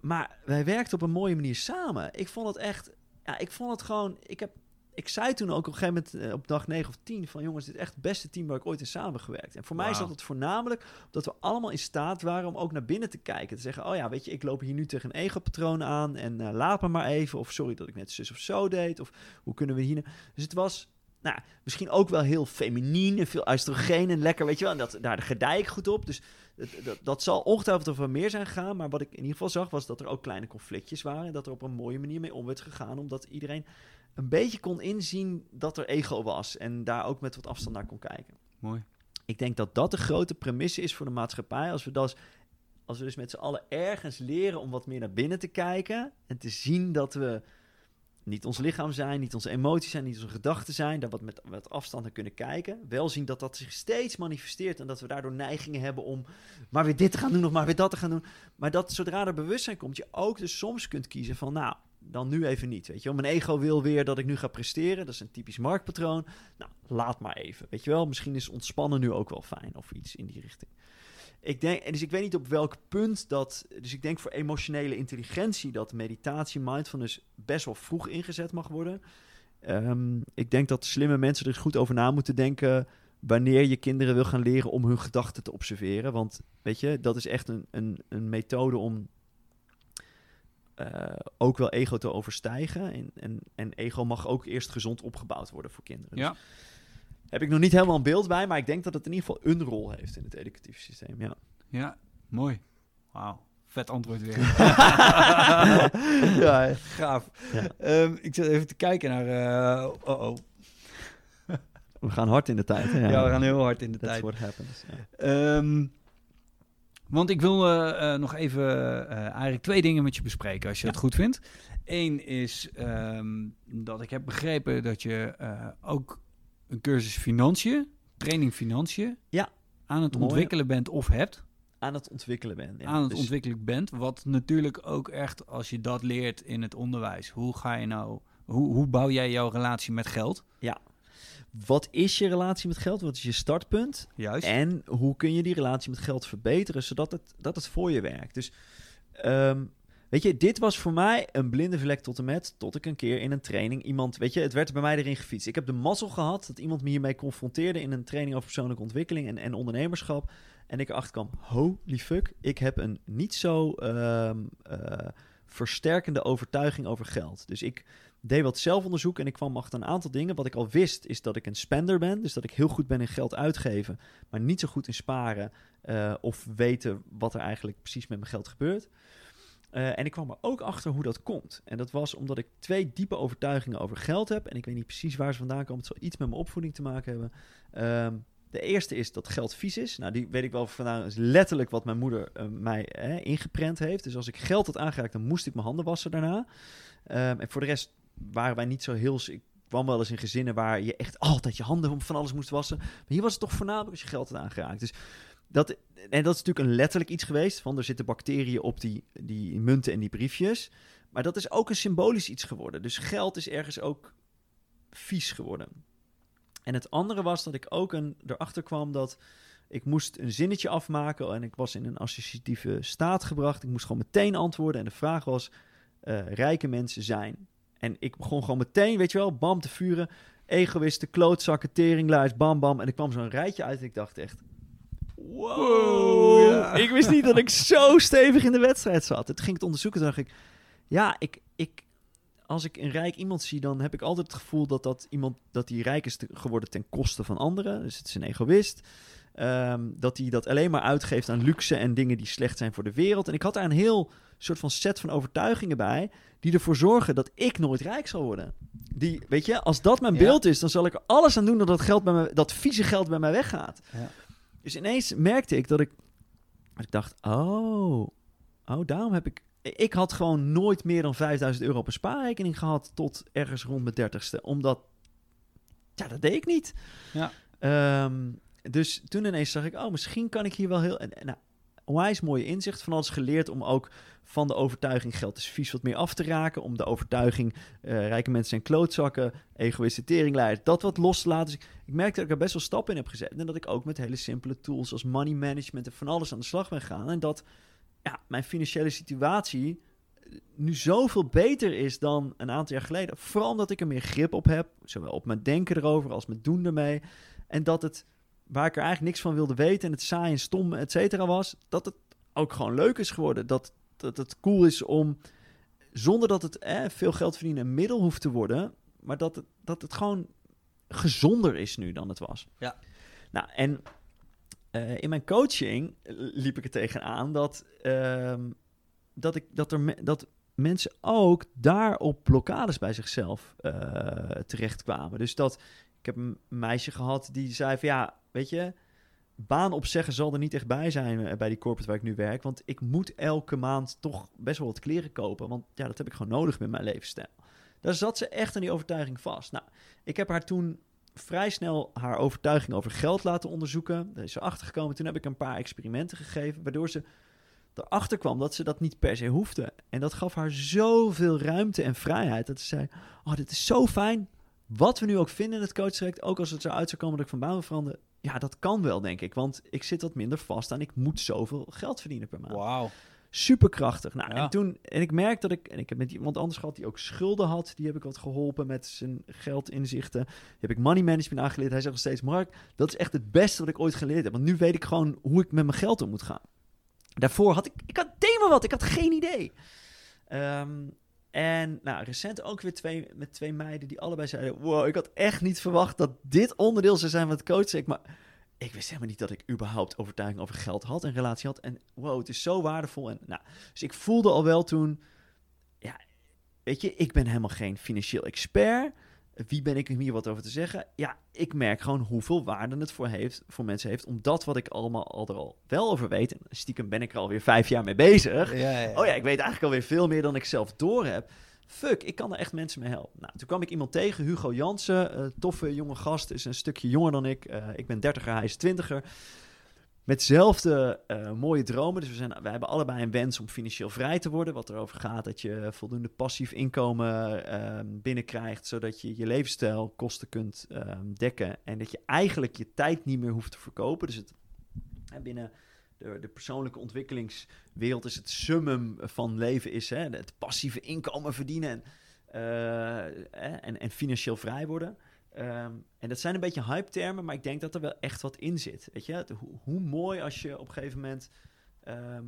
Maar wij werkten op een mooie manier samen. Ik vond het echt, ja, ik vond het gewoon, ik heb, ik zei toen ook op een gegeven moment eh, op dag 9 of 10 van jongens, dit is echt het beste team waar ik ooit in samengewerkt. En voor mij zat het voornamelijk dat we allemaal in staat waren om ook naar binnen te kijken. Te zeggen, oh ja, weet je, ik loop hier nu tegen een ego-patroon aan en eh, laat me maar even. Of sorry dat ik net zus of zo deed. Of hoe kunnen we hier... nou- Dus het was nou, misschien ook wel heel feminien en veel oestrogeen en lekker, weet je wel. En dat, daar gedij ik goed op. Dus dat, dat, dat zal ongetwijfeld over meer zijn gegaan. Maar wat ik in ieder geval zag, was dat er ook kleine conflictjes waren. En dat er op een mooie manier mee om werd gegaan. Omdat iedereen een beetje kon inzien dat er ego was. En daar ook met wat afstand naar kon kijken. Mooi. Ik denk dat dat de grote premisse is voor de maatschappij. Als we, dat, als we dus met z'n allen ergens leren om wat meer naar binnen te kijken. En te zien dat we niet ons lichaam zijn, niet onze emoties zijn, niet onze gedachten zijn. Daar wat met, met afstand naar kunnen kijken. Wel zien dat dat zich steeds manifesteert. En dat we daardoor neigingen hebben om maar weer dit te gaan doen of maar weer dat te gaan doen. Maar dat zodra er bewustzijn komt, je ook dus soms kunt kiezen van nou, dan nu even niet. Weet je wel, mijn ego wil weer dat ik nu ga presteren. Dat is een typisch marktpatroon. Nou, laat maar even. Weet je wel, misschien is ontspannen nu ook wel fijn of iets in die richting. Ik denk, en dus ik weet niet op welk punt dat. Dus ik denk voor emotionele intelligentie dat meditatie, mindfulness best wel vroeg ingezet mag worden. Ehm, ik denk dat slimme mensen er eens goed over na moeten denken. Wanneer je kinderen wil gaan leren om hun gedachten te observeren. Want weet je, dat is echt een, een, een methode om eh, ook wel ego te overstijgen. En, en, en ego mag ook eerst gezond opgebouwd worden voor kinderen. Dus Ja. Heb ik nog niet helemaal een beeld bij, maar ik denk dat het in ieder geval een rol heeft in het educatieve systeem. Ja. Ja, mooi. Wauw. vet antwoord weer. *laughs* ja, gaaf. Ja. Ehm, ik zit even te kijken naar... eh, oh oh. we gaan hard in de tijd. Hè? Ja. we gaan heel hard in de That's tijd. what happens. Ja. Ehm, want ik wil eh, eh, nog even eh, eigenlijk twee dingen met je bespreken, als je Ja. het goed vindt. Eén is ehm, dat ik heb begrepen dat je eh, ook een cursus financiën, training financiën, Ja. aan het Mooi. ontwikkelen bent of hebt. Aan het ontwikkelen ben. Ja. aan het Dus- ontwikkelen bent. Wat natuurlijk ook echt, als je dat leert in het onderwijs, hoe ga je nou, hoe, hoe bouw jij jouw relatie met geld? Wat is je relatie met geld? Wat is je startpunt? Juist. En hoe kun je die relatie met geld verbeteren zodat het, dat het voor je werkt? Dus ehm, weet je, dit was voor mij een blinde vlek tot en met tot ik een keer in een training iemand, weet je, het werd bij mij erin gefietst. Ik heb de mazzel gehad dat iemand me hiermee confronteerde in een training over persoonlijke ontwikkeling en, en ondernemerschap. En ik erachter kwam, holy fuck, ik heb een niet zo ehm, eh, versterkende overtuiging over geld. Dus ik deed wat zelfonderzoek en ik kwam achter een aantal dingen. Wat ik al wist is dat ik een spender ben, dus dat ik heel goed ben in geld uitgeven, maar niet zo goed in sparen eh, of weten wat er eigenlijk precies met mijn geld gebeurt. Eh, en ik kwam er ook achter hoe dat komt. En dat was omdat ik twee diepe overtuigingen over geld heb. En ik weet niet precies waar ze vandaan komen. Het zal iets met mijn opvoeding te maken hebben. Ehm, de eerste is dat geld vies is. Nou, die weet ik wel vandaan. Is letterlijk wat mijn moeder eh, mij eh, ingeprent heeft. Dus als ik geld had aangeraakt, dan moest ik mijn handen wassen daarna. Ehm, en voor de rest waren wij niet zo heel... Ik kwam wel eens in gezinnen waar je echt altijd je handen van alles moest wassen. Maar hier was het toch voornamelijk als je geld had aangeraakt. Dus dat, en dat is natuurlijk een letterlijk iets geweest. Van er zitten bacteriën op die, die munten en die briefjes. Maar dat is ook een symbolisch iets geworden. Dus geld is ergens ook vies geworden. En het andere was dat ik ook een, erachter kwam dat ik moest een zinnetje afmaken. En ik was in een associatieve staat gebracht. Ik moest gewoon meteen antwoorden. En de vraag was, eh, rijke mensen zijn. En ik begon gewoon meteen, weet je wel, bam te vuren. Egoïsten, klootzakken, teringluis, bam bam. En er kwam zo'n rijtje uit en ik dacht echt... Wow, Wow, ja. ik wist niet dat ik zo stevig in de wedstrijd zat. Toen ging het onderzoeken, toen dacht ik... Ja, ik, ik, als ik een rijk iemand zie, dan heb ik altijd het gevoel dat, dat iemand dat die rijk is te- geworden ten koste van anderen. Dus het is een egoïst. Ehm, dat hij dat alleen maar uitgeeft aan luxe en dingen die slecht zijn voor de wereld. En ik had daar een heel soort van set van overtuigingen bij, die ervoor zorgen dat ik nooit rijk zal worden. Die, weet je, als dat mijn Ja. beeld is, dan zal ik er alles aan doen dat dat, geld bij mij, dat vieze geld bij mij weggaat. Ja. Dus ineens merkte ik dat ik, dat ik dacht, oh, oh, daarom heb ik... Ik had gewoon nooit meer dan 5000 euro op een spaarrekening gehad tot ergens rond mijn dertigste. Omdat, ja, dat deed ik niet. Ja. Ehm, dus toen ineens zag ik, oh, misschien kan ik hier wel heel... En, nou, onwijs mooie inzicht van alles geleerd om ook van de overtuiging geld is vies wat meer af te raken. Om de overtuiging eh, rijke mensen zijn klootzakken, egoïstische teringleider, dat wat los te laten. Dus ik, ik merkte dat ik er best wel stappen in heb gezet. En dat ik ook met hele simpele tools als money management en van alles aan de slag ben gegaan. En dat ja, mijn financiële situatie eh, nu zoveel beter is dan een aantal jaar geleden. Vooral omdat ik er meer grip op heb, zowel op mijn denken erover als mijn doen ermee. En dat het, waar ik er eigenlijk niks van wilde weten en het saai en stom, et cetera was, dat het ook gewoon leuk is geworden. Dat, dat het cool is om, zonder dat het eh, veel geld verdienen een middel hoeft te worden, maar dat het, dat het gewoon gezonder is nu dan het was. Ja. Nou, en eh, in mijn coaching liep ik er tegenaan dat, ehm, dat, ik, dat, er me- dat mensen ook daarop blokkades bij zichzelf eh terechtkwamen. Dus dat ik heb een meisje gehad die zei van ja, weet je, baan opzeggen zal er niet echt bij zijn eh, bij die corporate waar ik nu werk. Want ik moet elke maand toch best wel wat kleren kopen. Want ja, dat heb ik gewoon nodig met mijn levensstijl. Daar zat ze echt aan die overtuiging vast. Nou, ik heb haar toen vrij snel haar overtuiging over geld laten onderzoeken. Daar is ze achtergekomen. Toen heb ik een paar experimenten gegeven, waardoor ze erachter kwam dat ze dat niet per se hoefde. En dat gaf haar zoveel ruimte en vrijheid. Dat ze zei, oh, dit is zo fijn. Wat we nu ook vinden in het coachtraject, ook als het zo uit zou komen dat ik van baan wil veranderen. Ja, dat kan wel, denk ik. Want ik zit wat minder vast aan, ik moet zoveel geld verdienen per maand. Wauw. Superkrachtig. Nou, Ja. en toen, en ik merk dat ik, en ik heb met iemand anders gehad die ook schulden had, die heb ik wat geholpen met zijn geldinzichten. Die heb ik money management aangeleerd. Hij zegt nog steeds, Mark, dat is echt het beste wat ik ooit geleerd heb. Want nu weet ik gewoon hoe ik met mijn geld om moet gaan. Daarvoor had ik, ik had thema wat, ik had geen idee. Ehm, en nou, recent ook weer twee, met twee meiden die allebei zeiden, wow, ik had echt niet verwacht dat dit onderdeel zou zijn van het coaching. Maar ik wist helemaal niet dat ik überhaupt overtuiging over geld had, een relatie had. En wow, het is zo waardevol. En, nou, dus ik voelde al wel toen, ja, weet je, ik ben helemaal geen financieel expert. Wie ben ik om hier wat over te zeggen? Ja, ik merk gewoon hoeveel waarde het voor, heeft, voor mensen heeft. om dat wat ik allemaal al er al wel over weet. En stiekem ben ik er alweer vijf jaar mee bezig. Ja, ja. Oh ja, ik weet eigenlijk alweer veel meer dan ik zelf door heb. Fuck, ik kan er echt mensen mee helpen. Nou, toen kwam ik iemand tegen, Hugo Jansen. eh, toffe jonge gast, is een stukje jonger dan ik. Eh, ik ben dertiger, hij is twintiger. Met dezelfde eh, mooie dromen. Dus we, zijn, we hebben allebei een wens om financieel vrij te worden. Wat erover gaat dat je voldoende passief inkomen ehm, binnenkrijgt. Zodat je je levensstijlkosten kunt ehm, dekken. En dat je eigenlijk je tijd niet meer hoeft te verkopen. Dus het, hè, binnen de, de persoonlijke ontwikkelingswereld is het summum van leven is hè, het passieve inkomen verdienen en, eh, en, en financieel vrij worden. Ehm, en dat zijn een beetje hype-termen, maar ik denk dat er wel echt wat in zit. Weet je, hoe, hoe mooi als je op een gegeven moment ehm,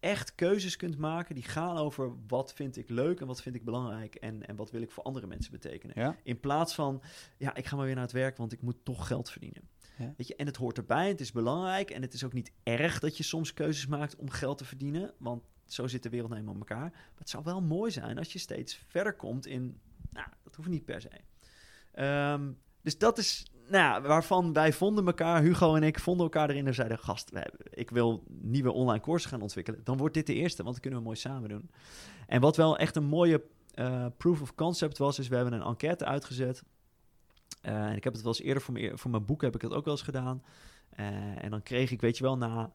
echt keuzes kunt maken die gaan over wat vind ik leuk en wat vind ik belangrijk en, en wat wil ik voor andere mensen betekenen. Ja? In plaats van, ja, ik ga maar weer naar het werk, want ik moet toch geld verdienen. Ja. Weet je, en het hoort erbij, het is belangrijk en het is ook niet erg dat je soms keuzes maakt om geld te verdienen, want zo zit de wereld nou eenmaal in elkaar. Maar het zou wel mooi zijn als je steeds verder komt in, nou, dat hoeft niet per se. Ehm, dus dat is, nou, waarvan wij vonden elkaar, Hugo en ik vonden elkaar erin en zeiden, gast, ik wil nieuwe online courses gaan ontwikkelen. Dan wordt dit de eerste, want dan kunnen we mooi samen doen. En wat wel echt een mooie eh, proof of concept was, is we hebben een enquête uitgezet. Eh, en ik heb het wel eens eerder voor mijn, voor mijn boek heb ik dat ook wel eens gedaan. Eh, en dan kreeg ik, weet je wel, na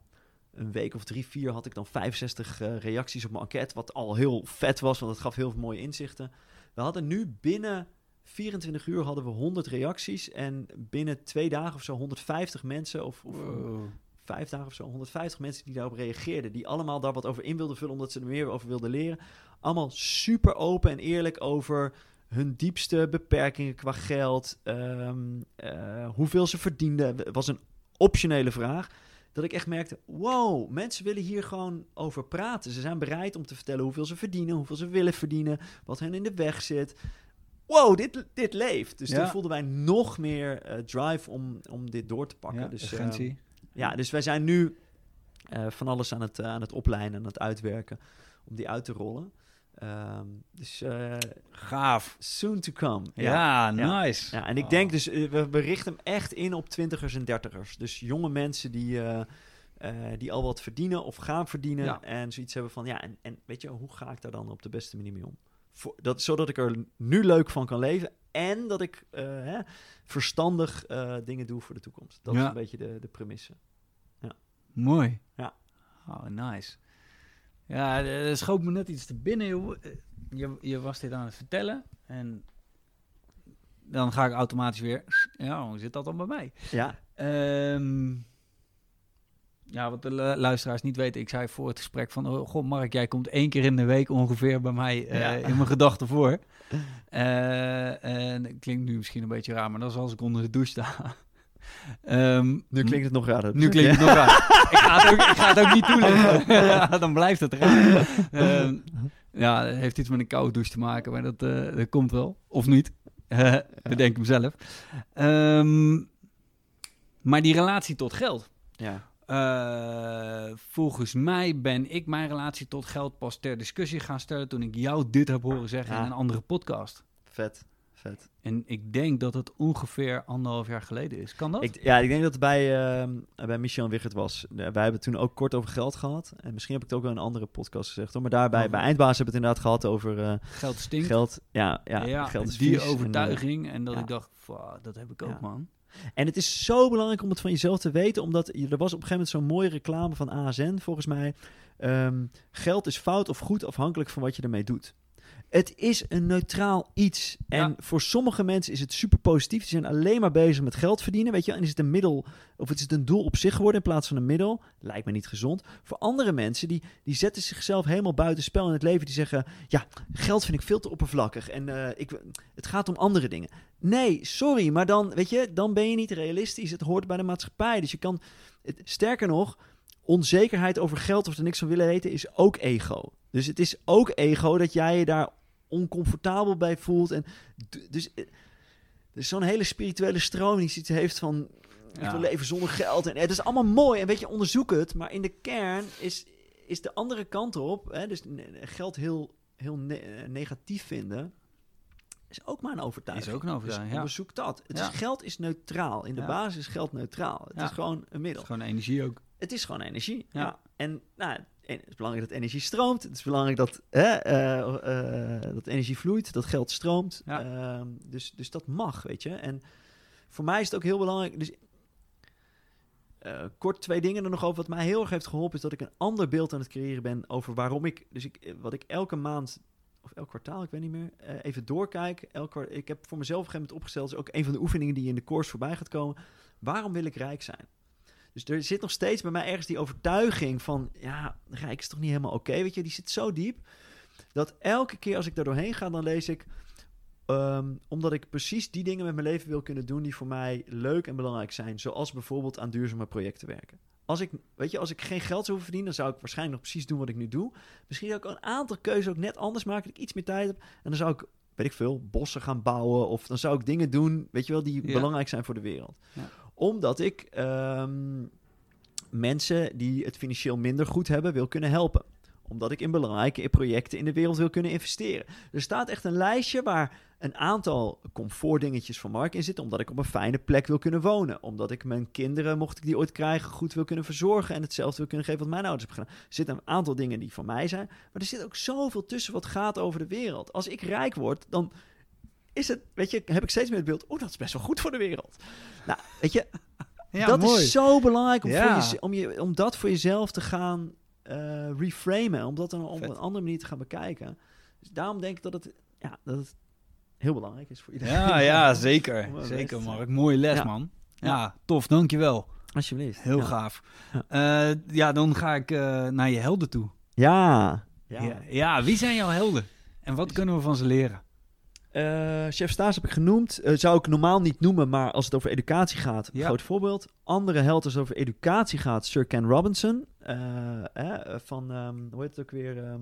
een week of drie, vier had ik dan 65 eh, reacties op mijn enquête. Wat al heel vet was, want het gaf heel veel mooie inzichten. We hadden nu binnen 24 uur hadden we 100 reacties. En binnen twee dagen of zo 150 mensen, of, of Wow. vijf dagen of zo, 150 mensen die daarop reageerden. Die allemaal daar wat over in wilden vullen, omdat ze er meer over wilden leren. Allemaal super open en eerlijk over hun diepste beperkingen qua geld. ehm, eh, hoeveel ze verdienden. Was een optionele vraag. Dat ik echt merkte, wow, mensen willen hier gewoon over praten. Ze zijn bereid om te vertellen hoeveel ze verdienen, hoeveel ze willen verdienen, wat hen in de weg zit. Wow, dit, dit leeft. Dus Ja. toen voelden wij nog meer eh, drive om, om dit door te pakken. Ja, dus, urgentie. ja, dus wij zijn nu eh, van alles aan het, eh, aan het opleiden, aan het uitwerken om die uit te rollen. Ehm, dus Gaaf. soon to come. Ja, Ja. nice. Ja, en ik Oh. denk dus, we, we richten hem echt in op twintigers en dertigers. Dus jonge mensen die, die al wat verdienen of gaan verdienen. Ja. En zoiets hebben van, ja, en, en weet je, hoe ga ik daar dan op de beste manier mee om? Voor, dat, zodat ik er nu leuk van kan leven. En dat ik eh, hè, verstandig eh, dingen doe voor de toekomst. Dat is Ja. een beetje de, de premisse. Mooi. Ja. Oh, nice. Ja, er schoot me net iets te binnen. joh. Eh, Je, je was dit aan het vertellen en dan ga ik automatisch weer... Ja, hoe zit dat dan bij mij? Ja, Ehm, ja, wat de lu- luisteraars niet weten, ik zei voor het gesprek van... Oh, god, Mark, jij komt één keer in de week ongeveer bij mij eh, Ja. in mijn gedachten voor. *laughs* Eh, en klinkt nu misschien een beetje raar, maar dat is als ik onder de douche sta. *laughs* Ehm, nu klinkt het nog raar. nu klinkt het nog raar. *laughs* ik, ga het ook, ik ga het ook niet toelichten. ja, dan blijft het raar. Ehm, ja, het heeft iets met een koude douche te maken, maar dat, eh, dat komt wel. Of niet. Eh, bedenk hem zelf. Ehm, maar die relatie tot geld. Ja, Eh, volgens mij ben ik mijn relatie tot geld pas ter discussie gaan stellen toen ik jou dit heb horen zeggen Ja. in een andere podcast. vet, vet. En ik denk dat het ongeveer anderhalf jaar geleden is. Kan dat? Ik, ja, ik denk dat het bij, ehm, bij Michel en Wichert was. Wij hebben het toen ook kort over geld gehad. En misschien heb ik het ook wel in een andere podcast gezegd. Hoor. Maar daarbij, Over- bij Eindbaas hebben we het inderdaad gehad over eh, geld stinkt. geld. Ja, ja, geld is die. En, eh, overtuiging. En, dat ja. ik dacht, "Fuck, dat heb ik ook, man. En het is zo belangrijk om het van jezelf te weten, omdat er was op een gegeven moment zo'n mooie reclame van ASN, volgens mij. Ehm, geld is fout of goed afhankelijk van wat je ermee doet. Het is een neutraal iets. En Ja. voor sommige mensen is het super positief. Die zijn alleen maar bezig met geld verdienen, weet je. En is het een middel, of het is een doel op zich geworden in plaats van een middel. Lijkt me niet gezond. Voor andere mensen, die, die zetten zichzelf helemaal buiten spel in het leven. Die zeggen, ja, geld vind ik veel te oppervlakkig. En eh, ik, het gaat om andere dingen. Nee, sorry, maar dan, weet je, dan ben je niet realistisch. Het hoort bij de maatschappij. Dus je kan, het, sterker nog, onzekerheid over geld of er niks van willen weten is ook ego. Dus het is ook ego dat jij je daar oncomfortabel bij voelt. En dus eh, er is zo'n hele spirituele stroming die iets heeft van ik Ja. leven zonder geld. En het is allemaal mooi. En weet je, onderzoek het. Maar in de kern is, is de andere kant op. Hè, dus geld heel, heel ne- eh, negatief vinden. Is ook maar een overtuiging. Is ook een overtuiging, Dus ja. onderzoek dat. Het Ja. is, geld is neutraal. In de basis is geld neutraal. Het is gewoon een Het middel. is gewoon energie ook. Het is gewoon energie. Ja. En nou, en het is belangrijk dat energie stroomt. Het is belangrijk dat, hè, eh, eh, dat energie vloeit, dat geld stroomt. Ja. Ehm, dus, dus dat mag, weet je. En voor mij is het ook heel belangrijk. Dus, eh, kort twee dingen er nog over. Wat mij heel erg heeft geholpen, is dat ik een ander beeld aan het creëren ben over waarom ik. Dus ik, wat ik elke maand. Of elk kwartaal, ik weet niet meer. even doorkijk. Elk, ik heb voor mezelf op een gegeven moment opgesteld. is ook een van de oefeningen die in de course voorbij gaat komen. Waarom wil ik rijk zijn? Dus er zit nog steeds bij mij ergens die overtuiging van, ja, rijk is toch niet helemaal oké, weet je, die zit zo diep, dat elke keer als ik daar doorheen ga, dan lees ik, ehm, omdat ik precies die dingen met mijn leven wil kunnen doen die voor mij leuk en belangrijk zijn, zoals bijvoorbeeld aan duurzame projecten werken. Als ik, weet je, als ik geen geld zou hoeven verdienen, dan zou ik waarschijnlijk nog precies doen wat ik nu doe. Misschien zou ik een aantal keuzes ook net anders maken, dat ik iets meer tijd heb. En dan zou ik, weet ik veel, bossen gaan bouwen. Of dan zou ik dingen doen, weet je wel, die Ja. belangrijk zijn voor de wereld. Ja. Omdat ik ehm, mensen die het financieel minder goed hebben, wil kunnen helpen. Omdat ik in belangrijke projecten in de wereld wil kunnen investeren. Er staat echt een lijstje waar een aantal comfortdingetjes van Mark in zitten. Omdat ik op een fijne plek wil kunnen wonen. Omdat ik mijn kinderen, mocht ik die ooit krijgen, goed wil kunnen verzorgen. En hetzelfde wil kunnen geven wat mijn ouders hebben gedaan. Er zitten een aantal dingen die van mij zijn. Maar er zit ook zoveel tussen wat gaat over de wereld. Als ik rijk word, dan is het, weet je, heb ik steeds meer het beeld. Oh, dat is best wel goed voor de wereld. Nou, weet je, *laughs* Ja, dat mooi. is zo belangrijk om, Ja. voor je, om, je, om dat voor jezelf te gaan eh, reframen. Om dat dan op een andere manier te gaan bekijken. Dus daarom denk ik dat het, ja, dat het heel belangrijk is voor iedereen. Ja, ja, *laughs* zeker. Zeker, Mark. Mooie les, Ja. man. Ja, tof. Dankjewel. Alsjeblieft. Heel gaaf. Ja. ja, dan ga ik eh, naar je helden toe. Ja. ja. Ja. wie zijn jouw helden? En wat kunnen we van ze leren? Eh, Chef Staes heb ik genoemd. Eh, zou ik normaal niet noemen, maar als het over educatie gaat, Ja. groot voorbeeld. Andere held als het over educatie gaat, Sir Ken Robinson. eh, eh, van, ehm, hoe heet het ook weer? eh,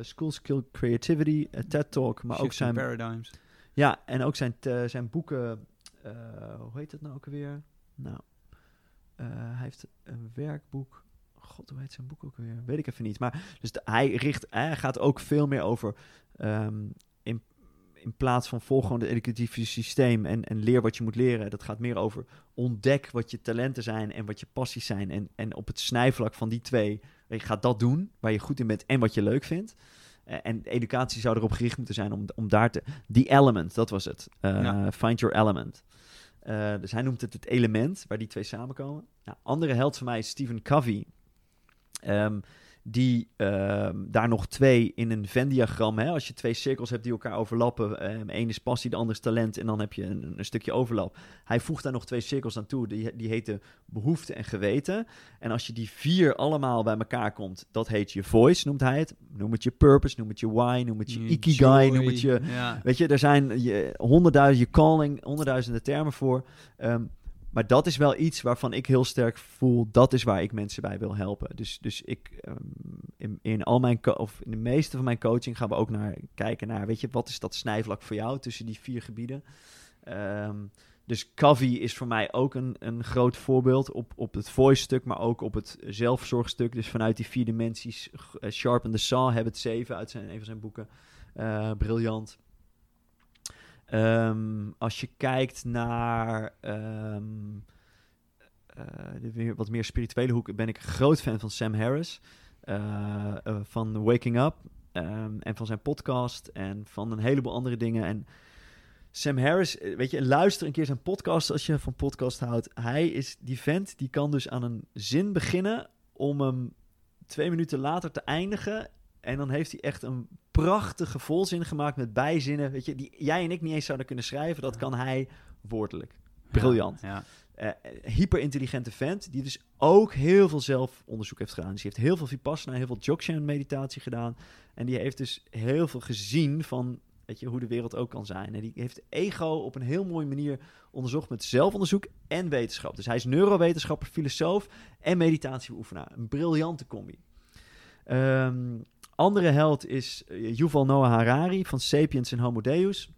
School Skill Creativity, TED Talk, maar ook zijn, Paradigms. ja, en ook zijn, zijn boeken, hoe heet het nou ook alweer? Nou, hij heeft een werkboek. God, hoe heet zijn boek ook alweer? Weet ik even niet. Maar dus de- hij, richt, hij gaat ook veel meer over. ehm, in, plaats van volg gewoon het educatieve systeem en, en leer wat je moet leren. Dat gaat meer over ontdek wat je talenten zijn en wat je passies zijn. En, en op het snijvlak van die twee, je gaat dat doen waar je goed in bent en wat je leuk vindt. Eh, en educatie zou erop gericht moeten zijn om, om daar te... Die element, dat was het. Eh, Ja. Find your element. Eh, dus hij noemt het het element waar die twee samenkomen. Nou, andere held van mij is Stephen Covey. Ehm, die ehm, daar nog twee in een Venn-diagram, als je twee cirkels hebt die elkaar overlappen, ehm één is passie, de ander is talent, en dan heb je een, een stukje overlap. Hij voegt daar nog twee cirkels aan toe, die, die heten behoefte en geweten. En als je die vier allemaal bij elkaar komt, dat heet je voice, noemt hij het. Noem het je purpose, noem het je why, noem het je ikigai, noem het je... Ja. Weet je, er zijn je, honderdduizend, je calling, honderdduizenden termen voor. Ehm, maar dat is wel iets waarvan ik heel sterk voel, dat is waar ik mensen bij wil helpen. Dus, dus ik, ehm, in, in al mijn, of in de meeste van mijn coaching gaan we ook naar kijken naar, weet je, wat is dat snijvlak voor jou tussen die vier gebieden? Ehm, dus Covey is voor mij ook een, een groot voorbeeld op, op het voice-stuk, maar ook op het zelfzorgstuk. Dus vanuit die vier dimensies, uh, Sharpen the Saw, Habit 7 uit zijn, een van zijn boeken. Eh, briljant. Ehm, als je kijkt naar ehm, eh, de wat meer spirituele hoek, ben ik groot fan van Sam Harris. eh, eh, van Waking Up ehm, en van zijn podcast en van een heleboel andere dingen. En Sam Harris, weet je, luister een keer zijn podcast als je van podcast houdt. Hij is die vent die kan dus aan een zin beginnen om hem twee minuten later te eindigen. En dan heeft hij echt een prachtige volzin gemaakt met bijzinnen. Weet je, die jij en ik niet eens zouden kunnen schrijven. Dat kan hij woordelijk. Briljant. Ja. Eh, hyperintelligente vent, die dus ook heel veel zelfonderzoek heeft gedaan. Dus die heeft heel veel Vipassana, heel veel Dzogchen meditatie gedaan. En die heeft dus heel veel gezien van weet je, hoe de wereld ook kan zijn. En die heeft ego op een heel mooie manier onderzocht met zelfonderzoek en wetenschap. Dus hij is neurowetenschapper, filosoof en meditatiebeoefenaar. Een briljante combi. Ehm, andere held is eh, Yuval Noah Harari van Sapiens en Homo Deus.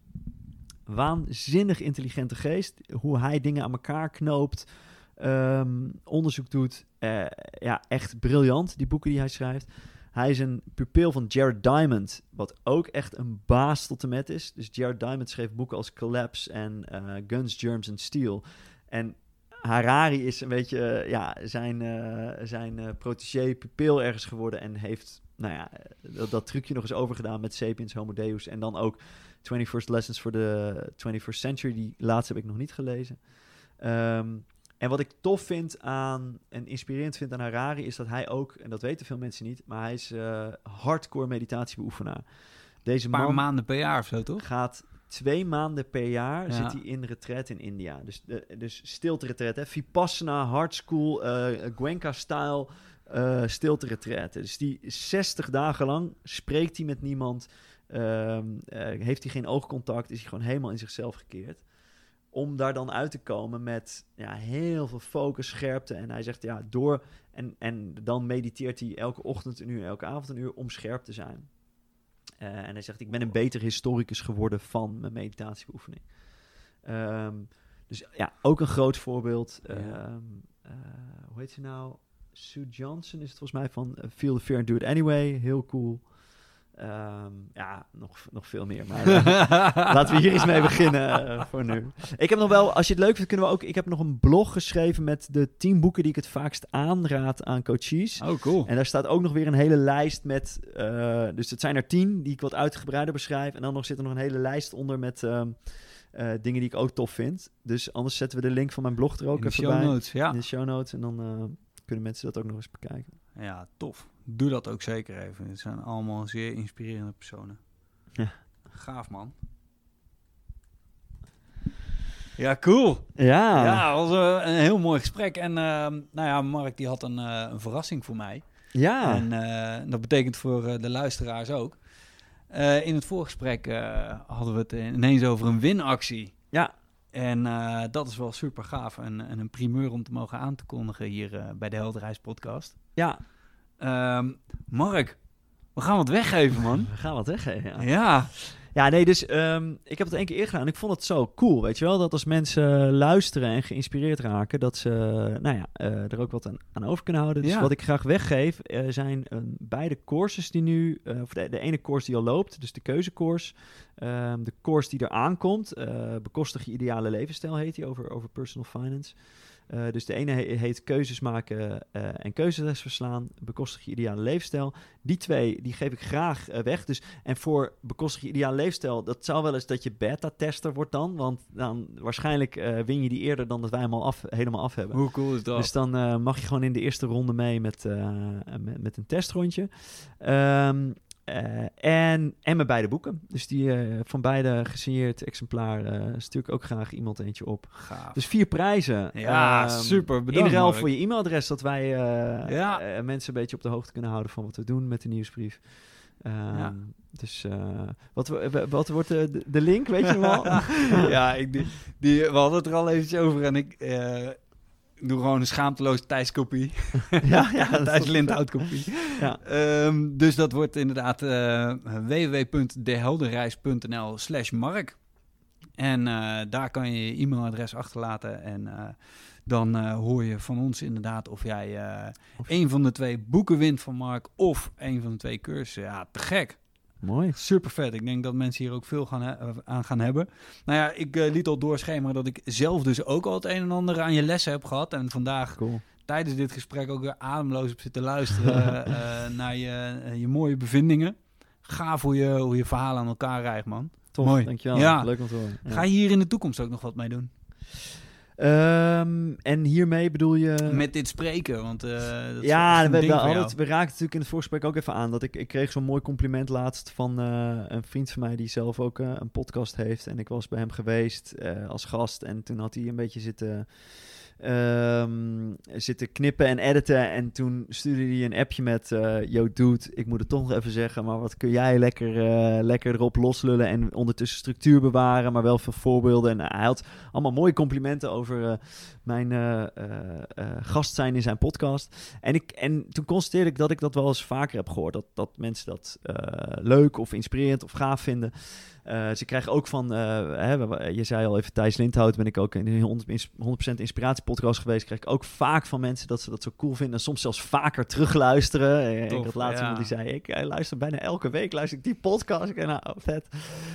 waanzinnig intelligente geest. Hoe hij dingen aan elkaar knoopt, ehm, onderzoek doet. Eh, ja, echt briljant, die boeken die hij schrijft. Hij is een pupil van Jared Diamond, wat ook echt een baas tot en met is. Dus Jared Diamond schreef boeken als Collapse en eh, Guns, Germs and Steel. En Harari is een beetje eh, ja, zijn, uh, zijn uh, protégé, pupil ergens geworden en heeft nou ja, dat, dat, trucje nog eens overgedaan met Sapiens, Homo Deus en dan ook 21st Lessons for the 21st Century. Die laatste heb ik nog niet gelezen. Um, en wat ik tof vind aan en inspirerend vind aan Harari is dat hij ook, en dat weten veel mensen niet, maar hij is hardcore meditatiebeoefenaar. Deze een paar man maanden per jaar of zo, toch? Gaat twee maanden per jaar zit hij in retret in India. Dus, de, dus stilte retret, hè? Vipassana, hard school, uh, Gwenka-style uh, stilte retret. Dus die 60 dagen lang spreekt hij met niemand, uh, heeft hij geen oogcontact, is hij gewoon helemaal in zichzelf gekeerd. Om daar dan uit te komen met ja, heel veel focus, scherpte. En hij zegt ja, door. En, en dan mediteert hij elke ochtend een uur, elke avond een uur om scherp te zijn. Uh, en hij zegt, ik ben een beter historicus geworden van mijn meditatiebeoefening. Um, dus ja, ook een groot voorbeeld. Ja. Um, uh, hoe heet ze nou? Sue Johnson is het volgens mij van uh, Feel the Fear and Do It Anyway. Heel cool. Um, ja, nog, nog veel meer. Maar uh, *laughs* laten we hier eens mee beginnen uh, voor nu. Ik heb nog wel, als je het leuk vindt, kunnen we ook. Ik heb nog een blog geschreven met de tien boeken die ik het vaakst aanraad aan coaches. Oh, cool. En daar staat ook nog weer een hele lijst met. Uh, dus het zijn er tien die ik wat uitgebreider beschrijf. En dan nog zit er nog een hele lijst onder met. dingen die ik ook tof vind. Dus anders zetten we de link van mijn blog er ook in de even show bij. Notes, ja. In de show notes. En dan kunnen mensen dat ook nog eens bekijken. Ja, tof. Doe dat ook zeker even. Het zijn allemaal zeer inspirerende personen. Ja. Gaaf, man. Ja, cool. Ja. Ja, was uh, een heel mooi gesprek. En uh, nou ja, Mark die had een, uh, een verrassing voor mij. Ja. En eh, dat betekent voor de luisteraars ook. in het voorgesprek hadden we het ineens over een winactie. Ja. En dat is wel super gaaf. En, en, een primeur om te mogen aan te kondigen hier bij de Helderreis podcast. Ja. Um, Mark, we gaan wat weggeven, man. *laughs* We gaan wat weggeven, ja. Ja, ja nee, dus um, ik heb het één keer eerder gedaan. Ik vond het zo cool, weet je wel? Dat als mensen luisteren en geïnspireerd raken, dat ze nou ja, uh, er ook wat aan, aan, over kunnen houden. Dus ja. wat ik graag weggeef, uh, zijn uh, beide courses die nu, of de, de, ene course die al loopt, dus de keuzecourse. Um, de course die er aankomt, bekostig je ideale levensstijl heet die, over, over personal finance. Uh, dus de ene he heet keuzes maken uh, en keuzes verslaan, bekostig je ideale leefstijl. Die twee, die geef ik graag uh, weg. Dus, en voor bekostig je ideale leefstijl, dat zou wel eens dat je beta-tester wordt dan. Want dan waarschijnlijk win je die eerder dan dat wij hem al af, helemaal af hebben. Hoe cool is dat? Dus dan mag je gewoon in de eerste ronde mee met, met, met, een testrondje. Um, en, en mijn beide boeken. Dus die uh, van beide gesigneerd exemplaar uh, stuur ik ook graag iemand eentje op. Gaaf. Dus vier prijzen. Ja, um, super. Bedankt. In ruil voor je e-mailadres, dat wij ja. mensen een beetje op de hoogte kunnen houden van wat we doen met de nieuwsbrief. Um, ja. Dus wat, wat wordt de, de link, weet je wel? *laughs* ja, ik, die, die, we hadden het er al eventjes over en ik doe gewoon een schaamteloze Thijskopie. *laughs* ja, ja *laughs* Thijs Lindhout kopie. *laughs* Ja. Um, dus dat wordt inderdaad uh, www.dehelderreis.nl slash mark. En uh, daar kan je je e-mailadres achterlaten en uh, dan hoor je van ons inderdaad of jij of... een van de twee boeken wint van Mark of een van de twee cursussen. Ja, te gek. Mooi. Super vet. Ik denk dat mensen hier ook veel gaan aan gaan hebben. Nou ja, ik uh, liet al doorschemeren dat ik zelf dus ook al het een en ander aan je lessen heb gehad. En vandaag cool. tijdens dit gesprek ook weer ademloos op zitten luisteren uh, *laughs* naar je, je mooie bevindingen. Gaaf hoe je, hoe je verhalen aan elkaar rijgt, man. Tof, Mooi. dankjewel. Ja. Leuk om te horen. Ja. Ga je hier in de toekomst ook nog wat mee doen? Um, en hiermee bedoel je... Met dit spreken, want uh, dat ja, is we, we, hadden we raakten natuurlijk in het voorgesprek ook even aan dat ik, ik kreeg zo'n mooi compliment laatst van uh, een vriend van mij die zelf ook uh, een podcast heeft. En ik was bij hem geweest als gast en toen had hij een beetje zitten... Um, zitten knippen en editen. En toen stuurde hij een appje met... Uh, Yo, dude, ik moet het toch nog even zeggen... maar wat kun jij lekker, uh, lekker erop loslullen... en ondertussen structuur bewaren... maar wel veel voorbeelden. En hij had allemaal mooie complimenten over uh, mijn gast zijn in zijn podcast. En, ik, en toen constateerde ik dat ik dat wel eens vaker heb gehoord. Dat, dat mensen dat eh, leuk of inspirerend of gaaf vinden. Ze krijgen ook van, hè, je zei al even Thijs Lindhout, ben ik ook in een 100%, inspiratiepodcast geweest. Krijg ik ook vaak van mensen dat ze dat zo cool vinden. En soms zelfs vaker terugluisteren. Tof, ik had laatst ja. die zei, ik luister bijna elke week luister ik die podcast. Ik nou, vet.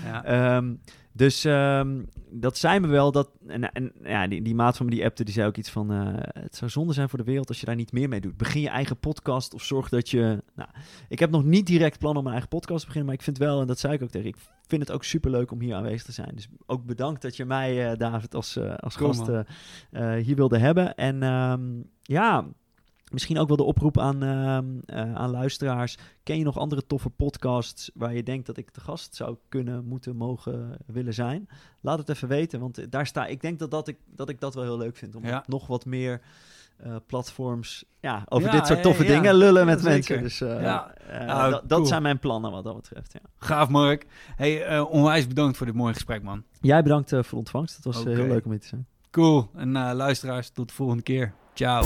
Ja. Um, dus um, dat zei me wel. Dat, en, en ja, die, die maat van me die appte, die zei ook iets van... Uh, het zou zonde zijn voor de wereld als je daar niet meer mee doet. Begin je eigen podcast of zorg dat je... Nou, ik heb nog niet direct plan om mijn eigen podcast te beginnen. Maar ik vind wel, en dat zei ik ook tegen... Ik vind het ook super leuk om hier aanwezig te zijn. Dus ook bedankt dat je mij, uh, David, als, uh, als gast hier wilde hebben. En um, ja, Misschien ook wel de oproep aan, uh, aan luisteraars. Ken je nog andere toffe podcasts waar je denkt dat ik te gast zou kunnen, moeten, mogen, willen zijn? Laat het even weten, want daar sta ik. denk dat, dat, ik, dat ik dat wel heel leuk vind. Om nog wat meer uh, platforms ja, over dit soort toffe dingen lullen met mensen. Dus nou, dat zijn mijn plannen wat dat betreft. Gaaf, Mark. Hey, onwijs bedankt voor dit mooie gesprek, man. Jij bedankt voor de ontvangst. Het was heel leuk om hier te zijn. Cool. En luisteraars, tot de volgende keer. Ciao.